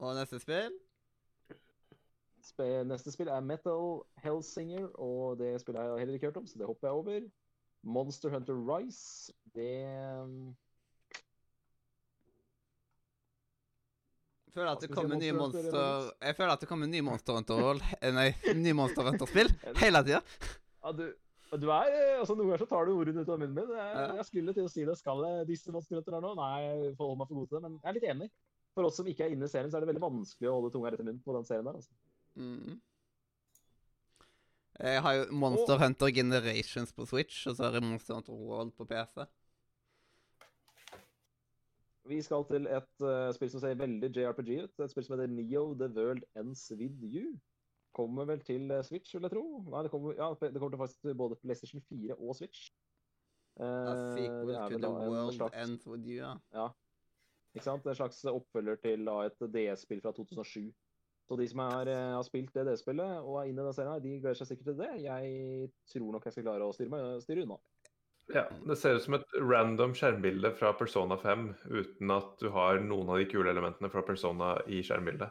Og neste spill? Sp neste spill er Metal Hellsinger, og det spillet har jeg heller ikke hørt om, så det hopper jeg over. Monster Hunter Rise, det føler at det kommer nye Monster. Jeg føler at det kommer nye Monster Hunter-roll Nei, nye Monster Hunter-spill hele tida. Ja, du, du er, eh, altså Noen ganger så tar du ordene ut av munnen min. Jeg, jeg skulle til å si det. Skal jeg disse Monster Hunter her nå? Nei, jeg får holde meg for god til det. Men jeg er litt enig. For oss som ikke er inne i serien, så er det veldig vanskelig å holde tunga rett i munnen på den serien der. altså. Mm. Jeg har jo Monster Hunter Generations på Switch, og så har jeg Monster Hunter World på PC. Vi skal til et uh, spill som ser veldig JRPG ut. Et spill som heter Neo The World Ends With You. Kommer vel til eh, Switch, vil jeg tro. Nei, det kommer, ja, det kommer til faktisk til både PlayStation 4 og Switch. A Eh, sequel er to The World Ends With You, ja. Ikke sant? En slags oppfølger til da, et DS-spill fra 2007. Så de som er, eh, har spilt det DS-spillet og er inne i den serien, de gleder seg sikkert til det. Jeg tror nok jeg skal klare å styre, meg, styre unna. Ja, Det ser ut som et random skjermbilde fra Persona 5 uten at du har noen av de kule elementene fra Persona i skjermbildet.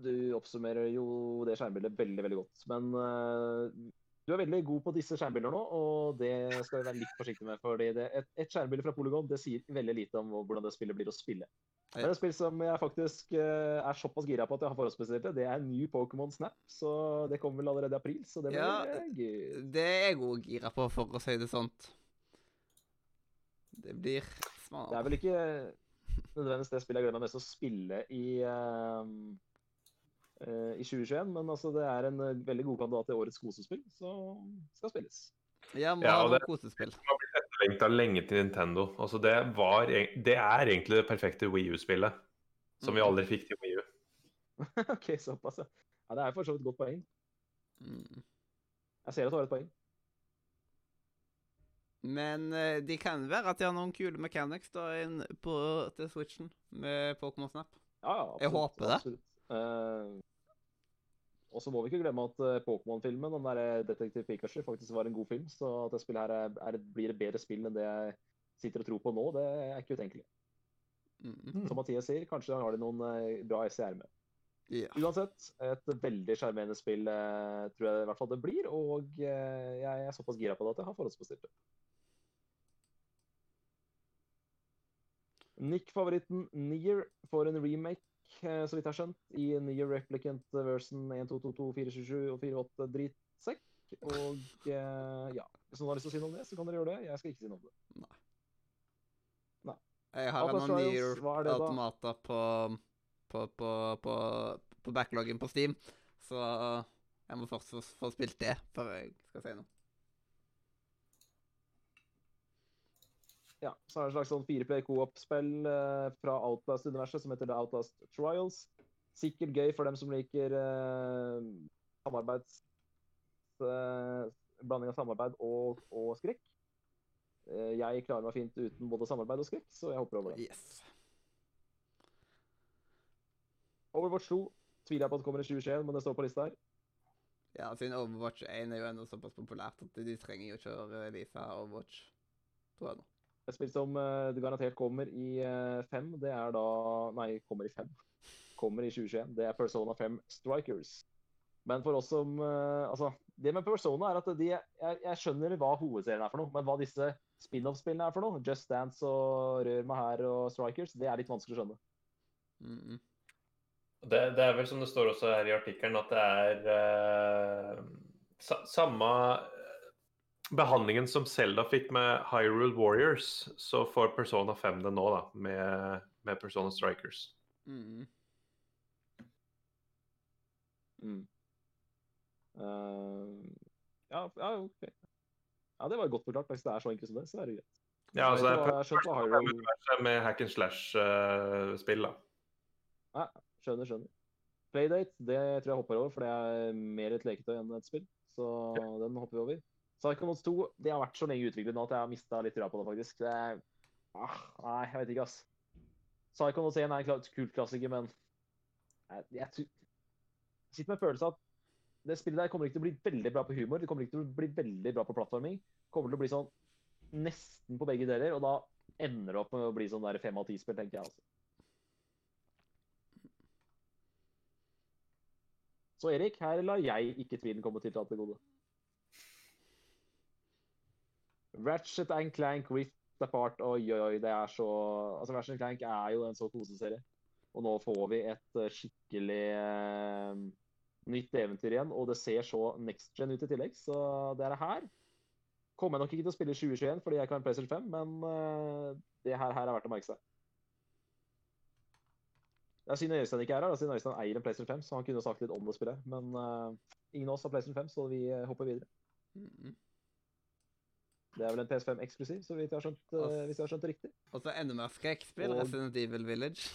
Du oppsummerer jo det skjermbildet veldig veldig godt. Men eh, du er veldig god på disse skjermbilder nå, og det skal vi være litt forsiktige med. fordi det, et, et skjermbilde fra Polygon det sier veldig lite om hvordan det spillet blir å spille. Det er et spill som jeg faktisk uh, er såpass gira på at jeg har forhåndsbestilt det, det er New Pokémon Snap. Så det kommer vel allerede i april, så det blir Ja, eh, gøy. Det er jeg òg gira på, for å si det sånt. Det blir Det er vel ikke nødvendigvis det spillet jeg gleder meg mest å spille i, eh, eh, i 2021, men altså det er en eh, veldig god kandidat til årets kosespill, så skal spilles. Ja, må Ja, og det, kosespill. det- har blitt etterlengta lenge til Nintendo. Altså det, var, det er egentlig det perfekte Wii U-spillet. Som vi Mhm. aldri fikk til Wii U. OK, såpass, ja. ja. Det er for så vidt et godt poeng. Mm. Jeg ser at du har et poeng. Men eh, de kan være at de har noen kule mechanics da inn på, til Switchen med Pokémon Snap. Ja, ja, absolutt. Jeg håper det. absolutt. Eh, og så må vi ikke glemme at eh, Pokémon-filmen, eh, Detektiv Pikachu, faktisk var en god film. Så at det spillet her er, er, blir et bedre spill enn det jeg sitter og tror på nå, det er ikke utenkelig. Mm. Som Mathias sier, kanskje har de noen eh, bra S i ermet. Ja. Uansett, et veldig sjarmerende spill tror jeg i hvert fall det blir. Og jeg er såpass gira på det at jeg har forhåndsbestilt det. Nick-favoritten Nier får en remake, så vidt jeg har skjønt, i nye Replicant version 1.2.2.4.27 og 4.8 drittsekk. Og eh, ja, hvis noen har lyst til å si noe om det, så kan dere gjøre det. Jeg skal ikke si noe om det. Nei. Nei. Jeg har det da? automater på, på, på, på, på backloggen på Steam, så jeg må først få, få spilt det før jeg skal si noe. Ja, så er det et slags sånn fireplay co-op-spill eh, fra Outlast-universet som heter The Outlast Trials. Sikkert gøy for dem som liker eh, samarbeids... Eh, blanding av samarbeid og, og skrekk. Eh, jeg klarer meg fint uten både samarbeid og skrekk, så jeg hopper over det. Yes. Overwatch 2 tviler jeg på at det kommer i 2021, men det står på lista her. Ja, siden Overwatch 1 er jo ennå såpass populært at de trenger jo ikke å release Overwatch 2 ennå. Et spill som uh, garantert kommer i uh, fem, det er da Nei, kommer i fem. Kommer i 2021. Det er Persona 5 Strikers. Men for oss som uh, Altså, det med Persona er at de jeg, jeg skjønner hva hovedserien er for noe, men hva disse spin-off-spillene er for noe, Just Dance og Rør meg her og Strikers, det er litt vanskelig å skjønne. Mm Det, det er vel som det står også her i artikkelen, at det er sa, samme behandlingen som Zelda fikk med Hyrule Warriors, så får Persona 5 det nå, da, med, med Persona Strikers. -mm. Mm. Uh, ja, ja, OK. Ja, det var godt forklart. Hvis det er så enkelt som det, så er det greit. Ja, altså det er Persona Hyrule- 5-universet med hack and slash-spill, da. Ja, Skjønner, skjønner. Playdate det tror jeg hopper over, for det er mer et leketøy enn et spill. Så den hopper vi over. Psychonauts 2 det har vært så lenge utviklet nå at jeg har mista litt trua på det, faktisk. Det er... ah, nei, jeg vet ikke, ass. Psychonauts 1 er en kult klassiker, men jeg, jeg, jeg sitter med en følelse av at det spillet der kommer ikke til å bli veldig bra på humor. Det kommer ikke til å bli veldig bra på plattforming. Det kommer til å bli sånn nesten på begge deler, og da ender det opp med å bli sånn der fem av ti-spill, tenker jeg. altså. Så Erik, her lar jeg ikke tvilen komme til til gode. Ratchet and Clank Rift Apart, oi, oi, det er så Altså, Ratchet Clank er jo en så koseserie. Og nå får vi et eh, skikkelig uh, nytt eventyr igjen, og det ser så next gen ut i tillegg. Så det er det her kommer jeg nok ikke til å spille i 2021 fordi jeg ikke har en PlayStation 5, men uh, det her, her er verdt å merke seg. Det er synd Øystein ikke er her, siden Øystein eier en PlayStation 5, så han kunne sagt litt om det spillet. Men uh, ingen av oss har PlayStation 5, så vi hopper videre. Mm Det er vel en PS5 eksklusiv, så vidt jeg har skjønt, uh, hvis jeg har skjønt det riktig. Og så enda mer skrekkspill, Og- Resident Evil Village.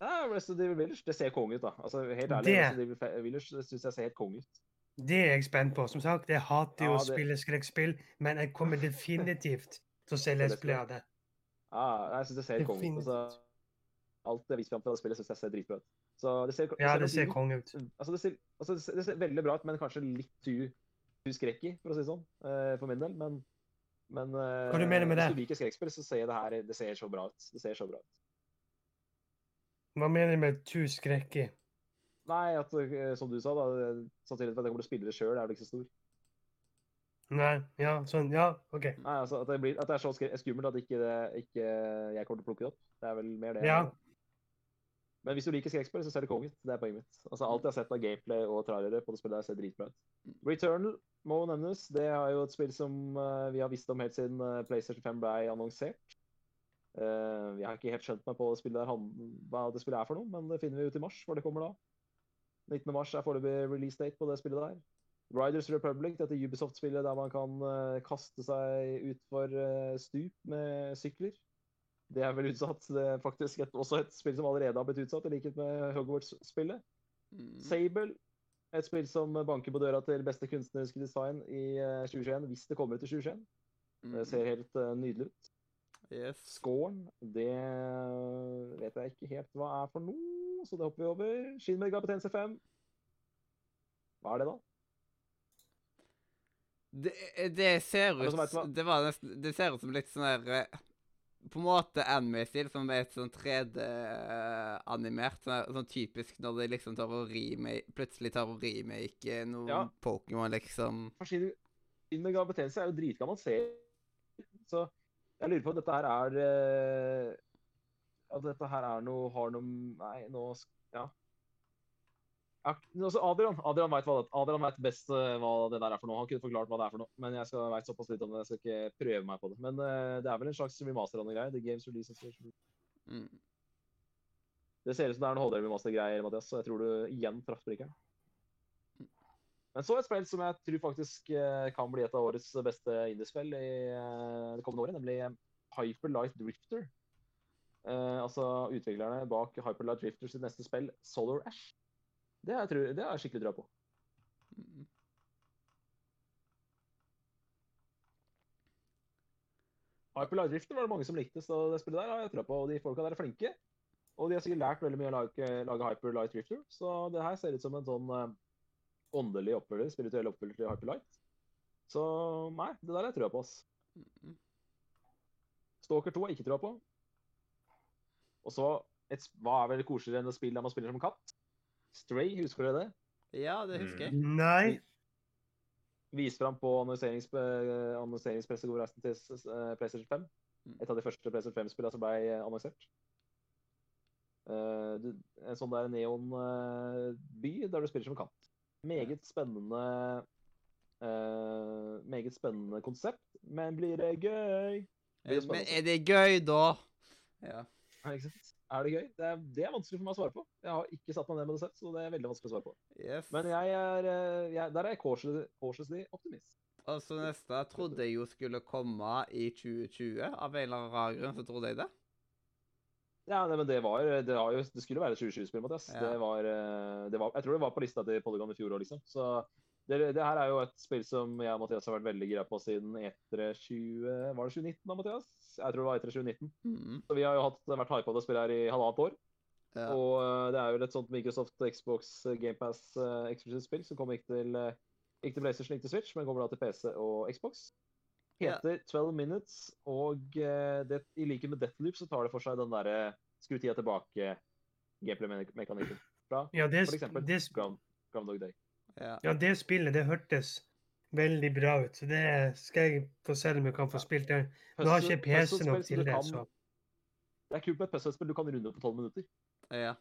Ja, Resident Evil Village, det ser konge ut, da. Altså, helt ærlig, Det- Resident Evil Village syns jeg ser helt konge ut. Det er jeg spent på. Som sagt, jeg hater jo Ja, å spille skrekkspill, men jeg kommer definitivt til å se Let's Play av det. Ja, jeg syns det ser helt konge ut. Altså, alt det viser fram til det spillet syns jeg ser dritbra ut. Så det ser, Ja, det ser konge ut. Altså det, ser, altså det, ser, det ser veldig bra ut, men kanskje litt too, too skrekky, for å si det sånn. Uh, for min del. Men Men eh, Hva du mener med hvis du liker skrekkspill, så ser det her det ser så bra ut. Det ser så bra ut. Hva mener du med too skrekky? Nei, at eh, som du sa, da, sannsynligheten for at jeg kommer til å spille det sjøl, er jo ikke så stor. Nei, ja, sånn, ja, OK. Nei, altså At det, blir, at det er så skummelt at ikke, det, ikke jeg kommer til å plukke det opp. Det er vel mer det. Ja. Men hvis du liker skrekkspill, så ser det konge ut. Det er poenget mitt. Altså Alt jeg har sett av gameplay og trailere på det spillet, ser dritbra ut. Returnal må nevnes. Det er jo et spill som uh, vi har visst om helt siden uh, PlayStation 5 ble annonsert. Uh, jeg har ikke helt skjønt meg på det spillet der, hva det spillet er for noe, men det finner vi ut i mars, hvor det kommer da. 19. mars er foreløpig release date på det spillet der. Riders Republic, dette Ubisoft-spillet der man kan kaste seg utfor uh, stup med sykler. Det er vel utsatt. Det er faktisk et, også et spill som allerede har blitt utsatt, i likhet med Hogwarts-spillet. Mm. Sable, et spill som banker på døra til beste kunstneriske design i eh, 2021, hvis det kommer ut i 2021. Det Mm. ser helt eh, nydelig ut. Yes. Scoren, det vet jeg ikke helt hva er for noe, så det hopper vi over. Shin Megami Tensei 5. Hva er det, da? Det, det ser det ut det, det, var nesten, det ser ut som litt sånn der eh, På en måte anime-stil, som er et sånn 3D-animert. Sånn, sånn typisk når de liksom tar og remake Plutselig tar og remake noe Ja. Pokémon, liksom. Shin Shin er jo dritgammel serie, så jeg lurer på om dette her er eh, At dette her er noe Har noe Nei, nå Ja. Altså Adrian Adrian vet, det, Adrian vet best eh, hva det der er for noe. Han kunne forklart hva det er for noe. Men jeg skal vet såpass litt om det. Jeg skal ikke prøve meg på det. Men uh, det er vel en slags remaster av noe greier. The Games Release Association. Mm. Det ser ut som det er noe HD remaster-greier, Mathias, så jeg tror du igjen traff brikeren. Men så et spill som jeg tror faktisk uh, kan bli et av årets beste indiespill i uh, det kommende året, nemlig Hyper Light Drifter. Altså utviklerne bak Hyperlight Drifter sitt neste spill, Solar Ash. Det har jeg, jeg skikkelig trua på. Mm. Hyperlight Drifter var det mange som likte, så det spillet der har jeg trua på. Og de folka der er flinke. Og de har sikkert lært veldig mye å lage, lage Hyperlight Drifter. Så det her ser ut som en sånn eh, åndelig oppfølger, spirituell oppfølger til Hyperlight. Så nei, det der har jeg trua på, ass. Mm. Stalker 2 har jeg ikke trua på. Og så et, Hva er vel koseligere enn et spill der man spiller som katt? Stray, husker dere det? Ja, det husker jeg. Nei. Vist fram på annonserings- eh, annonseringspressekonferansen til eh, PlayStation 5. Mm. Et av de første PlayStation 5-spillene som ble eh, annonsert. En sånn der neonby der du spiller som katt. Meget spennende eh, Meget spennende konsept, men blir det gøy? Blir det Men er det gøy, da? Ja. Ja, ikke sant? Er det gøy? Det er, det er vanskelig for meg å svare på. Jeg har ikke satt meg ned med det selv, så det er veldig vanskelig å svare på. Yes. Men jeg er, eh, jeg, der er jeg cautiously, cautiously optimist. Og så neste trodde jeg jo skulle komme i 2020. Av en eller annen rar grunn så trodde jeg det. Ja, nei, men det var Det, var jo, det skulle være 2020-spill, Mathias. Ja. Det, var, eh, det var Jeg tror det var på lista til Polygon i fjor òg, liksom. Så det, det her er jo et spill som jeg og Mathias har vært veldig gira på siden E3 20... Var det 2019 da, Mathias? Jeg tror det var E3 2019. Mm. Så vi har jo hatt, vært hypa på det spillet her i halvannet år. Ja. Og eh, det er jo et sånt Microsoft Xbox GamePass uh, eksklusivt spill som kommer ikke til, eh, ikke til PlayStation, ikke til Switch, men kommer da til PC og Xbox. Ja. Heter 12 Minutes, og uh, det, i likhet med Deathloop så tar det for seg den derre skru tida tilbake-gameplay-mekanikken fra Ja, det, for eksempel det, Ground, Groundhog Day. Ja. ja, det spillet, det hørtes veldig bra ut. Så det skal jeg få se om jeg kan få spilt det. Nå har ikke PC nok til det, så Det er kult med et puzzlespill du kan runde på 12 minutter. ja.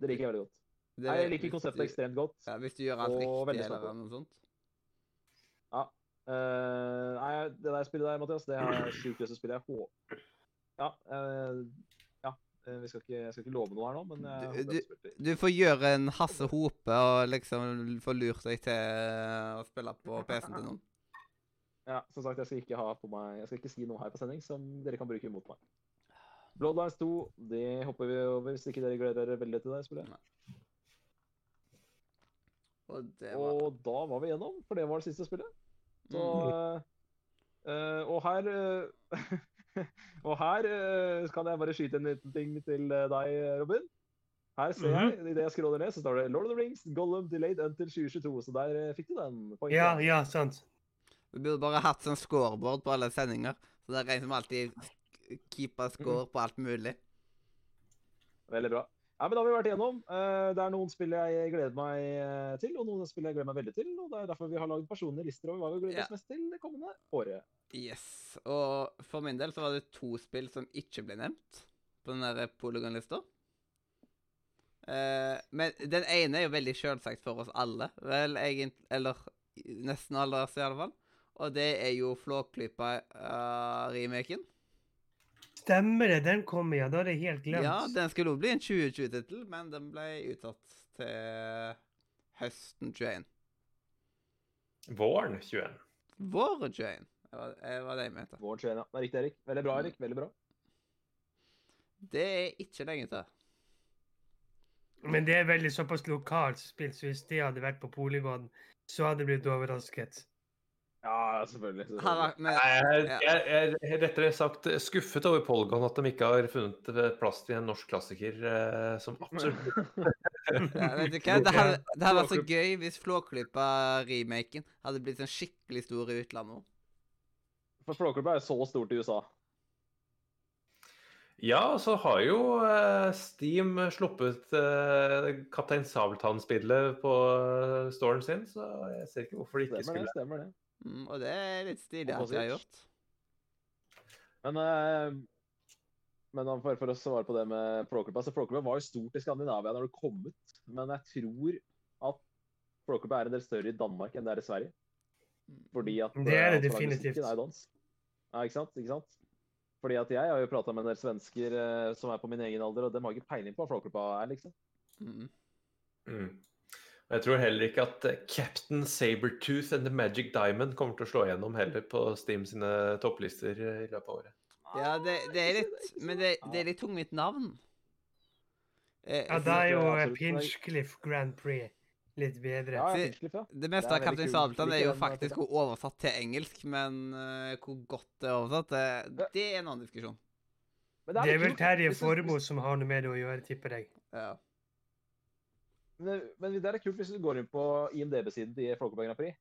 Det liker jeg veldig godt. Det- jeg liker konseptet du- ekstremt godt. Ja, hvis du gjør alt riktig eller noe sånt. Eh, nei, det der spillet der, Mathias, det er sjukt lyst til å spille. Jeg håper Ja. Uh, ja. Vi skal ikke, jeg skal ikke love noe her nå, men jeg Du- du- får. Du får gjøre en Hasse Hope og liksom få lurt deg til å spille på PC-en til noen. Ja, som sagt, jeg skal ikke ha på meg Jeg skal ikke si noe her på sending som dere kan bruke imot meg. Bloodlines 2, det hopper vi over hvis ikke dere gleder dere veldig til det jeg Og det var Og da var vi gjennom, for det var det siste spillet. Så Mm. uh, Og her eh, Og her eh, kan jeg bare skyte en liten ting til eh, deg, Robin. Her ser jeg, idet jeg scroller ned, så står det Lord of the Rings, Gollum delayed until 2022. Så der eh, fikk du den. Pointen. Ja, ja, sant. Vi burde bare hatt sånn scoreboard på alle sendinger. Så det er en som alltid keeper score på alt mulig. Veldig bra. Ja, men Da har vi vært igjennom. Eh, Det er noen spill jeg gleder meg til, og noen spill jeg gleder meg veldig til. og Det er derfor vi har lagd personlige lister over hva vi gleder Ja. oss mest til det kommende året. Yes. Og for min del så var det to spill som ikke ble nevnt på den der Polygon-lista. Eh, men den ene er jo veldig sjølsagt for oss alle. Vel, egentlig Eller nesten alle oss, i alle fall. Og det er jo Flåklypa-remaken. Stemmer det, den kommer, ja. Da er det helt glemt. ja, den skulle jo bli en 2020-tittel, men den ble utsatt til høsten 21. Våren 21. Våren 21. Det var, det var det jeg mente. Våren 21, ja. Det er riktig, Erik. Veldig bra, Erik. Veldig bra. Det er ikke lenge til. Men det er veldig såpass lokalt spill, så hvis de hadde vært på Polygon, så hadde de blitt overrasket. Ja, selvfølgelig. selvfølgelig. Nei, Jeg, Ja. jeg, jeg er rettere sagt skuffet over Polygon at de ikke har funnet plass til en norsk klassiker eh, som absolutt Ja, vet du hva? Det hadde, det hadde vært så gøy hvis Flåklypa-remaken hadde blitt en skikkelig stor i utlandet òg. For Flåklypa er så stort i USA. Ja, så har jo eh, Steam sluppet eh, Kaptein Sabeltann-spillet på eh, storen sin, så jeg ser ikke hvorfor de ikke Stemmer det. skulle stemmer det. Mm, og det er litt stilig at de har gjort. Men, eh, men for, for å svare på det med Flåklypa så Flåklypa var jo stort i Skandinavia når det kom ut. Men jeg tror at Flåklypa er en del større i Danmark enn det er i Sverige. Fordi at Det er det definitivt. er dansk. Ja, ikke sant? Ikke sant? Fordi at jeg har jo prata med en del svensker eh, som er på min egen alder, og de har ikke peiling på hva flåklubba er, liksom. Mm. Mm. Og Jeg tror heller ikke at eh, Captain Sabertooth and the Magic Diamond kommer til å slå gjennom heller på Steam sine topplister eh, i løpet av året. Ja, det, det er litt Men det, det er litt tungvint navn. Eh, Ja, det er jo eh. Pinchcliff Grand Prix litt bedre. Ja, ja. Det meste Det er av Kaptein veldig. Sabeltann er jo faktisk oversatt til engelsk, men uh, hvor godt det er oversatt, det, det er en annen diskusjon. Men Det er litt vel. Terje Formoe som har noe med det å gjøre, tipper jeg. Ja. Men men det er kult hvis du går inn på IMDb-siden til Folkeberg Grand Prix.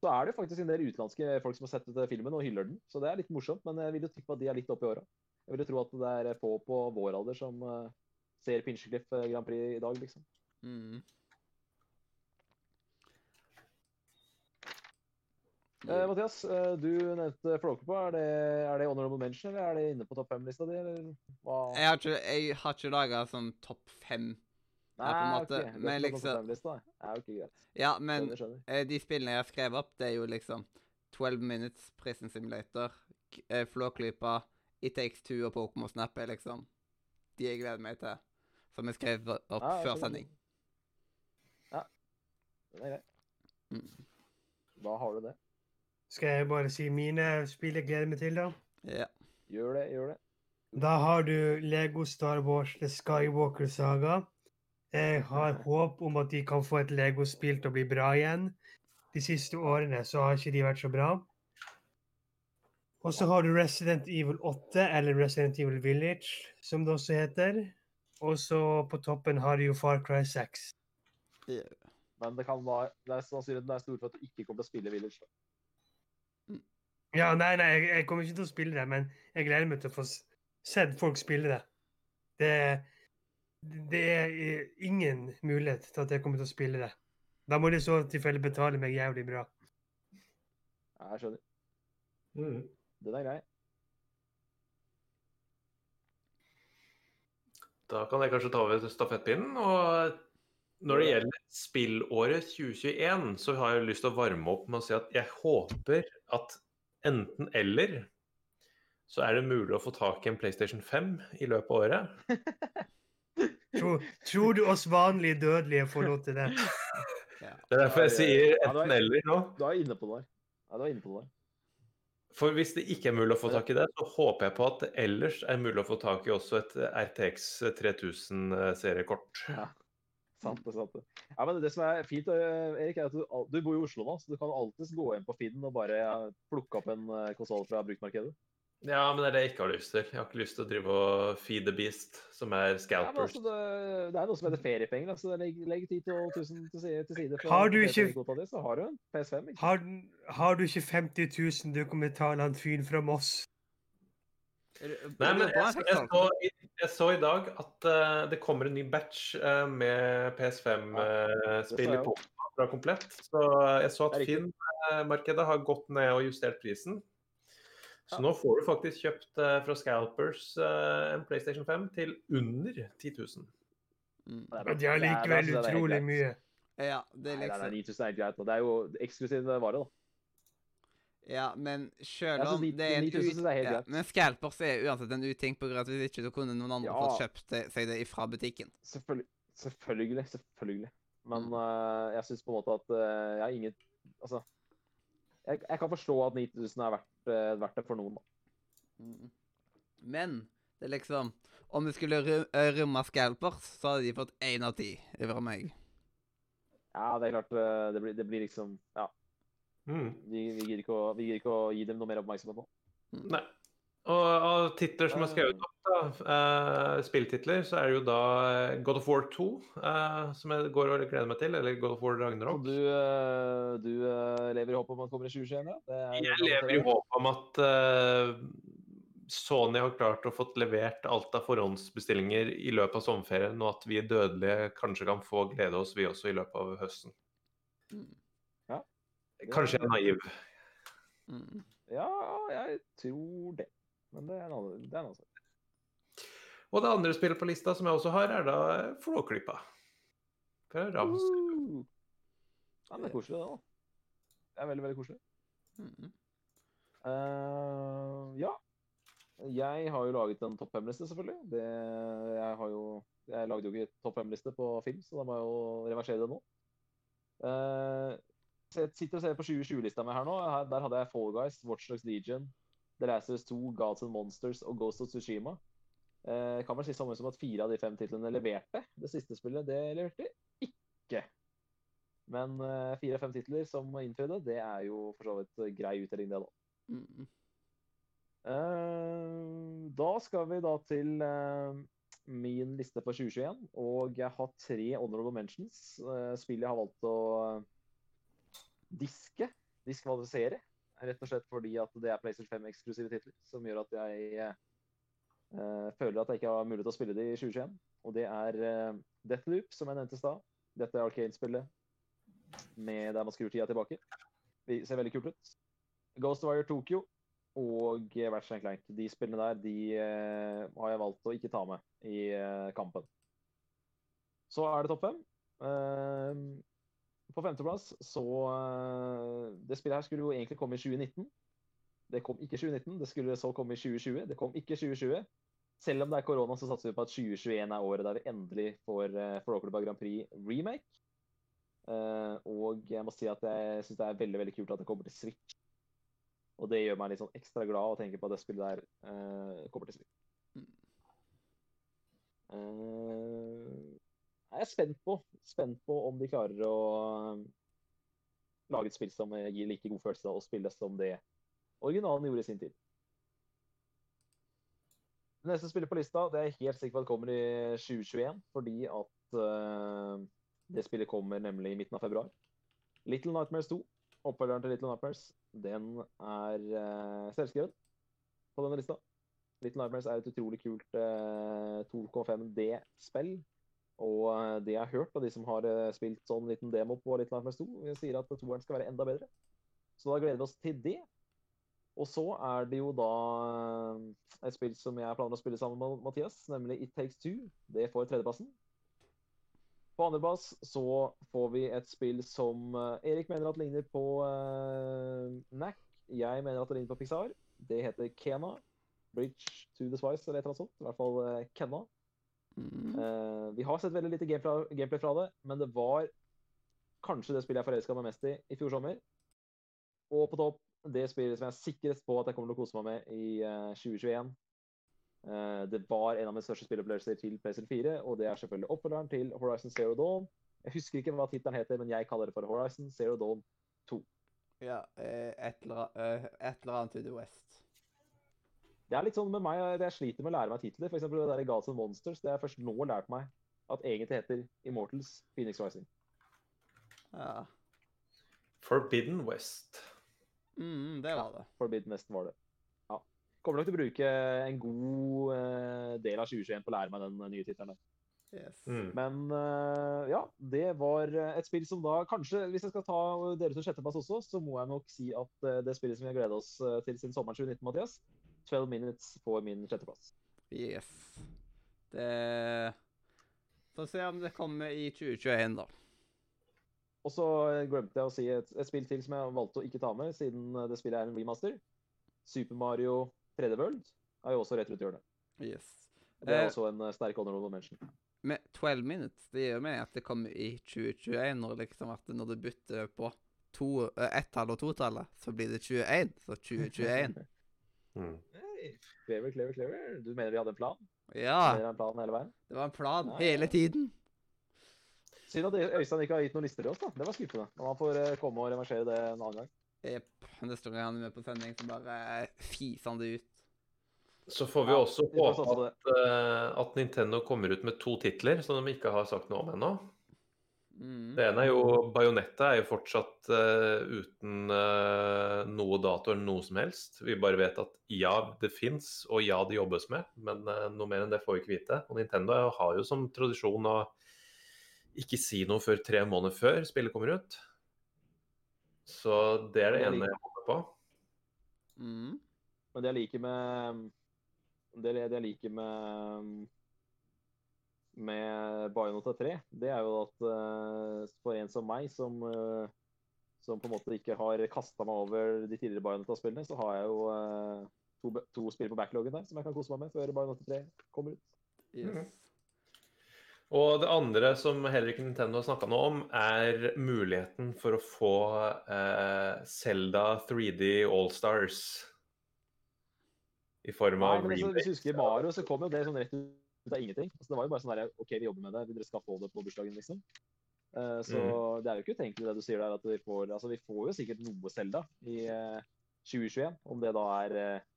Så er det faktisk en del utenlandske folk som har sett ut filmen og hyller den. Så det er litt morsomt, men jeg vil jo tippe at de er litt oppi i åra. Jeg vil jo tro at det er få på vår alder som uh, ser Pinchcliff Grand Prix i dag, liksom. Mm. Eh, Mathias, uh, du nevnte Flåklypa. Er er det honorable mention, eller er det inne på topp fem-lista di, eller hva? Jeg har ikke, jeg har ikke laga sånn topp fem. Nei, på en måte, Okay. Men liksom-. Ja, greit. Ja, men Skjønner, skjønner. eh, de spillene jeg har skrevet opp, det er jo liksom 12 Minutes, Prison Simulator, Flåklypa, It Takes Two og Pokémon Snap er liksom de jeg gleder meg til. Som jeg skrev opp Ja, jeg før sending. Ja. Det er greit. Mm. Da har du det. Skal jeg bare si mine spill jeg gleder meg til, da? Ja. Gjør det, gjør det. Da har du Lego Star Wars The Skywalker Saga. Jeg har håp om at de kan få et Lego-spill til å bli bra igjen. De siste årene så har ikke de vært så bra. Og så har du Resident Evil 8, eller Resident Evil Village, som det også heter. Og så på toppen har du jo Far Cry 6. Men det kan være, det er sannsynligheten er stor for at du ikke kommer til å spille Village. da. Ja, nei, nei, jeg, jeg kommer ikke til å spille det, men jeg gleder meg til å få sett folk spille det. Det, det er ingen mulighet til at jeg kommer til å spille det. Da må de så tilfelle betale meg jævlig bra. Ja, Jeg skjønner. Mm. Den er grei. Da kan jeg kanskje ta over stafettpinnen. Og når det gjelder spillåret 2021, så har jeg lyst til å varme opp med å si at jeg håper at enten eller så er det mulig å få tak i en PlayStation 5 i løpet av året. Tror, tror du oss vanlige dødelige får lov til det? Det er derfor jeg sier Ja, det er- enten eller nå. Du er inne på det der. Ja, du er inne på det. For hvis det ikke er mulig å få tak i det, så håper jeg på at det ellers er mulig å få tak i også et RTX 3000-seriekort. Ja. Sant det, sant det. Ja, men det som er fint, eh, Erik, er at du, du bor i Oslo nå, så du kan alltids gå inn på Finn og bare plukke opp en konsoll fra bruktmarkedet. Ja, men det er det jeg ikke har lyst til. Jeg har ikke lyst til å drive og feed the beast, som er scalpers. Ja, men altså, det, det er noe som heter feriepenger. Altså, legg, legg 10 000 til side, til side for Har du ikke- PS5-kvota så har du en PS5. Ikke? Har, har du ikke 50 000 du kan betale han fyren fra Moss? Nei, men jeg, så- jeg, så, i- jeg så i dag at uh, det kommer en ny batch uh, med PS5-spill uh, i jeg fra komplett. Så jeg så at Det er. Finn-markedet har gått ned og justert prisen. Så Ja. nå får du faktisk kjøpt eh, fra Scalpers eh, en PlayStation 5 til under 10 000. Mm. Er. Men de har er- likevel er- er helt utrolig mye. Ja, det er liksom. nei, nei, liksom 9000 er helt greit. Det er jo eksklusiv vare, da. Ja, men sjøl om det er en 9000 synes jeg helt ja. Men scalpers er uansett en uting, på grunn av at hvis ikke så kunne noen andre Ja. fått kjøpt seg det fra butikken. Selvfølgelig. Selvfølgelig. selvfølgelig. Men eh, jeg syns på en måte at uh, jeg har ingen Altså jeg, jeg kan forstå at 9000 er verdt, uh, verdt det for noen, da. Mm. Men det er liksom Om det skulle rømme scalpers, så hadde de fått én av ti fra meg. Ja, det er klart det blir, det blir liksom Ja, Mm. vi, vi, gir ikke å, vi gir ikke å gi dem noe mer oppmerksomhet nå. Nei. Og av titler som er skrevet opp, da, eh, spilltitler, så er det jo da eh, God of War 2 eh, som jeg går og gleder meg til, eller God of War Ragnarok. du, eh, du eh, lever i håp om at kommer i 2021? Ja? Jeg lever i håp om at eh, Sony har klart å fått levert alt av forhåndsbestillinger i løpet av sommerferien, og at vi dødelige kanskje kan få glede oss, vi også, i løpet av høsten. Mm. Kanskje jeg er naiv. Mm. Ja, jeg tror det. Men det er en annen, det en annen sak. Og det andre spillet på lista som jeg også har, er da Flåklypa. Fra Rams. Uh. Ja, men det er koselig, det. da. Det er veldig, veldig koselig. Mm. Uh, ja. Jeg har jo laget en topp fem-liste, selvfølgelig. Det, jeg, har jo, jeg lagde jo ikke topp fem-liste på film, så da må jeg jo reversere det nå. Eh, jeg sitter og ser på 2020-lista mi her nå. Her, der hadde jeg Fall Guys, Watch Dogs Legion, The Last of Us 2, Gods and Monsters og Ghost of Tsushima. Eh, kan vel si så mye som at fire av de fem titlene leverte. Det siste spillet, det leverte ikke. Men eh, fire av fem titler som innfridde, det er jo for så vidt grei uttelling, det, da. Mm. Eh, da skal vi da til eh, min liste for 2021, og jeg har tre honorable mentions. Uh, spill jeg har valgt å eh, diske, diskvalifisere, rett og slett fordi at det er PlayStation 5-eksklusive titler, som gjør at jeg uh, føler at jeg ikke har mulighet til å spille det i 2021. Og det er uh, Deathloop, som jeg nevnte i stad. Dette er Arcane-spillet med der man skrur tida tilbake. Det ser veldig kult ut. Ghostwire Tokyo og Ratchet Clank. De spillene der de uh, har jeg valgt å ikke ta med i kampen. Så er det topp fem. På femteplass så eh, Det spillet her skulle jo egentlig komme i 2019. Det kom ikke i 2019. Det skulle så komme i 2020. Det kom ikke i 2020. Selv om det er korona, så satser vi på at 2021 er året der vi endelig får uh, Flåklypa Grand Prix remake. Eh, og jeg må si at jeg syns det er veldig veldig kult at det kommer til Switch. Og det gjør meg litt sånn ekstra glad å tenke på at det spillet der kommer til Switch. Mm. Eh, jeg er spent på, spent på om de klarer å eh, lage et spill som gir like god følelse av å spille som det originalen gjorde i sin tid. Det neste spillet på lista det er jeg helt sikker på at kommer i 2021, fordi at uh, det spillet kommer nemlig i midten av februar. Little Nightmares 2, oppfølgeren til Little Nightmares, den er uh, selvskrevet på denne lista. Little Nightmares er et utrolig kult uh, 2,5D-spill. Og eh, det jeg har hørt av de som har eh, spilt sånn liten demo på Little Nightmares 2, de sier at toeren skal være enda bedre. Så da gleder vi oss til det. Og så er det jo da eh, et spill som jeg planer å spille sammen med Mathias, nemlig It Takes Two. Det får tredjeplassen. På andreplass så får vi et spill som Erik mener at ligner på uh, NAC. Jeg mener at det ligner på Pixar. Det heter Kena. Bridge to the Spice eller et eller annet sånt. I hvert fall uh, Kenna. Mm. Eh, vi har sett veldig lite gameplay, fra det, men det var kanskje det spillet jeg forelska meg mest i i fjor sommer. Og på topp det spillet som jeg er sikrest på at jeg kommer til å kose meg med i uh, 2021. Uh, det var en av mine største spillopplevelser til PlayStation 4, og det er selvfølgelig oppfølgeren til Horizon Zero Dawn. Jeg husker ikke hva tittelen heter, men jeg kaller det for Horizon Zero Dawn 2. Ja, eh, et eller, eh, et eller annet to the west. Det er litt sånn med meg, det jeg sliter med å lære meg titler. For eksempel det der Gods and Monsters. Det har jeg først nå lært meg at egentlig heter Immortals Phoenix Rising. Ja. Forbidden West. Mm, det var det. Forbidden West var det. Ja. Kommer nok til å bruke en god eh, del av 2021 på å lære meg den eh, nye tittelen. Yes. Mm. Men eh, ja, det var eh, et spill som da kanskje, hvis jeg skal ta dere til sjetteplass også, så må jeg nok si at eh, det spillet som vi har gleda oss eh, til siden sommeren 2019, Mathias, 12 Minutes får min sjetteplass. Yes. Det Får se om det kommer i 2021, da. Og så glemte jeg å si et, et spill til som jeg valgte å ikke ta med, siden det spillet er en remaster. Super Mario 3D World er jo også rett rundt hjørnet. Yes. Det er Eh, også en eh, sterk honorable mention. Med 12 minutes, det gjør meg at det kommer i 2021, når, liksom at når du bytter på to, eh, ett-tall og to-tallet, så blir det 21. Så 2021. Mm. Hey, clever, clever, clever. Du mener vi hadde en plan? Ja, det en plan hele det var en plan Ja, ja. hele tiden. Synd at Øystein ikke har gitt noen lister til oss. da. Det var skuffende. Og han får eh, komme og reversere det en annen gang. Jepp. Neste gang han er med på sending, så bare eh, fiser han det ut. Så får vi også håpe på at, eh, at Nintendo kommer ut med to titler som de ikke har sagt noe om ennå. Mm. Det ene er jo Bajonetta er jo fortsatt uh, uten uh, noe dato eller noe som helst. Vi bare vet at ja, det fins, og ja, det jobbes med. Men uh, noe mer enn det får vi ikke vite. Og Nintendo har jo som tradisjon å ikke si noe før tre måneder før spillet kommer ut. Så det er det Det ene jeg håper på. Mm. Men det jeg liker med Det, det jeg liker med med Bionota 3, det er jo at eh, for en som meg, som, eh, som på en måte ikke har kasta meg over de tidligere Bionota-spillene, så har jeg jo eh, to, to spill på backloggen der som jeg kan kose meg med før Bionota 3 kommer ut. Yes. Mhm. Og det andre som heller ikke Nintendo har snakka noe om, er muligheten for å få eh, Zelda 3D Allstars. I form av Nei, men altså, hvis du husker. Mario, så kom jo det sånn rett ut av ingenting. Altså, det var jo bare sånn der, OK, vi jobber med det, dere skal få det på bursdagen, liksom? Uh, så Mm. det er jo ikke utenkelig det du sier der, at vi får Altså, vi får jo sikkert noe Selda i uh, 2021. Om det da er uh,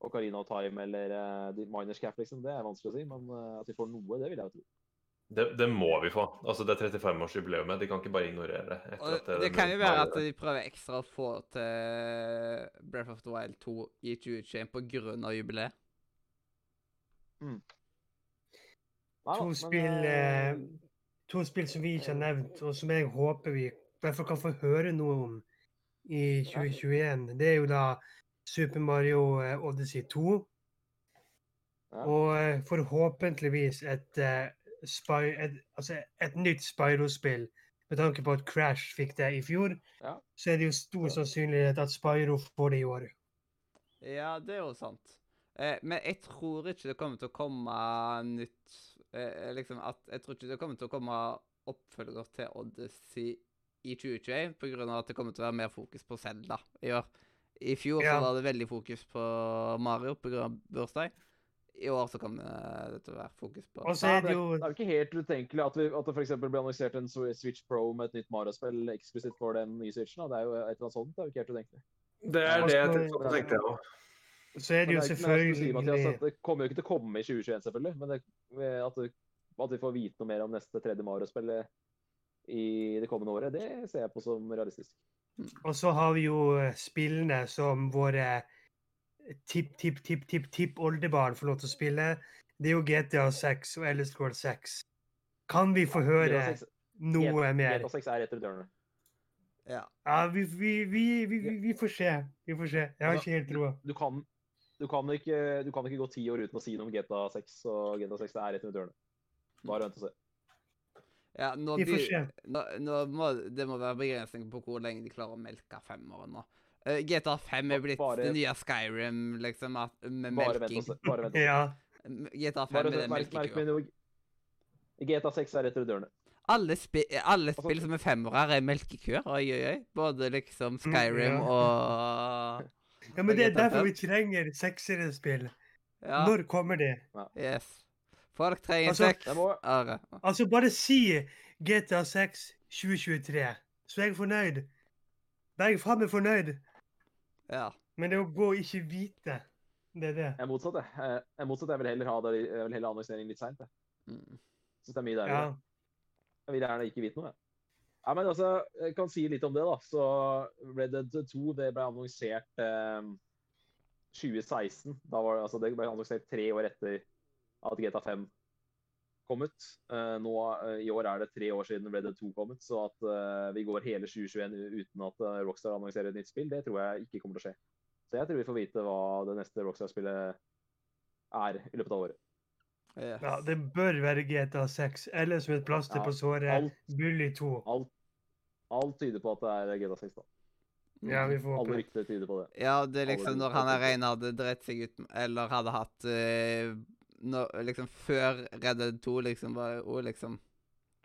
Ocarina of Time eller uh, Miners Cap, liksom. Det er vanskelig å si, men eh, at vi får noe, det vil jeg jo tro. Det, det må vi få. Altså, det er 35-årsjubileumet. De kan ikke bare ignorere det. etter det, det kan jo være at de prøver ekstra å få til Breath of the Wild 2 i 2021 på grunn av jubileet. Nei To men, spill, eh, eh, to spill som vi ikke har nevnt, og som jeg håper vi derfor kan få høre noe om i 2021, det er jo da Super Mario eh, Odyssey 2. Ja. Og eh, forhåpentligvis et, eh, et, altså et nytt Spyro-spill. Med tanke på at Crash fikk det i fjor, Ja. så er det jo stor sannsynlighet at Spyro får det i år. Ja, det er jo sant. Eh, men jeg tror ikke det kommer til å komme nytt eh, liksom at, Jeg tror ikke det kommer til å komme oppfølger til Odyssey i 2021 på grunn av at det kommer til å være mer fokus på Zelda i år. I fjor Ja. så var det veldig fokus på Mario av bursdag. I år så kommer det til å være fokus på Og så er det, jo det er jo ikke helt utenkelig at, vi, at det f.eks. blir annonsert en Switch Pro med et nytt Mario-spill eksklusivt for den nye Switchen. da. Det er jo et eller annet sånt. Det er jo ikke helt utenkelig. Det er det jeg tenkte, òg. Så er det Men jo det er men si, selvfølgelig det kommer jo ikke til å komme i 2021, selvfølgelig. Men det, at, det, at vi får vite noe mer om neste tredje Mario-spill i det kommende året, det ser jeg på som realistisk. Og så har vi jo eh, spillene som våre tipp-tipp-tipp-tipp-tipp-oldebarn får lov til å spille. Det er jo GTA 6 og Ellis Scroll 6. Kan vi få høre ja, 6 noe mer? GTA 6 er etter dørene. Ja. Ja, vi, vi, vi, vi, vi, vi får se. Vi får se. Jeg har ikke helt troa. Du kan, du, kan ikke, du kan ikke gå ti år uten å si noe om GTA 6, og GTA 6 er rett rundt hjørnet. Bare vent og se. ja nå, se. nå, nå må, det må være begrensning på hvor lenge de klarer å melke femmeren nå. Uh, GTA 5 er blitt Bare- det nye Skyrim, liksom, at, med Bare vent melking. og se. Bare vent og se. Ja. GTA 5 Bare er den melkekua. GTA 6 er rett rundt hjørnet. Alle, spi alle Altså- spill som er femmere, er melkekuer. Oi, oi, oi. Både liksom Skyrim ja. og ja, men det er derfor vi 5. trenger sekserspill. Ja, Når kommer det? yes. Folk trenger Altså- sex. Jeg må, Altså, bare si GTA 6 2023, så er jeg fornøyd. Da er jeg faen meg fornøyd. Ja. Men det å gå og ikke vite Det er det. Jeg er motsatt, jeg. Jeg er motsatt. Jeg vil heller ha det, jeg vil heller annonsering litt seint. Mm. Syns det er mye Ja. Jeg vil gjerne ikke vite noe, jeg. Ja, men altså, jeg kan si litt om det, da. Så Red Dead 2 det ble annonsert eh, 2016. Da var det, altså, det ble annonsert tre år etter at GTA 5 kom ut. Eh, nå eh, I år er det tre år siden Red Dead 2 kom ut, så at eh, vi går hele 2021 uten at eh, Rockstar annonserer et nytt spill, det tror jeg ikke kommer til å skje. Så jeg tror vi får vite hva det neste Rockstar-spillet er i løpet av året. Yes. Ja, det bør være GTA 6, eller som et plaster Ja, på såret, alt- Bully 2. Alt, alt tyder på at det er GTA 6, da. Ja, vi får håpe Alle rykter tyder på det. Ja, det er liksom når han er ene hadde drept seg ut Eller hadde hatt uh, når, Liksom før Red Dead 2 liksom var jo liksom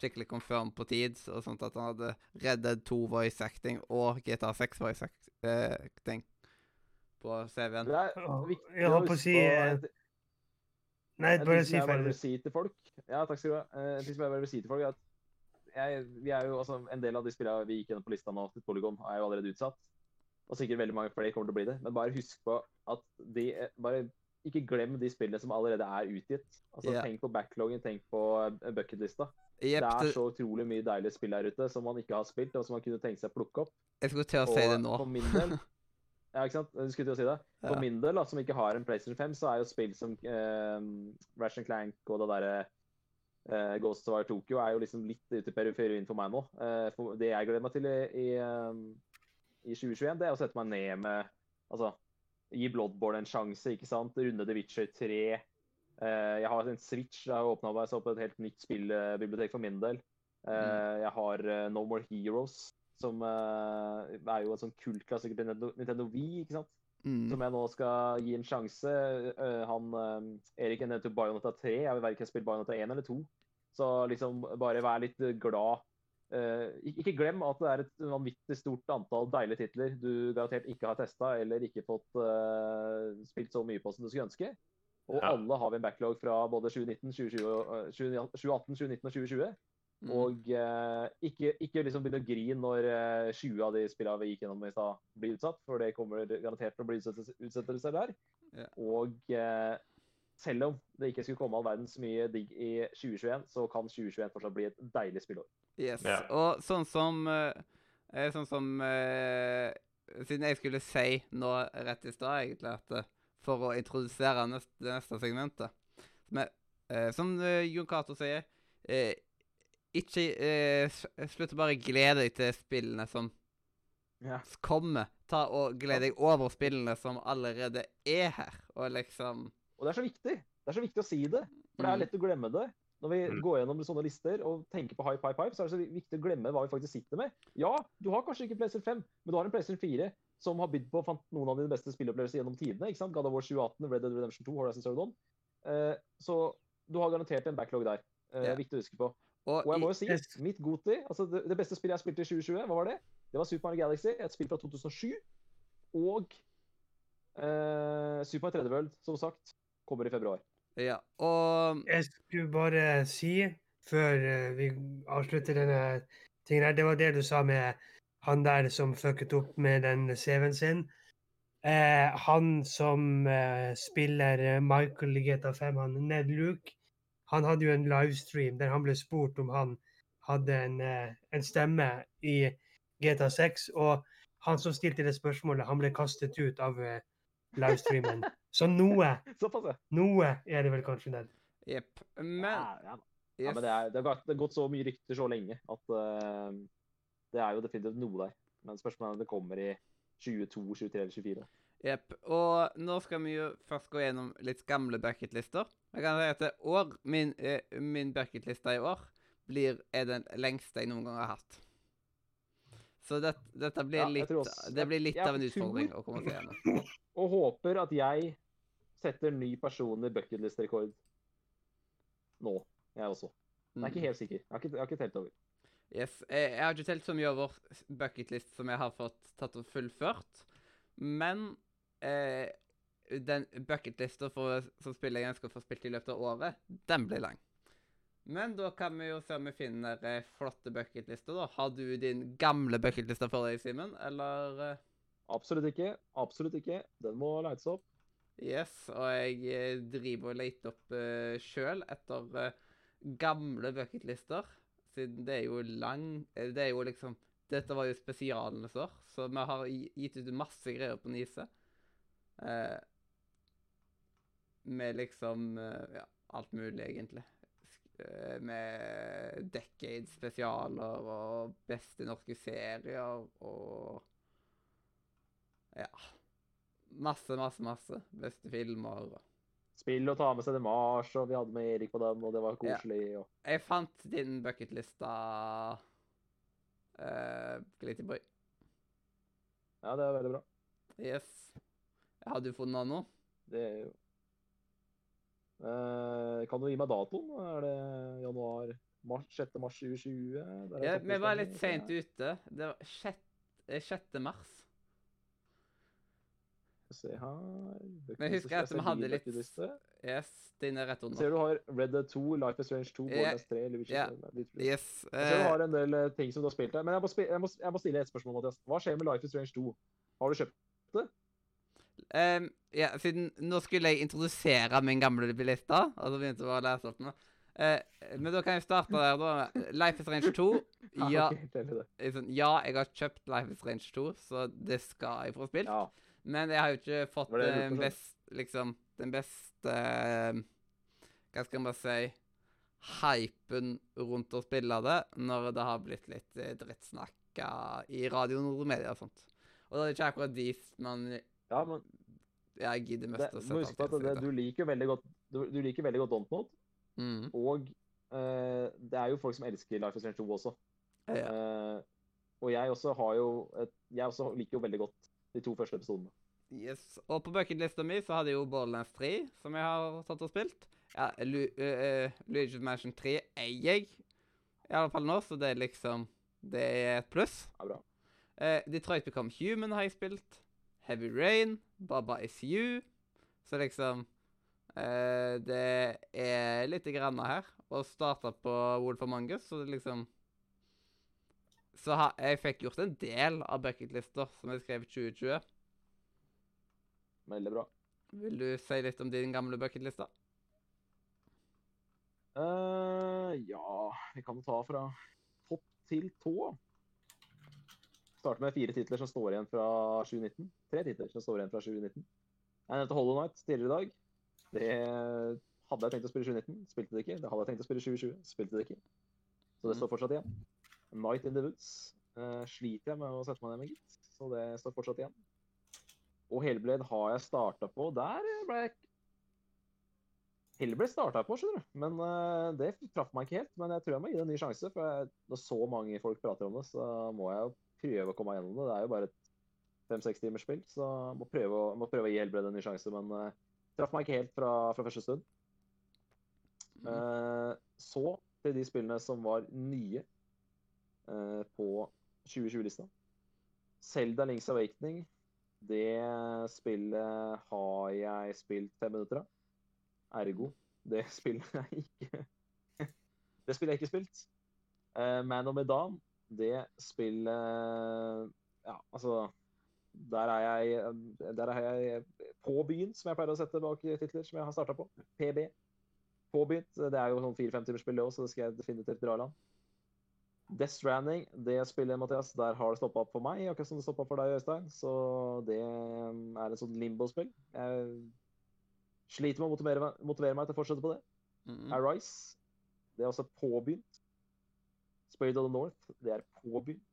skikkelig confirm på tid, og sånt at han hadde Red Dead 2 voice acting og GTA 6 voice acting på CV-en. Det er viktig jeg holdt på å huske si, eh, Nei, bare si ferdig. si til folk. Ja, takk skal du ha. Eh, En ting som jeg bare vil si til folk, er at jeg, vi er jo, altså, en del av de spillene vi gikk gjennom på lista nå, til Polygon, er jo allerede utsatt. Og sikkert veldig mange flere kommer til å bli det. Men bare husk på at de eh, Bare ikke glem de spillene som allerede er utgitt. Altså, yeah. Tenk på backloggen, tenk på eh, bucketlista. Yep, Det er så utrolig mye deilige spill der ute som man ikke har spilt, og som man kunne tenke seg å plukke opp. jeg skulle til å si det nå. for min del Ja, ikke sant? Du skulle til å si det. For Ja. min del, da, som ikke har en PlayStation 5, så er jo spill som eh, Ratchet Clank og det derre eh, Ghost of War Tokyo er jo liksom litt ute i periferien for meg nå. Eh, for det jeg gleder meg til i, i, eh, i 2021, det er å sette meg ned med Altså gi Bloodborne en sjanse, ikke sant? Runde The Witcher 3. Eh, jeg har en Switch. Jeg har åpna meg opp et helt nytt spillbibliotek for min del. Eh, Jeg har uh, No More Heroes, som uh, er jo en sånn kultklassiker til Nintendo, Nintendo Wii, ikke sant? Mm. Som jeg nå skal gi en sjanse. Uh, han eh, Erik nevnte Bayonetta 3. Jeg vil verken spille Bionata 1 eller 2. Så liksom bare vær litt glad. Uh, ikke glem at det er et vanvittig stort antall deilige titler du garantert ikke har testa eller ikke fått uh, spilt så mye på som du skulle ønske. Og Ja. alle har vi en backlog fra både 2019, 2020, og, eh, 2018, 2019 og 2020. Mm. Og eh, ikke, ikke liksom begynne å grine når eh, 20 av de spillene vi gikk gjennom i stad, blir utsatt, for det kommer garantert til å bli utsettelse- utsettelser der. Yeah. Og eh, selv om det ikke skulle komme all verdens mye digg i 2021, så kan 2021 fortsatt bli et deilig spillår. Yes. yeah. Og sånn som eh, eh, Sånn som eh, Siden jeg skulle si nå rett i stad, egentlig, at for å introdusere neste, det neste segmentet Men eh, som eh, Jon Cato sier eh, Ikke eh, Slutt å bare glede deg til spillene som Ja. kommer. Ta og gled deg over spillene som allerede er her, og liksom Og det er så viktig. Det er så viktig å si det. For det er Mm. lett å glemme det. Når vi Mm. går gjennom sånne lister og tenker på hype, hype, hype, så er det så viktig å glemme hva vi faktisk sitter med. Ja, du har kanskje ikke PlayStation 5, men du har en PlayStation 4 som har bydd på fant noen av dine beste spilleopplevelser gjennom tidene. ikke sant? God of War 2018, Red Dead Redemption 2, Horizon Zero Dawn. Eh, så du har garantert en backlog der. Eh, yeah. Viktig å huske på. Og Og jeg må jo si, mitt Goti, altså det, det beste spillet jeg spilte i 2020, hva var det? Det var Super Mario Galaxy, et spill fra 2007. Og eh, Super Mario 3D World, som sagt, kommer i februar. ja, og Jeg skulle bare si, før eh, vi avslutter denne tingen her, det var det du sa med han der som fucket opp med den CV-en sin. Eh, han som eh, spiller Michael i GTA5, han Ned Luke, han hadde jo en livestream der han ble spurt om han hadde en, eh, en stemme i GTA6, og han som stilte det spørsmålet, han ble kastet ut av eh, livestreamen. Så noe, noe er det vel kanskje, Ned. Jepp. Men ja, ja. ja men det, er, det, har gått, det har gått så mye rykter så lenge at uh, det er jo definitivt noe der. Men spørsmålet er om det kommer i 22, 23 eller 24. Jepp. Og nå skal vi jo først gå gjennom litt gamle bucketlister. Jeg kan si at år, min, eh, min bucketliste i år blir, er den lengste jeg noen gang har hatt. Så det, dette blir Ja, litt, også- det blir litt jeg av en utfordring å komme seg gjennom. Og håper at jeg setter ny personlig bucketlist-rekord nå, jeg også. Jeg er ikke Mm. helt sikker. Jeg har ikke, jeg har ikke telt over. Yes. Jeg, jeg har ikke telt så mye over bucketlist som jeg har fått tatt og fullført. Men eh, den bucketlista som spiller jeg ønsker å få spilt i løpet av året, den blir lang. Men da kan vi jo se om vi finner eh, flotte bucketlister, da. Har du din gamle bucketliste for deg, Simen, eller eh? Absolutt ikke. Absolutt ikke. Den må leites opp. Yes, og jeg eh, driver og leter opp uh, sjøl etter uh, gamle bucketlister. Siden det er jo lang eh, Det er jo liksom Dette var jo spesialnester, så vi har gitt ut masse greier på Nise. Eh, med liksom eh, Ja, alt mulig, egentlig. Eh, med Decade-spesialer og beste norske serier og Ja. Masse, masse, masse. Beste filmer. og Spill og ta med seg til Mars, og vi hadde med Erik på den, og det var koselig. Og... Jeg fant din bucketlista, uh, Glitterboy. Ja, det er veldig bra. Yes. Har du funnet nå? Det er jo uh, Kan du gi meg datoen? Er det januar mars, 6. mars 2020? Er Ja, vi var litt seint ute. Det var 6. 6. mars. Se her Men husker at vi hadde litt Yes, din er rett under. Ser du har Red Dead 2, Life is Strange 2, Ja, Borderlands 3 eller yeah. ja. 3, Litt flere. Yes. Ser du eh, har en del eh, ting som du har spilt der. Men jeg må, jeg må, jeg må stille et spørsmål, Mathias. Hva skjer med Life is Strange 2? Har du kjøpt Ehm, ja, siden nå skulle jeg introdusere min gamle liste, og så begynte jeg å lese opp nå. Uh, men da kan jeg starte der, da. Life is Range 2. Ja, det. sånn, ja, jeg har kjøpt Life is Range 2, så det skal jeg få spilt. Ja. Men jeg har jo ikke fått Var det den beste liksom, den beste eh, Hva skal man si Hypen rundt å spille det, når det har blitt litt eh, drittsnakka i radio og media og sånt. Og det er ikke akkurat de man ja, men jeg gidder det, å sette huske at det, du liker veldig godt du, du liker veldig godt Dontnod, Mm, og uh, det er jo folk som elsker Life is Strange 2 også. ja. Uh, og jeg også har jo et, Jeg også liker jo veldig godt de to første episodene. Yes. Og på bucketlista mi så hadde jeg jo Borderlands 3, som jeg har tatt og spilt. Ja, Lu uh, Luigi's Mansion 3 eier jeg, i alle fall nå, så det er liksom Det er et pluss. Ja, bra. Uh, Detroit Become Human har jeg spilt. Heavy Rain. Baba Is You. Så liksom eh, Det er lite grann her. Og starta på Wolf of Mangus, så det liksom Så ha, jeg fikk gjort en del av bucketlister som jeg skrev i 2020. Veldig bra. Vil du si litt om din gamle bucketliste? Eh, ja Vi kan ta fra topp til tå. Starte med fire titler som står igjen fra 2019. Tre titler som står igjen fra 2019. Jeg nevnte Hollow Night tidligere i dag. Det hadde jeg tenkt å spille i 2019, spilte det ikke. Det hadde jeg tenkt å spille i 2020, spilte det ikke. Så det Mm. står fortsatt igjen. Night in the Woods uh, sliter jeg med å sette meg ned med, gitt. Så det står fortsatt igjen. Og Hellblade har jeg starta på. Der ble jeg Hellblade starta jeg på, skjønner du. Men uh, det traff meg ikke helt. Men jeg tror jeg må gi det en ny sjanse. For jeg, når så mange folk prater om det, så må jeg jo prøve å komme gjennom det. Det er jo bare et fem-seks timers spill, så må prøve, å- må prøve å gi Hellblade en ny sjanse. Men uh, traff meg ikke helt fra, fra første stund. Mm. Uh, så til de spillene som var nye uh, på 2020-lista. Zelda Links Awakening. Det spillet har jeg spilt fem minutter av. Ergo, det spillet jeg ikke Det spillet jeg ikke spilt. Uh, Man of Medan, det spillet Ja, altså Der er jeg Der er jeg på byen, som jeg pleier å sette bak titler som jeg har starta på. PB. Påbegynt. Det er jo sånn fire-fem timers spill, det også, så det skal jeg definitivt dra i land. Death Stranding, det spillet, Mathias, der har det stoppa opp for meg, akkurat som det stoppa for deg, Øystein. Så det er et sånt limbo-spill. Jeg sliter med å motivere motivere meg til å fortsette på det. Mm. Arise, det er også påbegynt. Spirit of the North, det er påbegynt.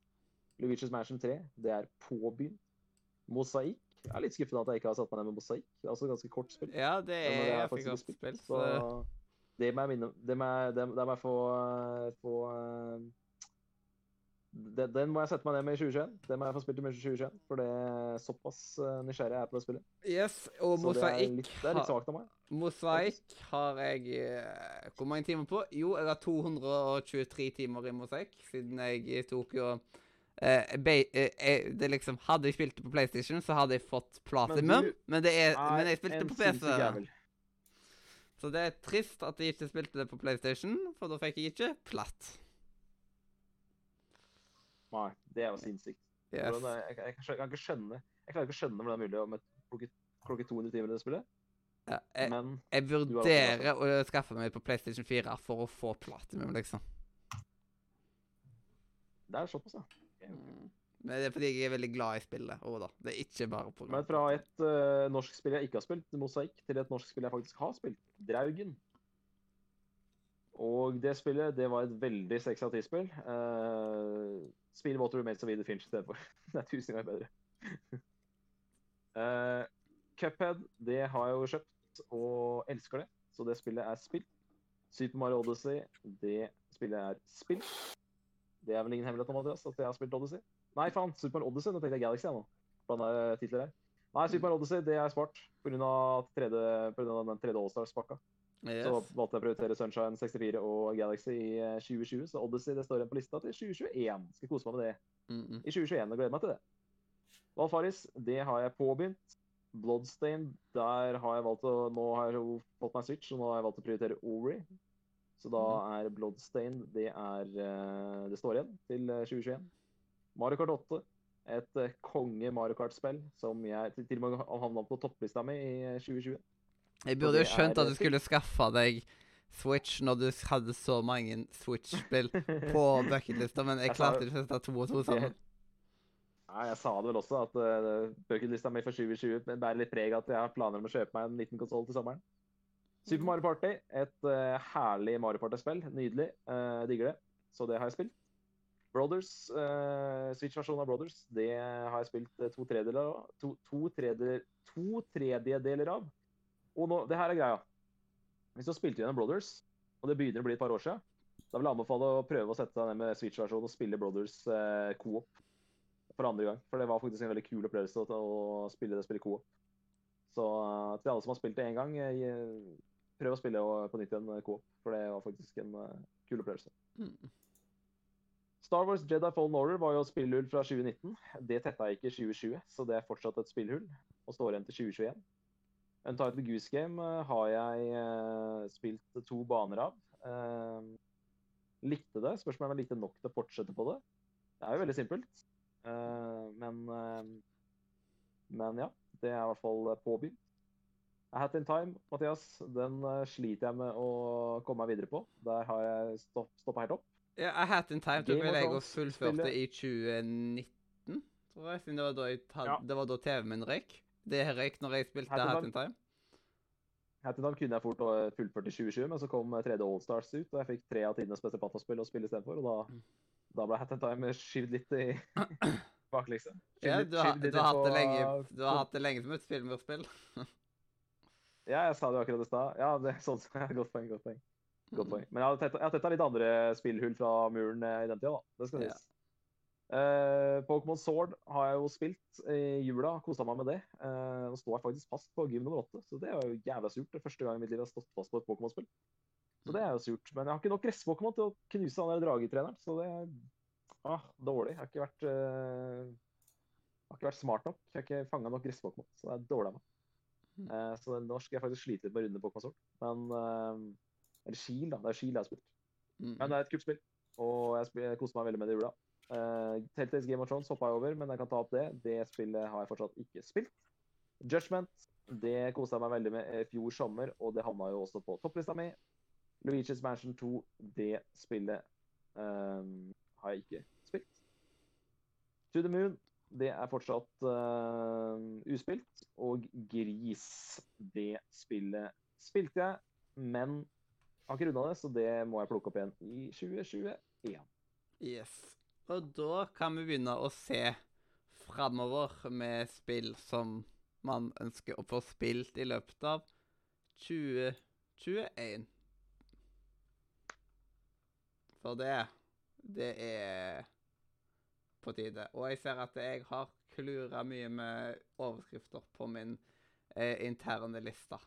Luigi's Mansion 3, det er påbegynt. Mosaikk. Jeg er litt skuffet at jeg ikke har satt meg ned med Mosaikk. Det er også ganske kort spill. Ja, det er det er faktisk godt spill. Så det må jeg minne Det må jeg, det, må jeg få, få eh, den, den må jeg sette meg ned med i 2021. Den må jeg få spilt i 2021, for det er såpass eh, nysgjerrig jeg er på det spillet. yes, og Så det er Mosaikk litt, det er litt har- svakt av meg. Mosaikk har jeg eh, Hvor mange timer på? Jo, jeg har 223 timer i Mosaikk, siden jeg tok jo eh, be, eh, eh, det liksom, Hadde jeg spilt det på PlayStation, så hadde jeg fått platinum. du Men, det er, men jeg spilte det på PC. Så det er trist at jeg ikke spilte det på PlayStation, for da fikk jeg ikke platt. Nei, det er jo sinnssykt. Yes. Hvordan Jeg, jeg, jeg, kan ikke skjønne Jeg klarer ikke å skjønne hvordan det er mulig å plukke klokke 200 timer i det spillet. Ja, jeg, Men jeg vurderer å skaffe meg på PlayStation 4 for å få platinum, liksom. det er såpass, ja. Okay. Men det er fordi jeg er veldig glad i spillet. Å da. Det er ikke bare på Men fra et uh, norsk spill jeg ikke har spilt, Mosaikk, til et norsk spill jeg faktisk har spilt, Draugen. Og det spillet, det var et veldig 6 av 10-spill. Uh, spill Water Remains of Edith Finch i stedet for. det er tusen ganger bedre. uh, Cuphead, det har jeg jo kjøpt og elsker det, så det spillet er spill. Super Mario Odyssey, det spillet er spill. Det er vel ingen hemmelighet om Andreas, at jeg har spilt Odyssey? Nei, faen. Super Mario Odyssey. Nå tenkte jeg Galaxy jeg nå. Blanda titler her. Nei, Super Mario Odyssey det er spart pga. den tredje Allstars-pakka. Yes. Så valgte jeg å prioritere Sunshine 64 og Galaxy i eh, 2020. Så Odyssey det står igjen på lista til 2021. Skal kose meg med det Mm -mm. i 2021 og gleder meg til det. Valfaris, det har jeg påbegynt. Bloodstained, der har jeg valgt å Nå har jeg fått meg Switch, og nå har jeg valgt å prioritere Ori. Så da er Bloodstained Det er eh, Det står igjen til eh, 2021. Mario Kart 8. Et eh, konge Mario Kart-spill som jeg til og med havna på topplista mi i eh, 2020. Jeg burde jo skjønt at du skulle skaffe deg Switch når du hadde så mange Switch-spill på bucketlista, men jeg klarte ikke å sette to og to sammen. Nei, Jeg sa det vel også, at uh, bucketlista mi for 2020 bærer litt preg av at jeg har planer om å kjøpe meg en liten konsoll til sommeren. Super Mario Party, et uh, herlig Mario Party-spill. Nydelig. Uh, digger det. Så det har jeg spilt. Brothers, uh, Switch-versjonen av Brothers, det har jeg spilt to tredjedeler av. To, to, tredjedeler, to tredjedeler av. Og nå, det her er greia. Hvis du har spilt gjennom Brothers, og det begynner å bli et par år siden, da vil jeg anbefale å prøve å sette deg ned med Switch-versjonen og spille Brothers eh, co-op for andre gang. For det var faktisk en veldig kul opplevelse å, spille det spillet co-op. Så eh, til alle som har spilt det én gang, eh, prøv å spille på nytt igjen eh, co-op. For det var faktisk en kul opplevelse. Mm. Star Wars Jedi Fallen Order var jo spillhull fra 2019. Det tetta ikke i 2020, så det er fortsatt et spillhull og står igjen til 2021. Untitled Goose Game eh, har jeg eh, spilt to baner av. Eh, likte det. Spørsmålet om jeg likte nok til å fortsette på det. Det er jo veldig simpelt. Men Men ja. Det er i hvert fall påbegynt. A Hat in Time, Mathias, den sliter jeg med å komme meg videre på. Der har jeg stopp, stoppa helt opp. Ja, A Hat in Time tok vel jeg og fullførte i 2019, tror jeg. Siden det var da, Ja. det var da TV-en min røyk. Det røyk når jeg spilte Hat in Time. Hat in Time kunne jeg fort fullført i 2020, men så kom tredje «All Allstars ut, og jeg fikk tre av tidenes beste pataspill å spille istedenfor, og da, Mm. da ble Hat in Time skyvd litt i bakleksa. Ja, du har, du har, på- lenge, du har hatt det lenge som et spillmurspill. Ja, jeg sa det jo akkurat i stad. Ja, det er sånn. Godt poeng. Godt poeng. Godt Mm. poeng. Men jeg har tetta- litt andre spillhull fra muren eh, i den tida, da. Det skal Ja. Eh, Pokémon Sword har jeg jo spilt i jula. Kosa meg med det. Uh, Nå står faktisk fast på gym nummer åtte, så det er jo jævla surt. Det første gang i mitt liv jeg har stått fast på et Pokémon-spill. Så det er jo surt. Men jeg har ikke nok gress-Pokémon til å knuse han der dragetreneren, så det er ah, dårlig. Jeg har ikke vært uh, har ikke vært smart nok. Jeg har ikke fanga nok gress-Pokémon, så det er dårlig av meg. Eh, så nå skal jeg faktisk slite litt med å runde Pokémon Sword. Men uh, Eller Shield, da. Det er Shield jeg har spilt. Mm. Men det er et kult spill, og jeg, jeg koser meg veldig med det i jula. Uh, Telltales Game of Thrones hoppa jeg over, men jeg kan ta opp det. Det spillet har jeg fortsatt ikke spilt. Judgment det kosa jeg meg veldig med i fjor sommer, og det havna jo også på topplista mi. Luigi's Mansion 2, det spillet um, har jeg ikke spilt. To the Moon, det er fortsatt uh, uspilt. Og Gris, det spillet spilte jeg, men har ikke runda det, så det må jeg plukke opp igjen i 2021. Yes. Og da kan vi begynne å se framover med spill som man ønsker å få spilt i løpet av 2021. For det, det er på tide. Og jeg ser at jeg har klura mye med overskrifter på min eh, interne liste.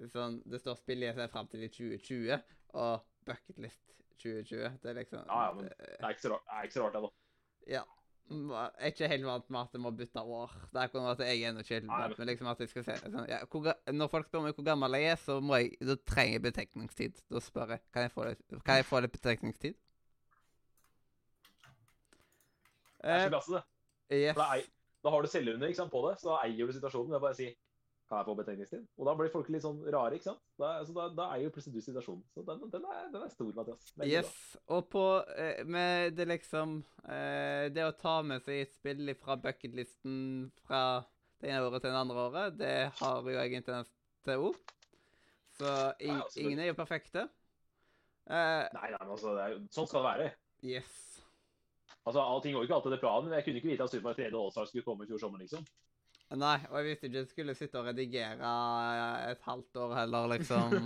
Sånn, det står 'spill jeg ser fram til i 2020' og 'bucketlist 2020'. Det er liksom Ja, ja, men det- Det er ikke så rart, det er ikke så rart det, da. ja. Jeg er ikke helt vant med at jeg må bytte år. Det er akkurat at jeg er ennå ikke helt vant med liksom at jeg skal se sånn, ja, hvor, Når folk spør meg hvor gammel jeg er, så må jeg, da trenger jeg betenkningstid. Da spør jeg kan jeg få det, kan jeg få litt betenkningstid. Det er Eh, så klasse, det. yes. For det er, Da har du selvunder ikke på det, så da eier du situasjonen ved å bare si kan jeg få betegningstid? Og da blir folk litt sånn rare, ikke sant? Da, så da, da er jo plutselig du situasjonen. Så den, den, er, den er stor, Mathias. Veldig Yes. Og på eh, med det liksom eh, Det å ta med seg et spill fra bucketlisten fra det ene året til det andre året, det har jo jeg en tendens til òg. Så i, Ja, ingen er jo perfekte. Uh. Nei, nei, men altså, det er jo, sånn skal det være. yes. Altså, Allting går jo ikke alltid etter planen. Jeg kunne ikke vite at Super Mario 3D Allstar skulle komme i fjor sommer, liksom. Nei, og jeg visste ikke jeg skulle sitte og redigere et halvt år heller, liksom.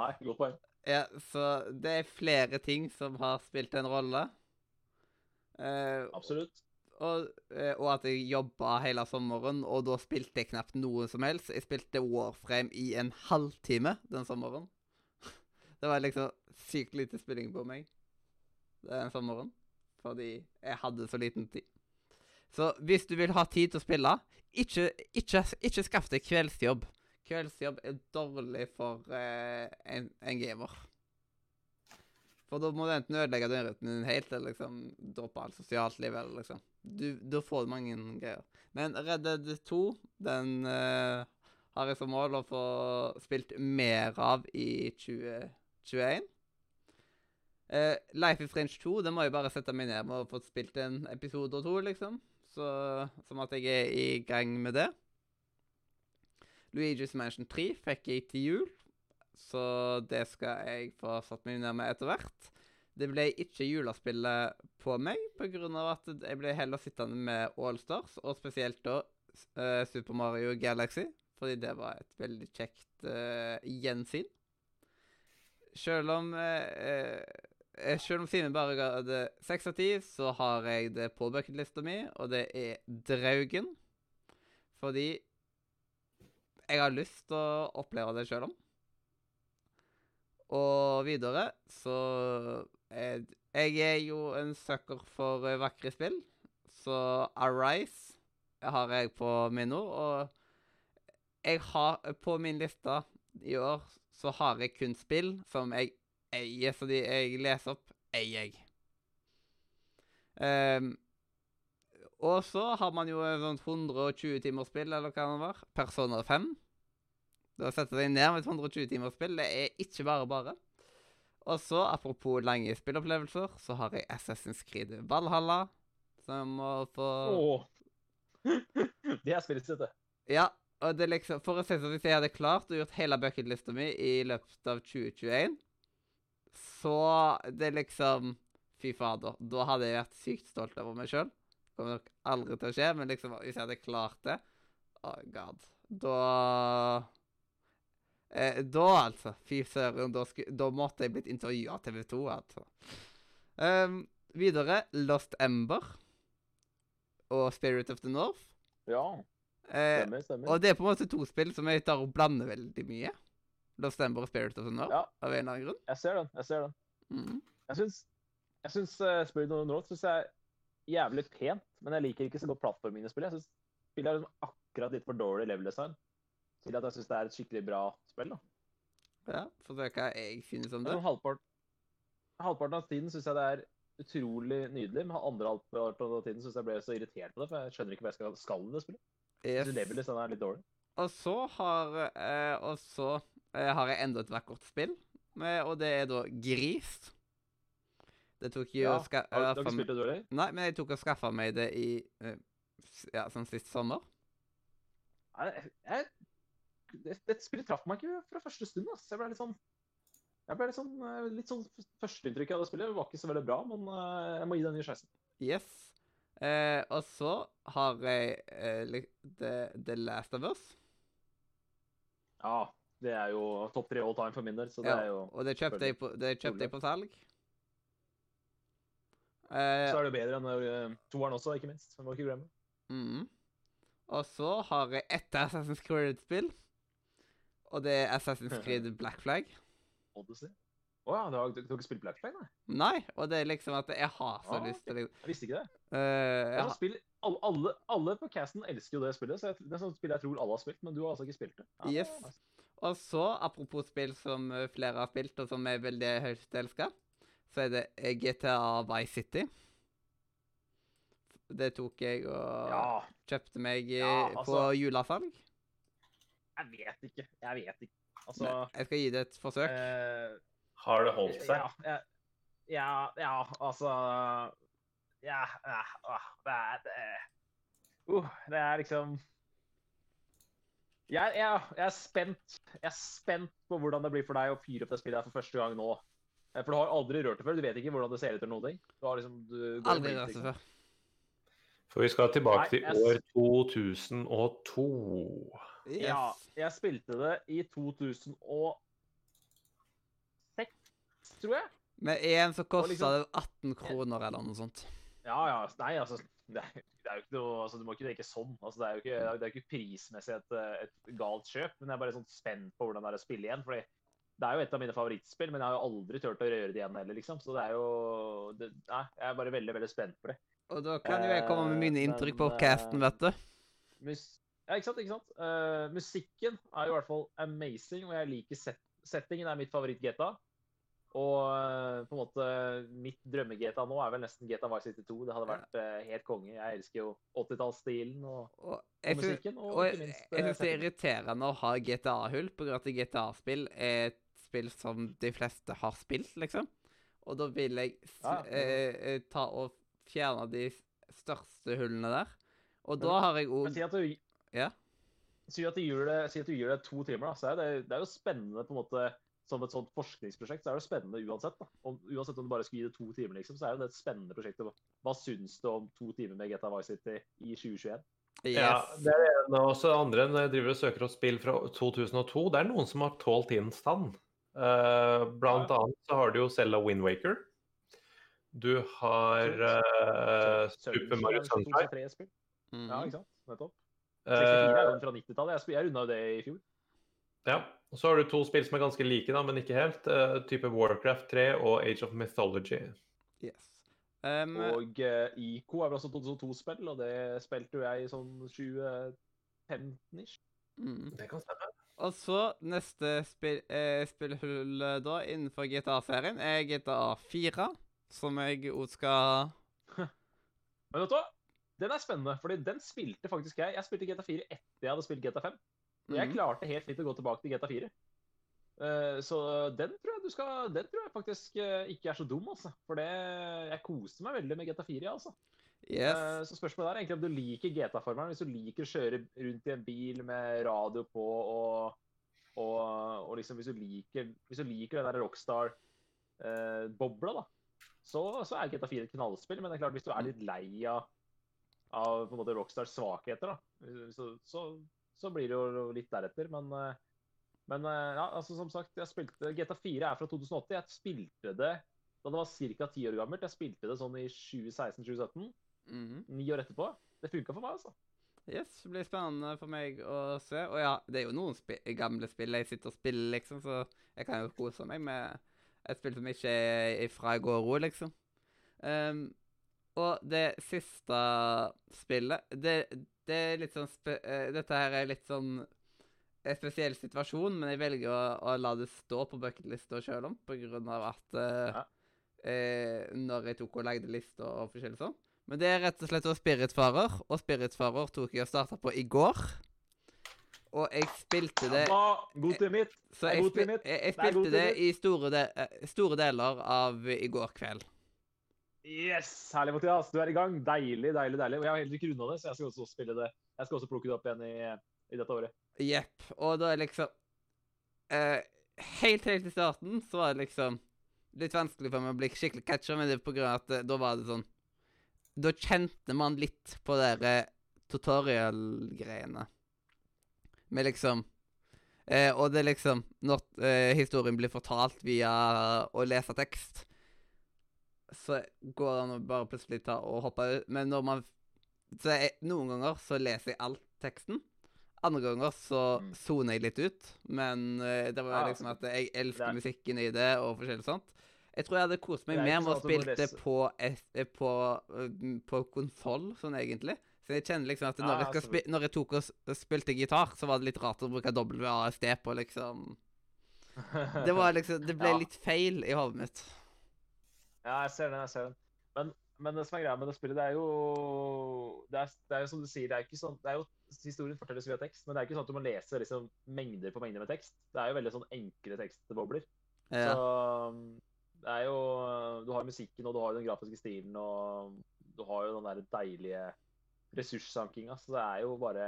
Nei, godt poeng. Ja, så det er flere ting som har spilt en rolle. Eh, Absolutt. og, eh, og at jeg jobba hele sommeren, og da spilte jeg knapt noe som helst. Jeg spilte Warframe i en halvtime den sommeren. Det var liksom sykt lite spilling på meg den sommeren. Fordi jeg hadde så liten tid. Så hvis du vil ha tid til å spille, ikke, ikke, ikke skaff deg kveldsjobb. Kveldsjobb er dårlig for eh, en, en gamer. For da må du enten ødelegge døgnrytmen din helt, eller liksom droppe alt sosialt liv, eller liksom du, Da får du mange greier. Men Red Dead 2, den eh, har jeg som mål å få spilt mer av i 2021. Uh, Life is Strange 2, det må jeg bare sette meg ned med og få spilt en episode og to, liksom. Så, som at jeg er i gang med det. Luigi's Mansion 3 fikk jeg til jul, så det skal jeg få satt meg ned med etter hvert. Det ble ikke julespillet på meg, pga. at jeg ble heller sittende med Allstars, og spesielt da uh, Super Mario Galaxy, fordi det var et veldig kjekt uh, gjensyn. Selv om uh, Selv om Simen bare ga det seks av ti, så har jeg det på bucketlista mi, og det er Draugen. Fordi jeg har lyst til å oppleve det sjøl om. Og videre så jeg, Jeg er jo en sucker for eh, vakre spill, så Arise har jeg på min ord. Og jeg har på min liste i år så har jeg kun spill som jeg eier, så de jeg leser opp, eier jeg. Um, og så har man jo en sånn 120 timers spill, eller hva det var. Persona 5. Da setter deg ned med et 120 timers spill. Det er ikke bare bare. Og så, apropos lange spillopplevelser, så har jeg Assassin's Creed Valhalla, som må få Åh. Det er spillets dette. Ja, og det liksom For å si sånn, hvis jeg hadde klart å gjort hele bucketlista mi i løpet av 2021, så det liksom Fy fader. Da hadde jeg vært sykt stolt over meg sjøl. Kommer nok aldri til å skje, men liksom hvis jeg hadde klart det Oh god. Da eh, Da, altså. Fy søren. Da, da måtte jeg blitt intervjua av TV 2, altså. Um, videre Lost Ember og Spirit of the North. Ja, Stemmer, stemmer, stemmer. og det er på en måte to spill som jeg tar og blander veldig mye. Lost stemmer bare Spirit of the North, Ja. av en eller annen grunn. Jeg ser den. Jeg ser den. Mm. Jeg syns, jeg syns uh, Spirit of the North synes jeg er jævlig pent, men jeg liker ikke så godt plattformingene spillet. Jeg syns spillet er liksom akkurat litt for dårlig level design til at jeg syns det er et skikkelig bra spill. da. Ja, Få se hva jeg synes om det. sånn halvpart, halvparten av tiden syns jeg det er utrolig nydelig, men andre halvparten av tiden syns jeg ble så irritert på det, for jeg skjønner ikke hva jeg skal, skal i det spillet. Yes. Yes. Level design er litt dårlig. Og så har eh, Og så har jeg enda et vakkert spill, med, og det er da Gris. Det tok jo Ja, Har du, ikke spilt det, du heller? Nei, men jeg tok og skaffa meg det i eh, Ja, sånn sist sommer. Nei, jeg, jeg, det, det spillet traff meg ikke fra første stund. ass. Jeg ble litt sånn jeg ble litt sånn, eh, litt sånn Førsteinntrykket av det spillet var ikke så veldig bra, men eh, jeg må gi det en ny sjanse. Yes. Eh, og så har jeg eh, The, The Last of Us. Ja, det er jo topp tre all time for min del, så det Ja, er jo og det kjøpte jeg på, det kjøpte jeg på salg. Eh, Så er det jo bedre enn uh, toeren også, ikke minst. Så må ikke glemme. Mm. Og så har jeg ett Assassin's Creed-spill. Og det er Assassin's Creed Black Flag. Odyssey. Å ja, du har, du har ikke spilt Black Flag, nei? Nei, og det er liksom at jeg har så Ah, lyst til det. Jeg visste ikke det. Uh, Det jeg er har, spill, alle, alle, alle på casten elsker jo det spillet, så jeg, det er sånn spill jeg tror alle har spilt, men du har altså ikke spilt det. Ja, Yes. Og så, apropos spill som eh, flere har spilt, og som er veldig høyt elska, så er det eh, GTA Vice City. Det tok jeg og Ja, kjøpte meg i, Ja, på altså- julesalg. jeg vet ikke. Jeg vet ikke. Altså Nei, jeg skal gi det et forsøk. Uh, Har det holdt seg? Ja, ja, ja, ja, altså Ja, ja det er det, uh, det er liksom jeg, jeg, jeg, er spent. Jeg er spent på hvordan det blir for deg å fyre opp det spillet for første gang nå. Eh, For du har aldri rørt det før. Du vet ikke hvordan det ser ut eller noen ting. Du har liksom, du Aldri rørt det før. For vi skal tilbake Nei, til jeg år 2002. Yes. Ja, jeg spilte det i 2006, tror jeg. Med én så kosta liksom- det 18 kroner eller noe sånt. Ja, ja. Nei, altså Det er, det er jo ikke noe altså, Du må ikke tenke sånn. Altså, det er jo ikke, det er ikke prismessig et, et galt kjøp, men jeg er bare sånn spent på hvordan det er å spille igjen. fordi det er jo et av mine favorittspill, men jeg har jo aldri turt å røre det igjen heller, liksom. Så det er jo det, Nei, jeg er bare veldig, veldig spent på det. Og da kan jo jeg komme med mine Eh, inntrykk på casten, eh, vet du. Ja, ikke sant? ikke sant? Uh, musikken er jo i hvert fall amazing, og jeg liker set settingen. er mitt favoritt-GTA. Og eh, på en måte mitt drømme-GTA nå er vel nesten GTA Vice City 2. Det hadde vært eh, helt konge. Jeg elsker jo 80-tallsstilen og, Og og musikken. Og, og jeg, jeg syns synes det er irriterende å ha GTA-hull, på grunn av at GTA-spill er et spill som de fleste har spilt, liksom. Og da vil jeg s- Ja, eh, eh, ta og fjerne de største hullene der. Og da har jeg òg si at du, Ja. si at du gjør det, si at du gjør det to timer, da, så er det, det er jo spennende på en måte som et sånt forskningsprosjekt. så er det spennende uansett. da. Om, uansett om du bare skulle gi det to timer, liksom, så er det et spennende prosjekt. Hva syns du om to timer med GTA Vice City i 2021? Ja, det er det ene. Også andre, når jeg driver og søker opp spill fra 2002, det er noen som har tålt tidens tann. Uh, blant Ja. annet så har du jo Selda Windwaker. Du har uh, Super Mario Sunshine. Mm. Mhm. Ja, ikke sant? Nettopp. Eh, 64 er jo fra 90-tallet. Jeg, runda jo det i fjor. Ja. Og så har du to spill som er ganske like, da, men ikke helt. Uh, type Warcraft 3 og Age of Mythology. yes. Um, Og uh, ICO er vel også 2002-spill, og det spilte jo jeg i sånn 2015-ish. mm. Det kan stemme. Og så neste spill, eh, spillhull eh, da innenfor GTA-serien er GTA 4, som jeg òg skal Men vet du hva? Den er spennende, for den spilte faktisk jeg. Jeg spilte GTA 4 etter jeg hadde spilt GTA 5. Og jeg Mhm. klarte helt fint å gå tilbake til GTA 4. Eh, så den tror jeg du skal Den tror jeg faktisk eh, ikke er så dum, altså. For det Jeg koste meg veldig med GTA 4, ja, altså. Yes. Eh, Så spørsmålet er egentlig om du liker GTA-formelen. Hvis du liker å kjøre rundt i en bil med radio på og, og, og liksom hvis du liker, hvis du liker den der Rockstar-bobla, da, så, så er GTA 4 et knallspill. Men det er klart, hvis du er litt lei av, av Rockstars svakheter, da, så, så, så blir det jo litt deretter. Men, eh, men eh, ja, altså som sagt, jeg spilte GTA 4 er fra 2080. Jeg spilte det da det var ca. ti år gammelt. Jeg spilte det sånn i 2016-2017 Mhm. ni år etterpå. Det funka for meg, altså. Yes, det blir spennende for meg å se. Og ja, det er jo noen sp gamle spill jeg sitter og spiller, liksom, så jeg kan jo kose meg med et spill som ikke er fra i går òg, liksom. Um, og det siste spillet det, det er litt sånn eh, Dette her er litt sånn en spesiell situasjon, men jeg velger å, å la det stå på bucketlista sjøl om, på grunn av at eh, Ja. eh, Når jeg tok og lagde lista og forskjellig sånn. Men det er rett og slett også Spiritfarer, og Spiritfarer tok jeg og starta på i går. Og jeg spilte det Ja, god til mitt. Så jeg, spil, jeg, jeg spilte det det i store, de, eh, store deler av i går kveld. Yes! Herlig, Mathias. Du er i gang. Deilig, deilig, deilig. Og jeg har heller ikke runda det, så jeg skal også spille det. Jeg skal også plukke det opp igjen i, i dette året. Jepp. Og da er liksom eh, Helt helt i starten så var det liksom litt vanskelig for meg å bli skikkelig catcha, men det er på grunn av at eh, da var det sånn Da kjente man litt på de der tutorial-greiene. Med liksom eh, Og det er liksom Når eh, historien blir fortalt via å lese tekst, så går det an å bare plutselig ta og hoppe ut. Men når man så jeg, Noen ganger så leser jeg alt teksten. Andre ganger så Mm. soner jeg litt ut. Men uh, det var Ja, liksom at jeg elsker er- musikken i det, og forskjellig sånt. Jeg tror jeg hadde kost meg er mer med å sånn spille det på, eh, på, eh, på konsoll, sånn egentlig. Så jeg kjenner liksom at når, Ja, jeg, spi når jeg tok og spilte gitar, så var det litt rart å bruke WASD på, liksom. Det var liksom Det ble litt feil i hodet mitt. Ja, jeg ser den. jeg ser den. Men, Men det som er greia med det spillet, det er jo Det er, det er jo som du sier, det er ikke sånn det er jo, Historien fortelles via tekst, men det er ikke sånn at du må lese liksom, mengder på mengder med tekst. Det er jo veldig sånn enkle tekstbobler. Ja. Så um, det er jo Du har musikken, og du har jo den grafiske stilen, og du har jo den der deilige ressurssankinga. Så det er jo bare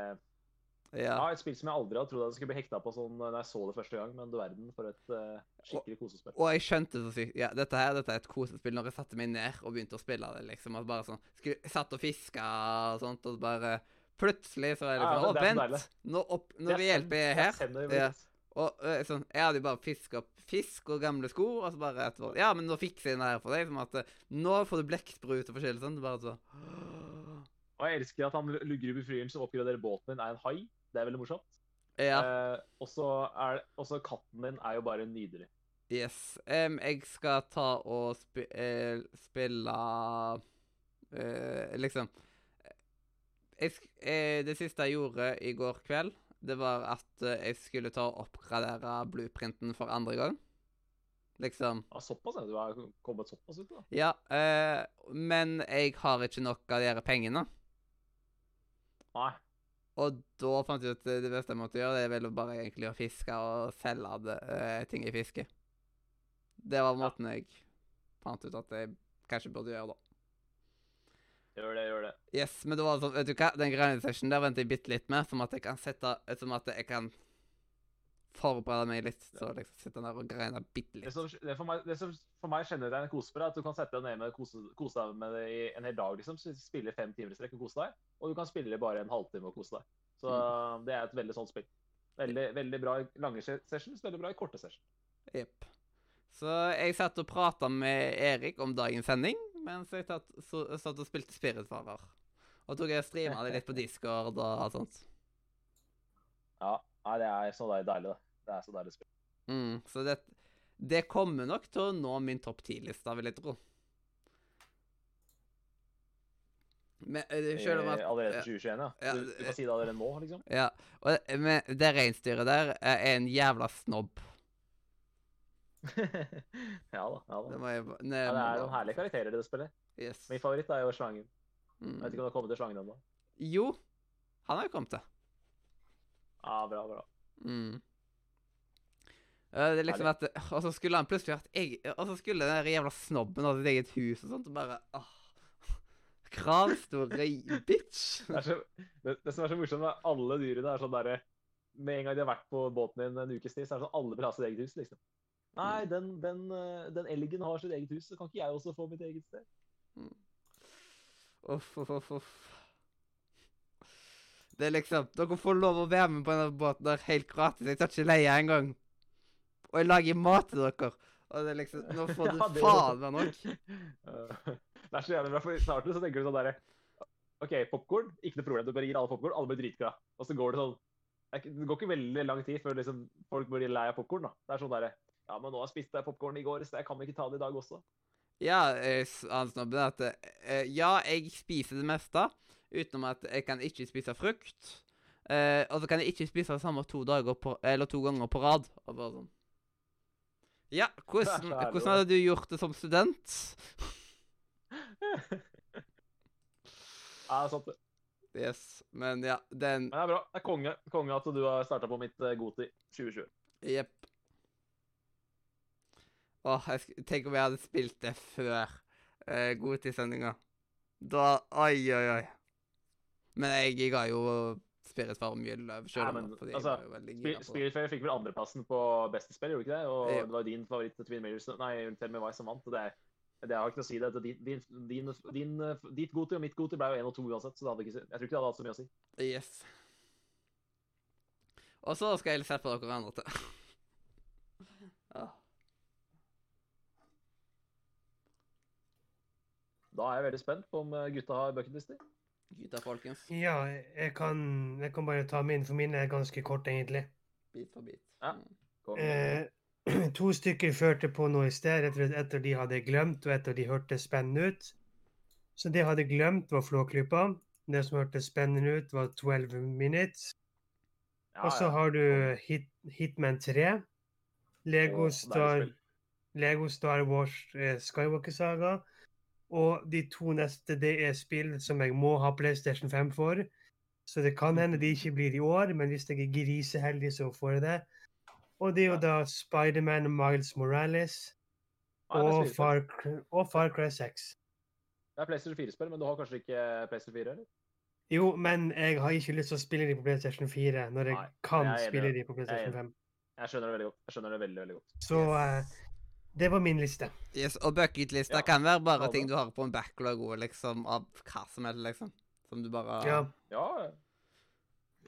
ja. Ja, et spill som jeg aldri hadde trodd jeg skulle bli hekta på sånn når jeg så det første gang, men du verden for et uh, skikkelig kosespill. Og jeg skjønte så sykt Ja, dette her dette er et kosespill når jeg satte meg ned og begynte å spille det, liksom. At bare sånn skulle, satt og fiska og sånt, og bare Plutselig så er det Ja, liksom Å, det så vent! Nå, opp, Det nå er hjelper jeg her. det er Ja. Og eh, sånn, jeg hadde jo bare fiska opp fisk og gamle sko, og så bare etterpå Ja, men nå fikser jeg den her for deg. Som at eh, Nå får du blekksprut og forskjellig sånn. Bare så Og jeg elsker at han luggrubbe fyren som oppgraderer båten din, er en hai. Det er veldig morsomt. Ja. Eh, og så er også katten din er jo bare nydelig. Yes. Um, jeg skal ta og sp eh, spille eh, Liksom jeg, eh, Det siste jeg gjorde i går kveld, det var at jeg skulle ta og oppgradere blueprinten for andre gang. Liksom. Ja, såpass, ja. Du har kommet såpass ut, da. Ja, eh, men jeg har ikke nok av de her pengene. Nei. Og da fant jeg ut at det beste jeg måtte gjøre, det er vel bare egentlig å fiske og selge det, eh, ting jeg fisker. Det var måten jeg fant ut at jeg kanskje burde gjøre, da. Gjør det, gjør det. Yes, men det var sånn, vet du hva, den grinding session der venter jeg bitte litt med, som at jeg kan sette, som at jeg kan forberede meg litt, så liksom sitte der og greine bitte Det som, det for meg, det som for meg kjennetegner kosespill, er at du kan sette deg ned med kose, kose deg med det i en hel dag, liksom. Spille fem timer i strekk og kose deg. Og du kan spille bare en halvtime og kose deg. Så det er et veldig sånt spill. Veldig, veldig bra i lange sessions, veldig bra i korte sessions. Jepp. Så jeg satt og prata med Erik om dagens sending, mens jeg tatt, så, satt og spilte Spiritfarer. Og tok jeg streama det litt på Discord og sånt. Ja, nei, det er så deilig, det. Det er så deilig spill. Mm, så det, det kommer nok til å nå min topp ti-lista, vil jeg tro. Men eh, selv om at Eh, Allerede til 2021, ja. Ja, Du, du kan si det allerede nå, liksom. Ja, og men det reinsdyret der er en jævla snobb. ja da. ja da. Det, jeg ne, Ja, det er noen herlige karakterer i det spillet. Yes. Min favoritt er jo slangen. Jeg vet Mm. ikke om du har kommet til slangen ennå. Jo, han har jo kommet til. Ja, bra, bra. Mm. Det er liksom at Og så skulle han plutselig vært eg, Og så skulle den jævla snobben ha sitt eget hus og sånt, og bare åh, Kravstore bitch. Det, så, det, det som er så morsomt med alle dyrene, er sånn derre Med en gang de har vært på båten din en ukes tid, så er det sånn alle vil ha sitt eget hus, liksom. Nei, den, den, eh, den elgen har sitt eget hus, så kan ikke jeg også få mitt eget sted? Uff, uff, uff, uff. Det er liksom Dere får lov å være med på denne båten der helt gratis. Jeg tar ikke leie engang. Og jeg lager mat til dere. Og det er liksom Nå får du Ja, det faen meg nok. Det er så jævlig bra, for i starten så tenker du sånn derre OK, popkorn, ikke noe problem. Du bare gir alle popkorn, alle blir dritglade. Og så går det sånn Det går ikke veldig lang tid før liksom folk blir lei av popkorn. Det er sånn derre Ja, men nå har jeg spist popkorn i går, så jeg kan ikke ta det i dag også. Ja, han snobben er at eh, Ja, jeg spiser det meste, utenom at jeg kan ikke spise frukt. Eh, og så kan jeg ikke spise det samme to på, eller to ganger på rad. Og bare sånn Ja, hvordan, hvordan hadde du gjort det som student? Ja, sant det. Yes, men ja, den Men det er bra. Det er konge, konge at du har starta på mitt uh, Goti 2020. Jepp. Åh, jeg tenk om jeg hadde spilt det før uh, Godtidssendinga. Da Oi, oi, oi. Men jeg ga jo Spiritfar mye løv sjøl. Ja, men, fordi jeg altså, var veldig Spi- på det. Spiritfarer fikk vel andreplassen på beste spill, gjorde ikke det? Og ja. det var din favoritt Twin Mirrors Nei, Tell Me Why som vant. og Det, er- det har ikke noe å si. det. Din, din, din, ditt Goti og mitt Goti ble jo én og to uansett, så ikke, jeg tror ikke det hadde hatt så mye å si. Yes. Og så skal jeg slippe dere andre til. ja. Da er jeg veldig spent på om eh, gutta har bucketlister. Gutta, folkens. Ja, jeg kan, jeg kan bare ta min, for min er ganske kort, egentlig. Bit for bit. Ja. Mm. Eh, to stykker førte på noe i sted etter, etter de hadde glemt, og etter de hørtes spennende ut. Så det jeg hadde glemt, var Flåklypa. Det som hørtes spennende ut, var 12 Minutes. Ja, Og så ja. har du Hit, Hitman 3. Lego oh, Star. Lego Star Wars eh, Skywalker Saga. Og de to neste det er spill som jeg må ha PlayStation 5 for. Så det kan hende de ikke blir i år, men hvis jeg er griseheldig, så får jeg det. Og det er jo da Spiderman Miles Morales og. Far, og Far Cry 6. Det er PlayStation 4-spill, men du har kanskje ikke PlayStation 4, eller? Jo, men jeg har ikke lyst til å spille de på PlayStation 4 når jeg Nei, kan jeg spille de på PlayStation Jeg er 5. Jeg skjønner det veldig godt. Jeg skjønner det veldig, veldig godt. Så eh, det var min liste. Yes, og bucketlista Ja, kan være bare ja, ting du har på en backlog òg, liksom, av hva som helst, liksom. Som du bare Ja. Ja,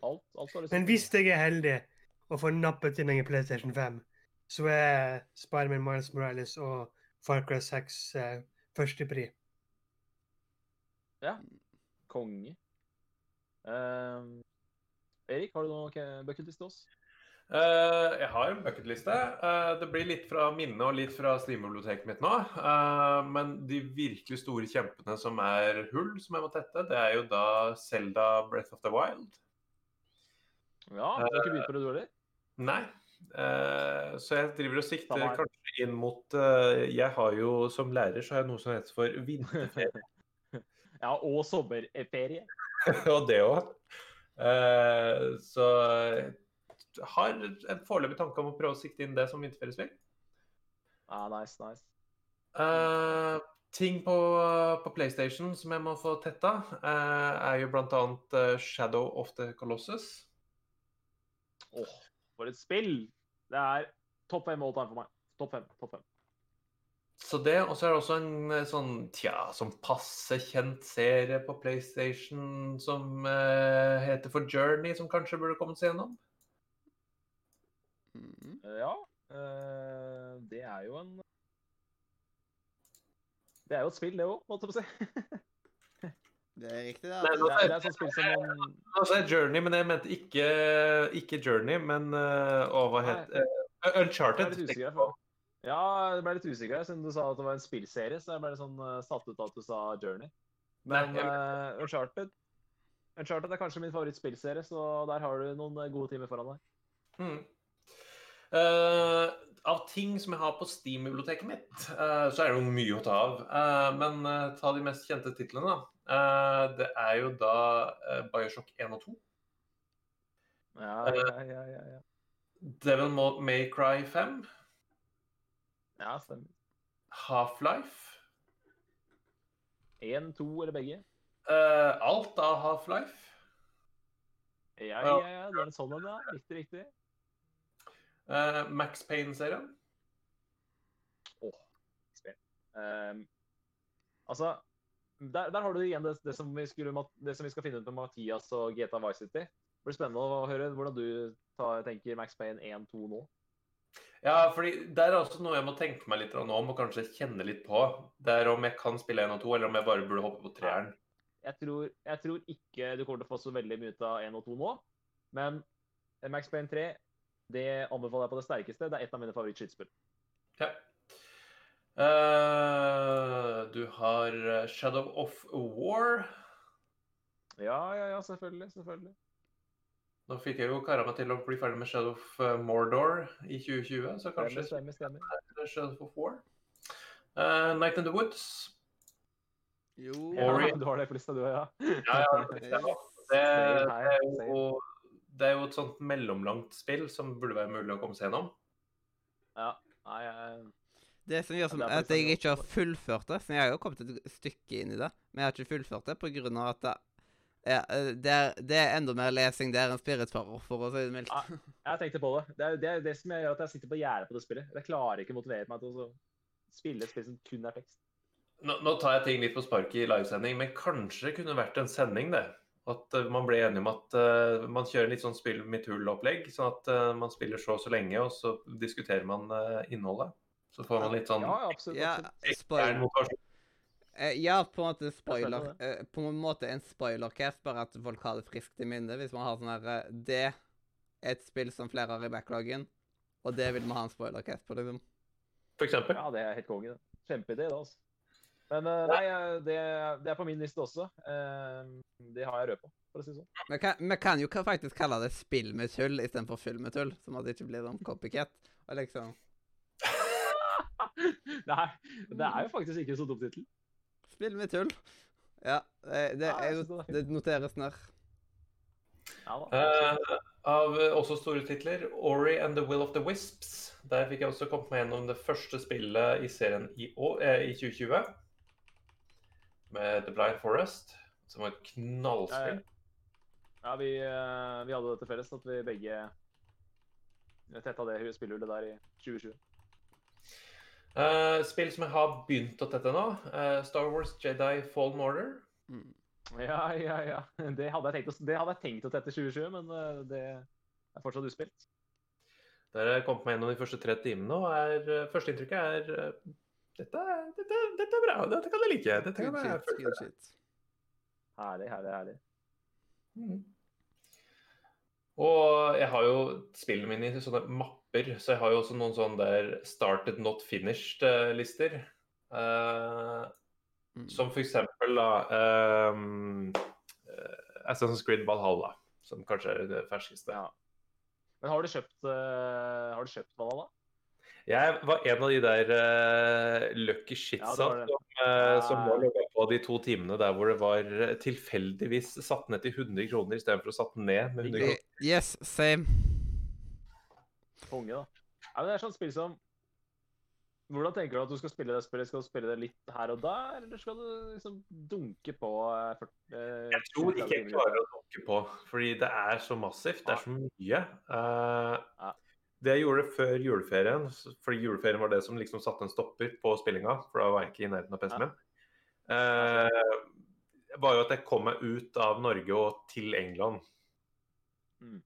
alt, alt lyst Men hvis jeg er heldig og får nappet til meg en PlayStation 5, så er Spiderman Miles Morales og Far Cry 6 eh, førstepri. Konge. Ehm, Erik, har du noe bucketliste til oss? Eh, jeg har en bucketliste. Uh, det blir litt fra minnet og litt fra Steam-biblioteket mitt nå. Uh, men de virkelig store kjempene som er hull, som jeg må tette, det er jo da Selda Breath of the Wild. Ja, du har ikke begynt på det, du heller? Nei. Så jeg driver og sikter kanskje inn mot Jeg har jo som lærer så har jeg noe som heter for vinterferie. Ja, og sommerferie. og det òg. så har en foreløpig tanke om å prøve å sikte inn det som vinterferiespill. Ja, nice, nice. Uh, ting på, på PlayStation som jeg må få tetta, uh, er jo bl.a. Uh, Shadow of the Colossus. Åh, for et spill! Det er topp fem all time for meg. Topp fem. topp fem. Så det, og så er det også en eh, sånn tja, sånn passe kjent serie på PlayStation som eh, heter for Journey, som kanskje burde kommet seg gjennom. Mhm. Eh, Ja, eh, det er jo en Det er jo et spill, det òg, holdt jeg si. Det er riktig, det. Nei, Det altså. er, det er et sånt spill som man Altså Journey, men jeg mente ikke, ikke Journey, men uh, å, hva het uh, Jeg Uncharted. ble litt jeg Ja, jeg ble litt usikker siden du sa at det var en spillserie. Så jeg ble litt sånn uh, satt ut av at du sa Journey. Nei, Men uh, Uncharted Uncharted er kanskje min favorittspillserie, så der har du noen gode timer foran deg. Mm. Eh, av ting som jeg har på Steam-biblioteket mitt, uh, så er det jo mye å ta av. Uh, men ta de mest kjente titlene, da. Det er jo da Bioshock 1 og 2. Ja, ja, ja, ja, ja. Devil May Cry 5. ja stemmer. Half-Life. Én, to eller begge? Alt av Half-Life. Ja, ja, ja. Det er sånn en, ja. Riktig, riktig. Eh, Max Payne-serien. Åh, spill. um, altså, der, der har du igjen det, det, som vi skulle, det som vi skal finne ut med Mathias og GTA Vice City. Det blir spennende å høre hvordan du tar, tenker Max Payne 1-2 nå. Ja, fordi det er også noe jeg må tenke meg litt om og kanskje kjenne litt på. Det er om jeg kan spille 1 og 2, eller om jeg bare burde hoppe på treeren. Jeg tror, jeg tror ikke du kommer til å få så veldig mye ut av 1 og 2 nå, men Max Payne 3 det anbefaler jeg på det sterkeste. Det er et av mine favorittskytespill. Ja. Uh, du har eh, Shadow of War. Ja, ja, ja, selvfølgelig. selvfølgelig. Nå fikk jeg jo kara meg til å bli ferdig med Shadow of eh, Mordor i 2020, så kanskje Stemmer, stemmer. stemmer. Shadow of War. Uh, Night in the Woods. Jo Ja, du har det på lista, du òg, ja. Ja, ja, det, det, det, det, det, er jo, det er jo et sånt mellomlangt spill som burde være mulig å komme seg gjennom. Nei, jeg, Det som gjør som Ja, det er at jeg ikke har fullført det, for jeg har jo kommet et stykke inn i det, men jeg har ikke fullført det av at det, ja, eh, det, er, det er enda mer lesing der enn Spiritfarer, for å si det mildt. Ja. jeg tenkte på det. Det er det, er det som gjør at jeg sitter på gjerdet på det spillet. Jeg klarer ikke å motivere meg til å spille et spill som kun er tekst. Nå, nå tar jeg ting litt på sparket i livesending, men kanskje det kunne vært en sending, det. At eh, man ble enige om at uh, man kjører litt sånn spill mitt hull-opplegg. Sånn at uh, man spiller så og så lenge, og så diskuterer man uh, innholdet. Så får man litt sånn Ja, ja, absolutt. Ja, ekstern motivasjon. Ja, på en måte spoiler. på en måte en spoilercast, bare at folk har det friskt i minne. Hvis man har sånn her Det er et spill som flere har i backloggen, og det vil man ha en spoilercast på, liksom. For eksempel. Ja, det er helt konge. det. Kjempeidé, det, altså. Men eh, nei, eh, det, det er på min liste også. Eh, det har jeg rød på, for å si det sånn. Vi kan, vi kan jo faktisk kalle det spill med tull istedenfor fyll med tull, som at det ikke blir sånn copycat. Og liksom Nei, det er jo faktisk ikke så dum tittel. Spill med tull. Ja, det, det, jeg er, det er noteres nær. Ja. Eh, av også store titler, Ori and the Will of the Wisps. Der fikk jeg også kommet meg gjennom det første spillet i serien i, år, eh, i 2020. Med The Blind Forest, som var et knallspill. Ja, vi, eh, vi hadde det til felles at vi begge tetta det spillhullet der i 2020. Uh, spill som jeg har begynt å tette nå. Uh, Star Wars Jedi Fallen Order. Mm. Ja, ja, ja. Det hadde jeg tenkt å, det hadde jeg tenkt å tette 2020, men eh, det er fortsatt uspilt. Der har jeg kommet meg gjennom de første tre timene, og er, eh, førsteinntrykket er eh, dette, dette, dette er bra, dette kan jeg like. Dette Good kan jeg shit. Good shit. Herlig, herlig, herlig. Mm. Og jeg har jo spillene mine i sånne mapper, så jeg har jo også noen sånne der started not finished-lister. Mm. som for eksempel da ehm, eh, Assassin's Creed Valhalla, som kanskje er det ferskeste. Ja. Men har du kjøpt, uh, har du kjøpt Valhalla? Jeg var en av de der uh, lucky shitsa Ja, det det. som, uh, som var logga på de to timene der hvor det var eh, tilfeldigvis satt ned til 100 kroner istedenfor å satt ned med 100 kroner. Yes, same. Konge, da. Ja, men det er sånn spill som Hvordan tenker du at du skal spille det spillet? Skal du spille det litt her og der, eller skal du liksom dunke på 40, eh, Jeg tror ikke jeg klarer å dunke på, fordi det er så massivt. Det er så mye. Uh, Ja. Det jeg gjorde før juleferien, for fordi juleferien var det som liksom satte en stopper på spillinga, for da var jeg ikke i nærheten av PC-en min, eh, var jo at jeg kom meg ut av Norge og til England. Mm.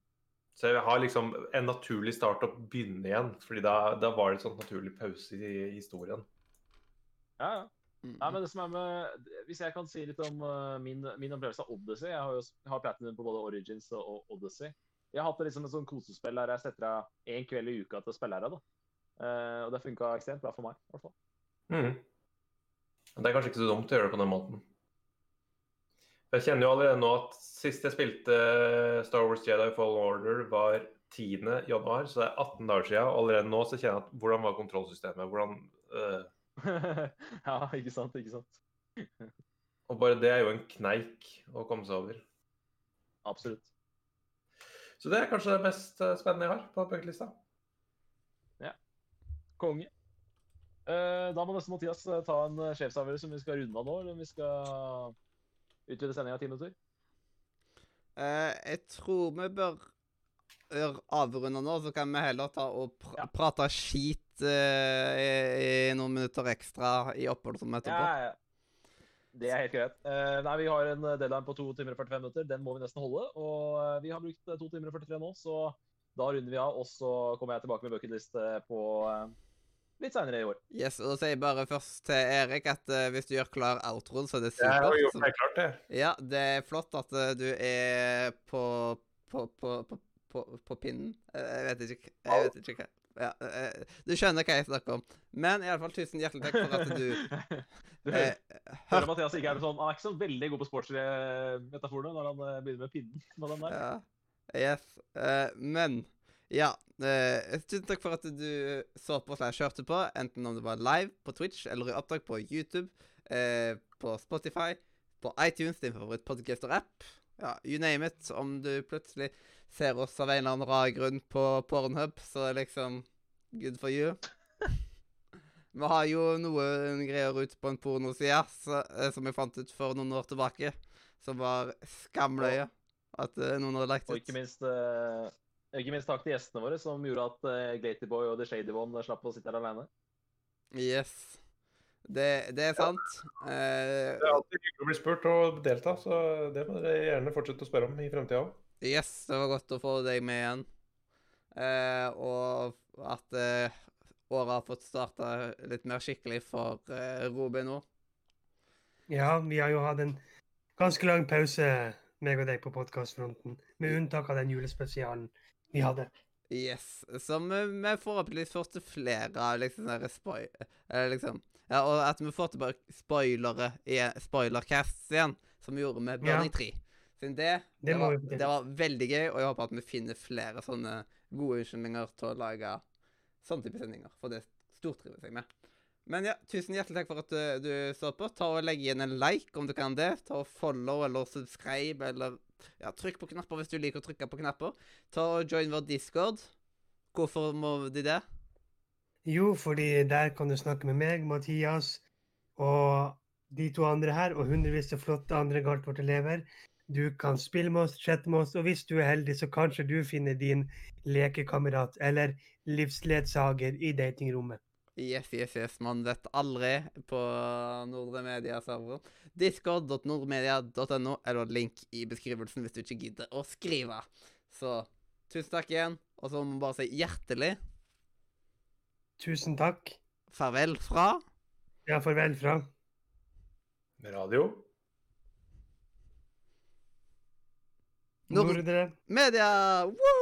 Så jeg har liksom en naturlig start å begynne igjen, fordi da, da var det en sånn naturlig pause i historien. Ja, ja. Mm. Nei, men det som er med, Hvis jeg kan si litt om uh, min, min opplevelse av Odyssey Jeg har jo jeg har platinum på både Origins og, og Odyssey. Jeg har hatt det liksom et sånn kosespill der jeg setter av én kveld i uka til å spille her. da. Uh, og det funka ekstremt bra for meg. i hvert fall. Mm. Det er kanskje ikke så dumt å gjøre det på den måten. Jeg kjenner jo allerede nå at sist jeg spilte Star Wars Jedi Fallen Order var 10. januar, så det er 18 dager siden. Og allerede nå så kjenner jeg at hvordan var kontrollsystemet? Hvordan, uh... ja, ikke sant, ikke sant. og bare det er jo en kneik å komme seg over. Absolutt. Så det er kanskje det mest øh, spennende jeg har på bucketlista. Konge. Eh, da må nesten Mathias eh, ta en sjefsavgjørelse om vi skal runde av nå, eller om vi skal utvide sendinga ti minutter. Eh, jeg tror vi bør avrunde nå, så kan vi heller ta og pr Ja. prate skit uh, i, i noen minutter ekstra i oppholdet som etterpå. Ja, ja. Det er helt greit. Eh, nei, Vi har en deadline på 2 timer og 45 minutter. Den må vi nesten holde. Og eh, vi har brukt 2 timer og 43 nå, så da runder vi av. Og så kommer jeg tilbake med bucketlist eh, på eh, litt seinere i år. Yes, og da sier jeg bare først til Erik at uh, hvis du gjør klar outroen, så er det Jeg har gjort meg klart, det. Ja, det er flott at uh, du er på på, på, på, på, på pinnen. Eh, Jeg vet ikke Jeg vet ikke hva ja, eh, Du skjønner hva jeg snakker om. Men i alle fall tusen hjertelig takk for at du Du eh, hører hørte Mathias ikke er sånn, Han er ikke så veldig god på sportsmetaforene metaforer når han eh, begynner med pinnen. med den der. Ja. Yes. eh, men ja. eh, tusen takk for at du så på slash hørte på, enten om det var live på Twitch eller i opptak på YouTube, eh, på Spotify, på iTunes, din favoritt-podcaster-app. Ja, you name it. Om du plutselig ser oss av en eller annen rar grunn på Pornhub, så er liksom good for you. Vi har jo noen greier ute på en pornoside eh, som jeg fant ut for noen år tilbake, som var skamløye. At eh, noen hadde lagt Og ut. ikke minst, uh, ikke minst takk til gjestene våre, som gjorde at uh, Glatyboy og The Shady One slapp å sitte her alene. Yes. Det, det er sant. Ja. Det er alltid hyggelig å bli spurt og delta, så det må dere gjerne fortsette å spørre om i fremtida òg. Yes, det var godt å få deg med igjen. Eh, og at eh, året har fått starta litt mer skikkelig for eh, Robin nå. Ja, vi har jo hatt en ganske lang pause, meg og deg, på podkastfronten. Med unntak av den julespesialen vi hadde. Yes. Som vi, vi forhåpentligvis får til flere av liksom. Eller liksom Ja, og at vi får tilbake spoilere i spoilercasts igjen, som vi gjorde med Ja. 3. Siden det, Det det, var, det var veldig gøy, og jeg håper at vi finner flere sånne gode unnskyldninger til å lage sånne type sendinger. For det stortrives jeg med. Men ja, tusen hjertelig takk for at du, du så på. Ta og Legg igjen en like om du kan det. Ta og Follow eller subscribe eller ja, Trykk på knapper hvis du liker å trykke på knapper. Ta og Join vår discord. Hvorfor må de det? Jo, fordi der kan du snakke med meg, Mathias og de to andre her, og hundrevis av flotte andre Galtvort-elever. Du kan spille med oss, chatte med oss, og hvis du er heldig, så kanskje du finner din lekekamerat eller livsledsager i datingrommet. Yes, yes, yes. Man vet aldri på Nordre Media-serveren. Discord.nordmedia.no eller link i beskrivelsen hvis du ikke gidder å skrive. Så tusen takk igjen. Og så må vi bare si hjertelig Tusen takk. farvel fra Ja, farvel fra Radio. Nordre. Media! Woo!